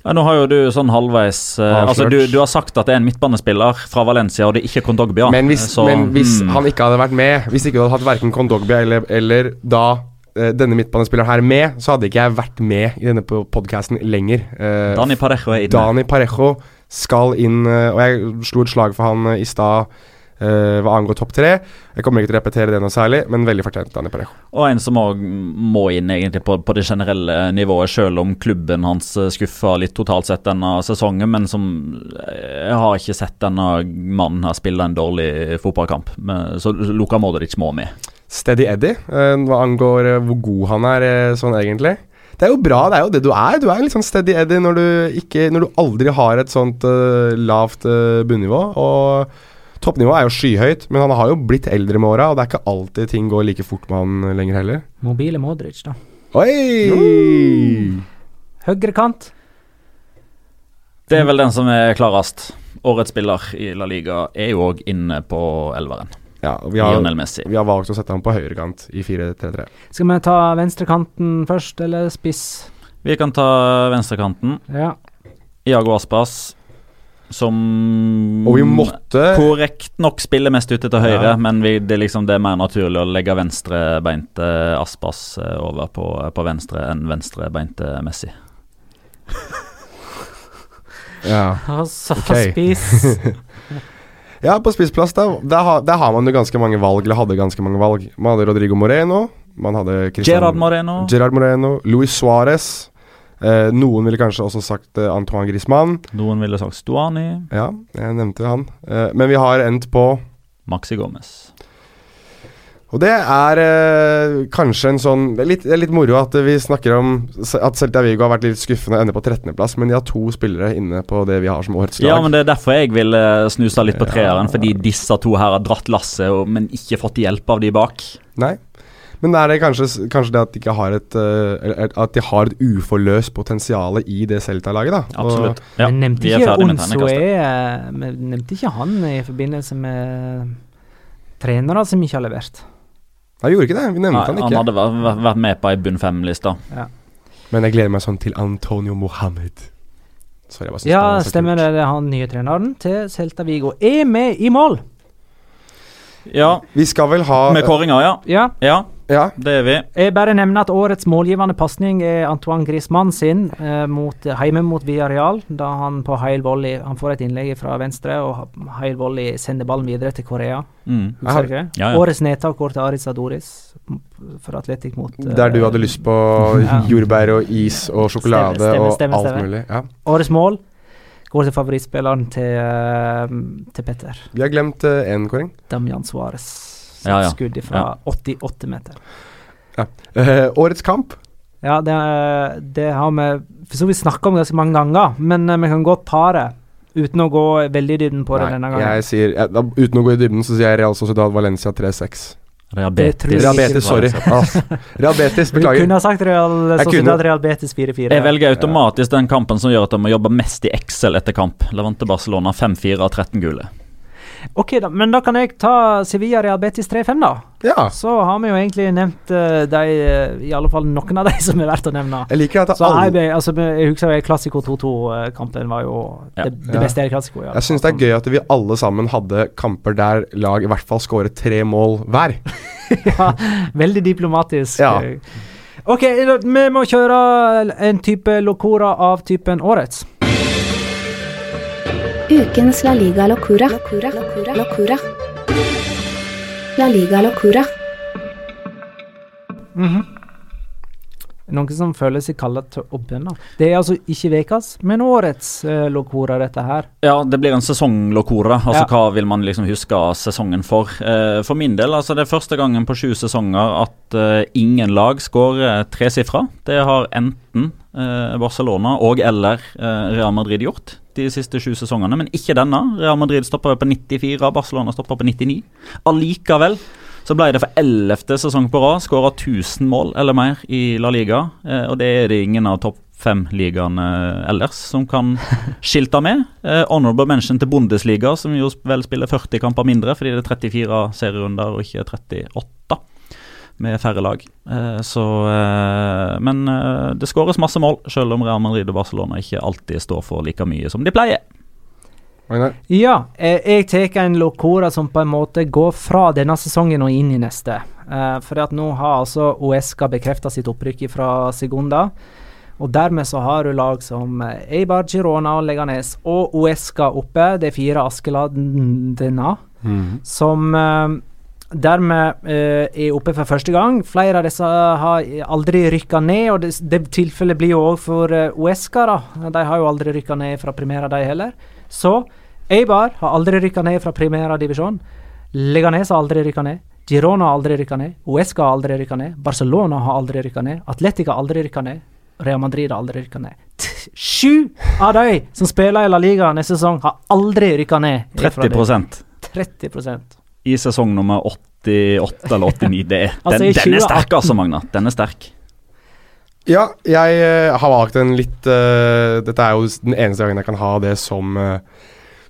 Ja, nå har jo du sånn halvveis uh, Altså du, du har sagt at det er en midtbanespiller fra Valencia, og det er ikke Kondogbia. Men hvis, Så, men hvis mm. han ikke hadde vært med, hvis ikke du hadde hatt verken Kondogbia eller, eller da eh, denne midtbanespilleren her med, så hadde ikke jeg vært med i denne podkasten lenger. Uh, Dani Parejo er inne. Dani Parejo skal inn, eh, og jeg slo et slag for han eh, i stad Uh, hva angår topp tre. Jeg kommer ikke til å repetere det noe særlig, men veldig fortjent Dani Parejo. Og en som òg må inn egentlig på, på det generelle nivået, selv om klubben hans skuffa litt totalt sett denne sesongen. Men som Jeg har ikke sett denne mannen her spille en dårlig fotballkamp. Men, så Luka Modric må med. Steady Eddie, uh, hva angår hvor god han er sånn egentlig. Det er jo bra, det er jo det du er. Du er litt sånn steady Eddie når du, ikke, når du aldri har et sånt uh, lavt uh, bunnivå. Og Toppnivået er jo skyhøyt, men han har jo blitt eldre med åra, og det er ikke alltid ting går like fort med han lenger heller. Mobile Modric, da. Oi! Høyre kant. Det er vel den som er klarest. Årets spiller i La Liga er jo òg inne på elveren. Ja, og vi har, vi har valgt å sette ham på høyrekant i 4-3-3. Skal vi ta venstrekanten først, eller spiss? Vi kan ta venstrekanten. Ja. Iago Aspas, som Og vi måtte korrekt nok spiller mest ute til høyre, Ja. men vi, det, er liksom, det er mer naturlig å legge venstrebeinte Aspas eh, over på, på venstre enn venstrebeinte Messi. Ja. Altså, spiss. Ja, på spissplass, da, der, har, der har man jo ganske mange valg, eller hadde ganske mange valg. Man hadde Rodrigo Moreno, man hadde Gerard Moreno. Gerard Moreno, Luis Suárez. Eh, noen ville kanskje også sagt eh, Antoine Griezmann. Noen ville sagt Stuani. Ja, jeg nevnte han. Eh, men vi har endt på Maxi Gomez. Og det er eh, kanskje en sånn det er, litt, det er litt moro at vi snakker om at Celta Vigo har vært litt skuffende og ender på 13.-plass, men de har to spillere inne på det vi har som årets lag. Ja, men det er derfor jeg vil snuse litt på Ja. treeren, fordi disse to her har dratt lasset, men ikke fått hjelp av de bak. Nei. Men er det kanskje, kanskje det at de ikke har et eh, At de har et uforløst potensial i det Celta-laget, da? Og- Absolutt. Ja, Men nevnte ikke ferdig med Onso terningkastet. er men Nevnte ikke han i forbindelse med trenere som ikke har levert? Nei, gjorde ikke det. Vi nevnte Nei, han han hadde vært, vært med på ei bunn fem-liste. Men jeg gleder meg sånn til Antonio Mohammed. Sorry, jeg bare Ja, er stemmer det. Det er han nye treneren til Celta Vigo. Er med i mål! Ja, Vi skal vel ha med kåringa, ja. Ja. Ja, Ja, det er vi. Jeg bare nevner at årets målgivende pasning er Antoine Griezmann sin eh, mot, hjemme mot Villarreal, da han på heil volley Han får et innlegg fra venstre, og heil volley sender ballen videre til Korea. Mm. Har- Husker? Ja, ja. Årets nedtak går til Aritz Adoris for Atletic mot uh, Der du hadde lyst på Ja. jordbær og is og sjokolade stemme, stemme, stemme, og alt mulig. Ja. Årets mål går til favorittspilleren til, eh, til Petter. Vi har glemt én kåring. Damian Suárez. Ja, ja. Skudd fra 88 meter. Eh, årets kamp. Ja, det, det har vi for så vidt snakka om ganske mange ganger, men eh, vi kan godt pare uten å gå veldig i dybden på det Nei, denne gangen. jeg sier, jeg, da, uten å gå i dybden, så sier jeg Real Sociedad Valencia 3-6. Det tror Real Betis, sorry. Ah, Real Betis, Du beklager. kunne ha sagt Real Sociedad. Real Betis 4-4. Jeg velger automatisk den kampen som gjør at de må jobbe mest i Excel etter kamp. Levante Barcelona 5-4 av 13 gule. Ok, da, men da kan jeg ta Sevilla Real Betis 3-5, da. Ja. Så har vi jo egentlig nevnt uh, de, eh, i alle fall noen av de som er verdt å nevne. Jeg liker at Så alle jeg, altså, jeg husker jo Klassiko 2-2-kampen var jo Ja. det, det Ja. beste i Klassiko. Jeg syns det er gøy at vi alle sammen hadde kamper der lag i hvert fall skåret tre mål hver. ja, veldig diplomatisk. Ja. Ok, vi må kjøre en type locora av typen årets. Ukens La Liga Locura. Locura. Locura. Locura. La Liga Locura. Noen som føles i kalt til å begynne. Det er altså ikke ukas, men årets uh, locora, dette her. Ja, det blir en sesonglocora. Altså Ja. hva vil man liksom huske sesongen for? Eh, for min del, altså det er første gangen på sju sesonger at eh, ingen lag skårer tresifra. Det har enten eh, Barcelona og eller eh, Real Madrid gjort de siste sju sesongene, men ikke denne. Real Madrid stoppa på 94, Barcelona stoppa på 99. Allikevel så ble det for ellevte sesong på rad skåra 1000 mål eller mer i La Liga. Eh, og det er det ingen av topp fem-ligaene ellers som kan skilte med. Eh, honorable mention til Bundesliga, som jo vel spiller 40 kamper mindre fordi det er 34 serierunder og ikke 38 med færre lag. Eh, så eh, Men eh, det skåres masse mål, selv om Real Madrid og Barcelona ikke alltid står for like mye som de pleier. Ja, eh, jeg tar en locora som på en måte går fra denne sesongen og inn i neste. Eh, for at nå har altså Uesca bekrefta sitt opprykk fra Segunda. Og dermed så har du lag som Eibar, Girona og Leganes og Uesca oppe. De fire Askeladena som eh, dermed eh, er oppe for første gang. Flere av disse har aldri rykka ned, og det, det tilfellet blir jo òg for uh, Uesca. da. De har jo aldri rykka ned fra Primera, de heller. Så Eibar har aldri rykka ned fra Primera divisjon. Leganes har aldri rykka ned. Girona har aldri rykka ned. Uesca har aldri rykka ned. Barcelona har aldri rykka ned. Atletica har aldri rykka ned. Real Madrid har aldri rykka ned. Sju av de som spiller i La Liga neste sesong, har aldri rykka ned. ifra det. 30 30 I sesong nummer 88 eller 89. Det den, Altså, den, er sterk, altså, Magna. Den er sterk. Ja, jeg eh, har valgt en litt uh, Dette er jo den eneste gangen jeg kan ha det som uh,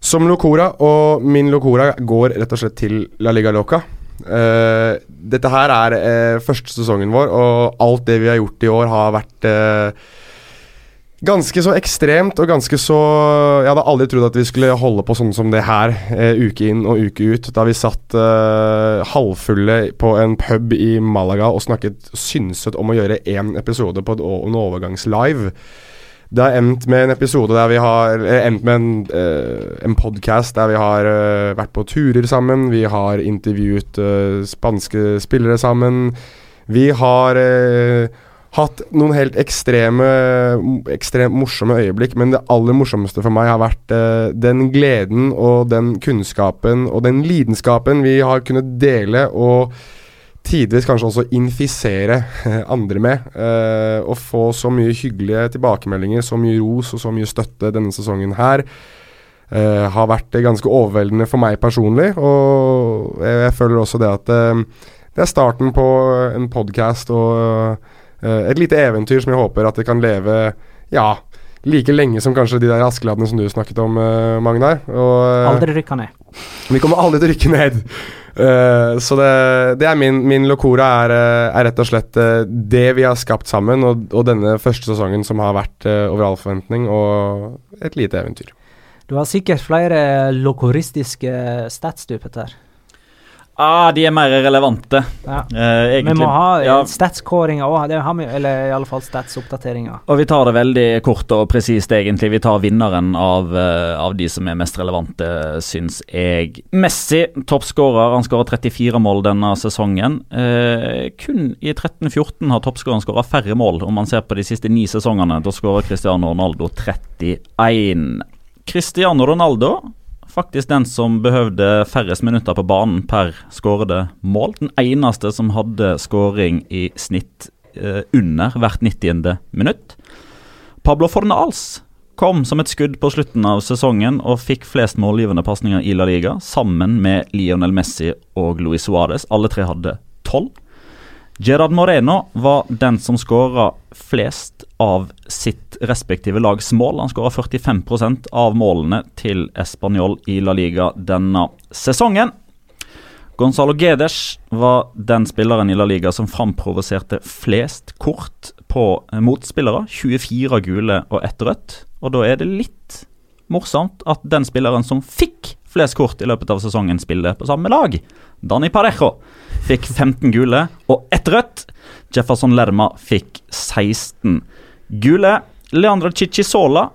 Som Locora, og min Locora går rett og slett til La Liga Loca. Uh, dette her er første sesongen vår, og alt det vi har gjort i år, har vært Ganske så ekstremt og ganske så Jeg hadde aldri trodd at vi skulle holde på sånn som det her, eh, uke inn og uke ut. Da vi satt eh, halvfulle på en pub i Malaga og snakket synset om å gjøre én episode på en overgangslive. Det har endt med en episode der vi har eh, Endt med en, eh, en podkast der vi har eh, vært på turer sammen. Vi har intervjuet eh, spanske spillere sammen. Vi har hatt noen helt ekstreme Ekstremt morsomme øyeblikk, men det aller morsomste for meg har vært eh, den gleden og den kunnskapen og den lidenskapen vi har kunnet dele og tidvis kanskje også infisere eh, andre med. eh, og få så mye hyggelige tilbakemeldinger, så mye ros og så mye støtte denne sesongen her. eh, har vært ganske overveldende for meg personlig, og jeg, jeg føler også det at eh, det er starten på en podkast og et lite eventyr som jeg håper at det kan leve ja, like lenge som kanskje de der Askeladdene som du snakket om, uh, Magnar. Og, uh, Aldri rykka ned. vi kommer aldri til å rykke ned. Uh, så det, det er min, min locora er, eh, er rett og slett eh, det vi har skapt sammen, og, og denne første sesongen som har vært eh, over all forventning, og et lite eventyr. Du har sikkert flere lokoristiske stats, du, Petter. Ah, de er mer relevante. Ja. Eh, Vi må ha ja, ja. statskåringer òg, eller i alle fall statsoppdateringer. Og vi tar det veldig kort og presist, egentlig. Vi tar vinneren av, eh, av de som er mest relevante, syns jeg. Messi, toppskårer. Han skåra 34 mål denne sesongen. Eh, kun i 13-14 har toppskåreren skåra færre mål, om man ser på de siste ni sesongene. Da skårer Cristiano Ronaldo 31. Cristiano Ronaldo faktisk den som behøvde færrest minutter på banen per skårede mål. Den eneste som hadde skåring i snitt eh, under hvert 90. minutt. Pablo Fornals kom som et skudd på slutten av sesongen og fikk flest målgivende pasninger i La Liga, sammen med Lionel Messi og Luis Suárez. Alle tre hadde tolv. Gerard Moreno var den som skåra flest av sitt respektive lags mål. Han skåra 45% av målene til Español i La Liga denne sesongen. Gonzalo Guedes var den spilleren i La Liga som framprovoserte flest kort på motspillere. 24 gule og ett rødt. Og da er det litt morsomt at den spilleren som fikk flest kort i løpet av sesongen, spiller på samme lag. Dani Parejo fikk 15 gule og ett rødt. Jefferson Lerma fikk 16 gule. Leandro Ciccisola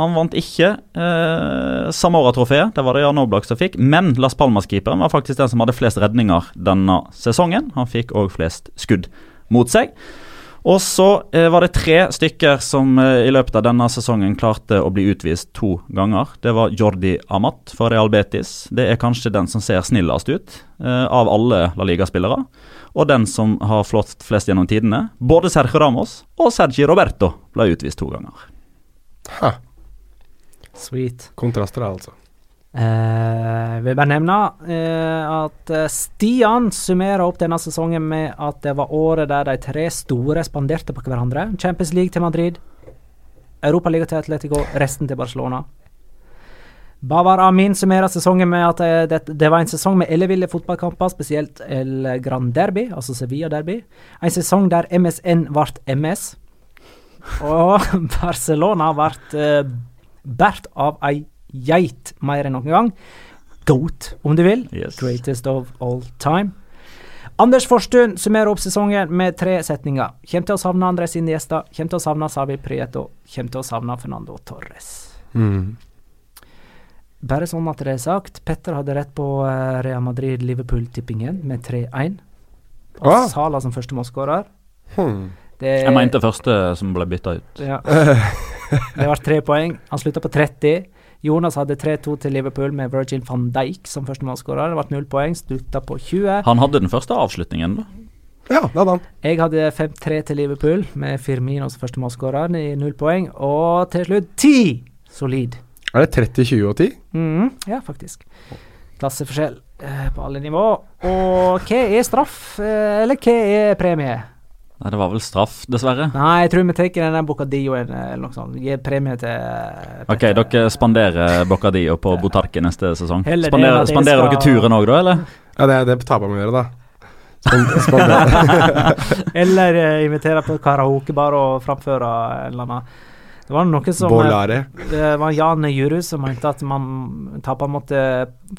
han vant ikke eh, Samora-trofeet, det var det Jan Oblak som fikk. Men Las Palmas-keeperen var faktisk den som hadde flest redninger denne sesongen. Han fikk òg flest skudd mot seg. Og så eh, var det tre stykker som eh, i løpet av denne sesongen klarte å bli utvist to ganger. Det var Jordi Amat for Real Betis. Det er kanskje den som ser snillest ut eh, av alle La Liga-spillere. Og den som har flått flest gjennom tidene. Både Sergio Ramos og Sergi Roberto ble utvist to ganger. Ha, Sweet. kontraster, altså. Eh, vil bare nevne eh, at eh, Stian summerer opp denne sesongen med at det var året der de tre store spanderte på hverandre. Champions League til Madrid, Europaliga til Atletico, resten til Barcelona. Bavar Amin summerer sesongen med at eh, det, det var en sesong med elleville fotballkamper, spesielt El Gran Derby, altså Sevilla Derby. En sesong der MSN ble MS. Og Barcelona ble eh, båret av ei geit mer enn noen gang. Goat, om du vil. Yes. Greatest of all time. Anders Forstun summerer opp sesongen med tre setninger. Kjem til å savne Andres Iniesta, kjem til å savne Savi Prieto, kjem til å savne Fernando Torres. Mm. Bare sånn at det er sagt, Petter hadde rett på eh, Real Madrid-Liverpool-tippingen med 3-1. Og Ah. Sala som første målskårer. Hmm. Jeg mente første som ble bytta ut. ja. Det var tre poeng. Han slutta på 30. Jonas hadde 3-2 til Liverpool med Virgin van Dijk som førstemålsskårer. Det ble null poeng, slutta på 20. Han hadde den første avslutningen, da. Ja, det hadde han. Jeg hadde 5-3 til Liverpool med Firmino som førstemålsskårer i null poeng. Og til slutt 10! Solid. Er det 30, 20 og 10? Mm, ja, faktisk. klasseforskjell eh, på alle nivå. Og hva er straff, eh, eller hva er premie? Nei, det var vel straff, dessverre. Nei, jeg tror vi tar den Bocadilloen eh, eller noe sånt. Gir premie til Petter. Ok, dere spanderer Bocadillo på Botarque neste sesong. Heller Spanderer, spanderer skal- dere turen òg, da, eller? Ja, det, det taper vi å gjøre, da. Eller uh, invitere på karaokebar og framføre en eller annen Det var noe som eh, Bolare. Det var Jan Jurus som mente at man taperen måtte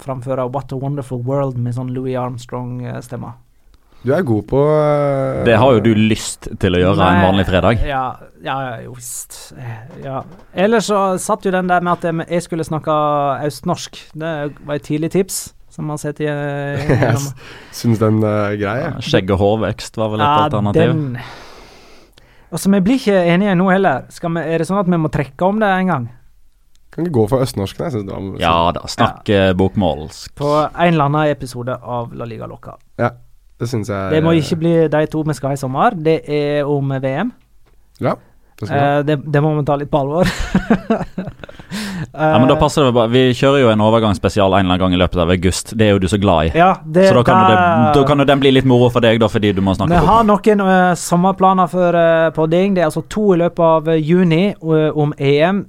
framføre 'What a Wonderful World' med sånn Louis Armstrong-stemme. Du er god på uh, Det har jo du lyst til å gjøre en vanlig fredag. Ja, ja, ja jo visst. Eh, Ja. Ellers så satt jo den der med at jeg- skulle snakke østnorsk. Det var et tidlig tips som man sett i Jeg. Syns den er grei, Ja, Skjegg og hårvekst var vel et Ja, alternativ. den Altså, vi blir ikke enige nå heller. Skal vi, er det sånn at vi må trekke om det en gang? Kan ikke gå for østnorsk, synes var Ja da, snakke bokmålsk. På en eller annen episode av La Liga Loca. Det syns jeg Det må ikke bli de to vi skal ha i sommer. Det er om VM. Ja, det skal. Eh, det, det må vi ta litt på alvor. Ja, men da passer det bare Vi kjører jo en overgangsspesial en eller annen gang i løpet av august. Det er jo du så glad i. Ja, det, Så da kan, da- det, da kan jo den bli litt moro for deg, da, fordi du må Vi har noen uh, sommerplaner for uh, podding. Det er altså to i løpet av eh, juni uh, om EM.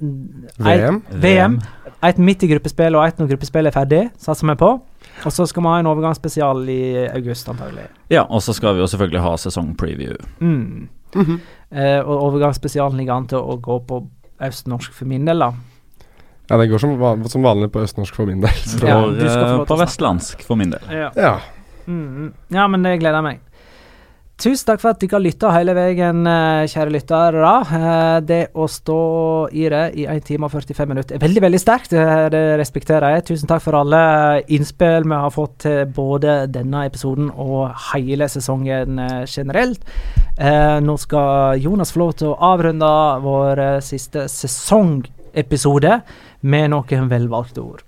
VM? Et, VM. Et midt i gruppespill og et når gruppespillet er ferdig, satser vi på. Og så skal vi ha en overgangsspesial i august, antagelig. Ja, og så skal vi jo selvfølgelig ha sesongpreview. Mm. Mhm. Eh, og overgangsspesialen ligger an til å gå på østnorsk for min del, da. Ja, det går som, som vanlig på østnorsk for min del. Så. Ja, du skal få eh, på vestlandsk, for min del. Ja. Ja. Mm, ja, men det gleder jeg meg. Tusen takk for at dere lytta hele veien, eh, kjære lyttere. Eh, Det å stå i det i 1 time og 45 minutter er veldig, veldig sterkt. Det, det respekterer jeg. Tusen takk for alle innspill vi har fått til både denne episoden og hele sesongen eh, generelt. Eh, Nå skal Jonas få lov til å avrunde vår eh, siste sesongepisode med noen velvalgte ord.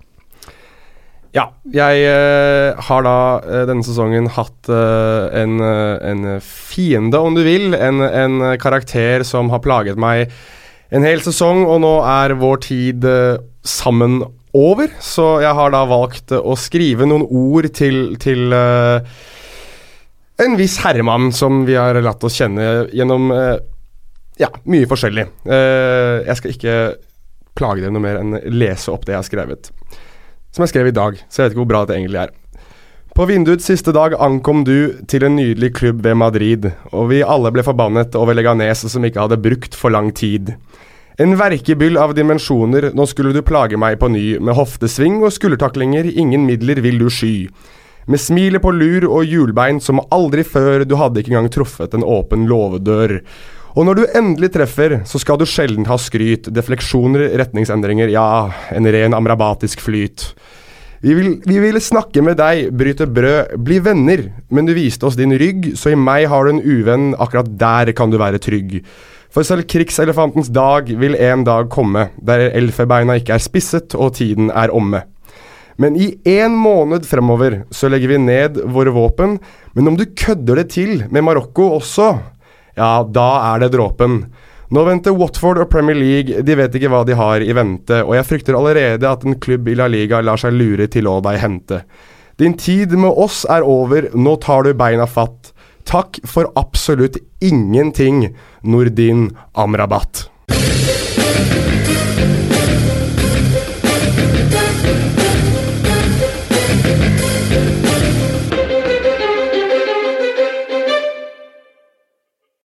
Ja, jeg uh, har da uh, denne sesongen hatt uh, en, en fiende, om du vil. En, en karakter som har plaget meg en hel sesong, og nå er vår tid sammen over. Så jeg har da valgt å skrive noen ord til, til en viss herremann som vi har latt oss kjenne gjennom ja, mye forskjellig. Jeg skal ikke plage dere noe mer enn lese opp det jeg har skrevet som jeg skrev i dag, så jeg vet ikke hvor bra det egentlig er. På vinduets siste dag ankom du til en nydelig klubb ved Madrid, og vi alle ble forbannet over Leganes som ikke hadde brukt for lang tid. En verkebyll av dimensjoner, nå skulle du plage meg på ny, med hoftesving og skuldertaklinger, ingen midler vil du sky. Med smilet på lur og hjulbein som aldri før, du hadde ikke engang truffet en åpen låvedør. Og når du endelig treffer, så skal du sjelden ha skryt, defleksjoner, retningsendringer, ja, en ren amrabatisk flyt. Vi vil, vi ville snakke med deg, bryte brød, bli venner, men du viste oss din rygg, så i meg har du en uvenn, akkurat der kan du være trygg. For selv krigselefantens dag vil en dag komme, der elfebeina ikke er spisset og tiden er omme. Men i én måned fremover så legger vi ned våre våpen, men om du kødder det til med Marokko også, ja, da er det dråpen. Nå venter Watford og Premier League, de vet ikke hva de har i vente, og jeg frykter allerede at en klubb i La Liga lar seg lure til å deg hente. Din tid med oss er over, nå tar du beina fatt. Takk for absolutt ingenting, Nordin Amrabat.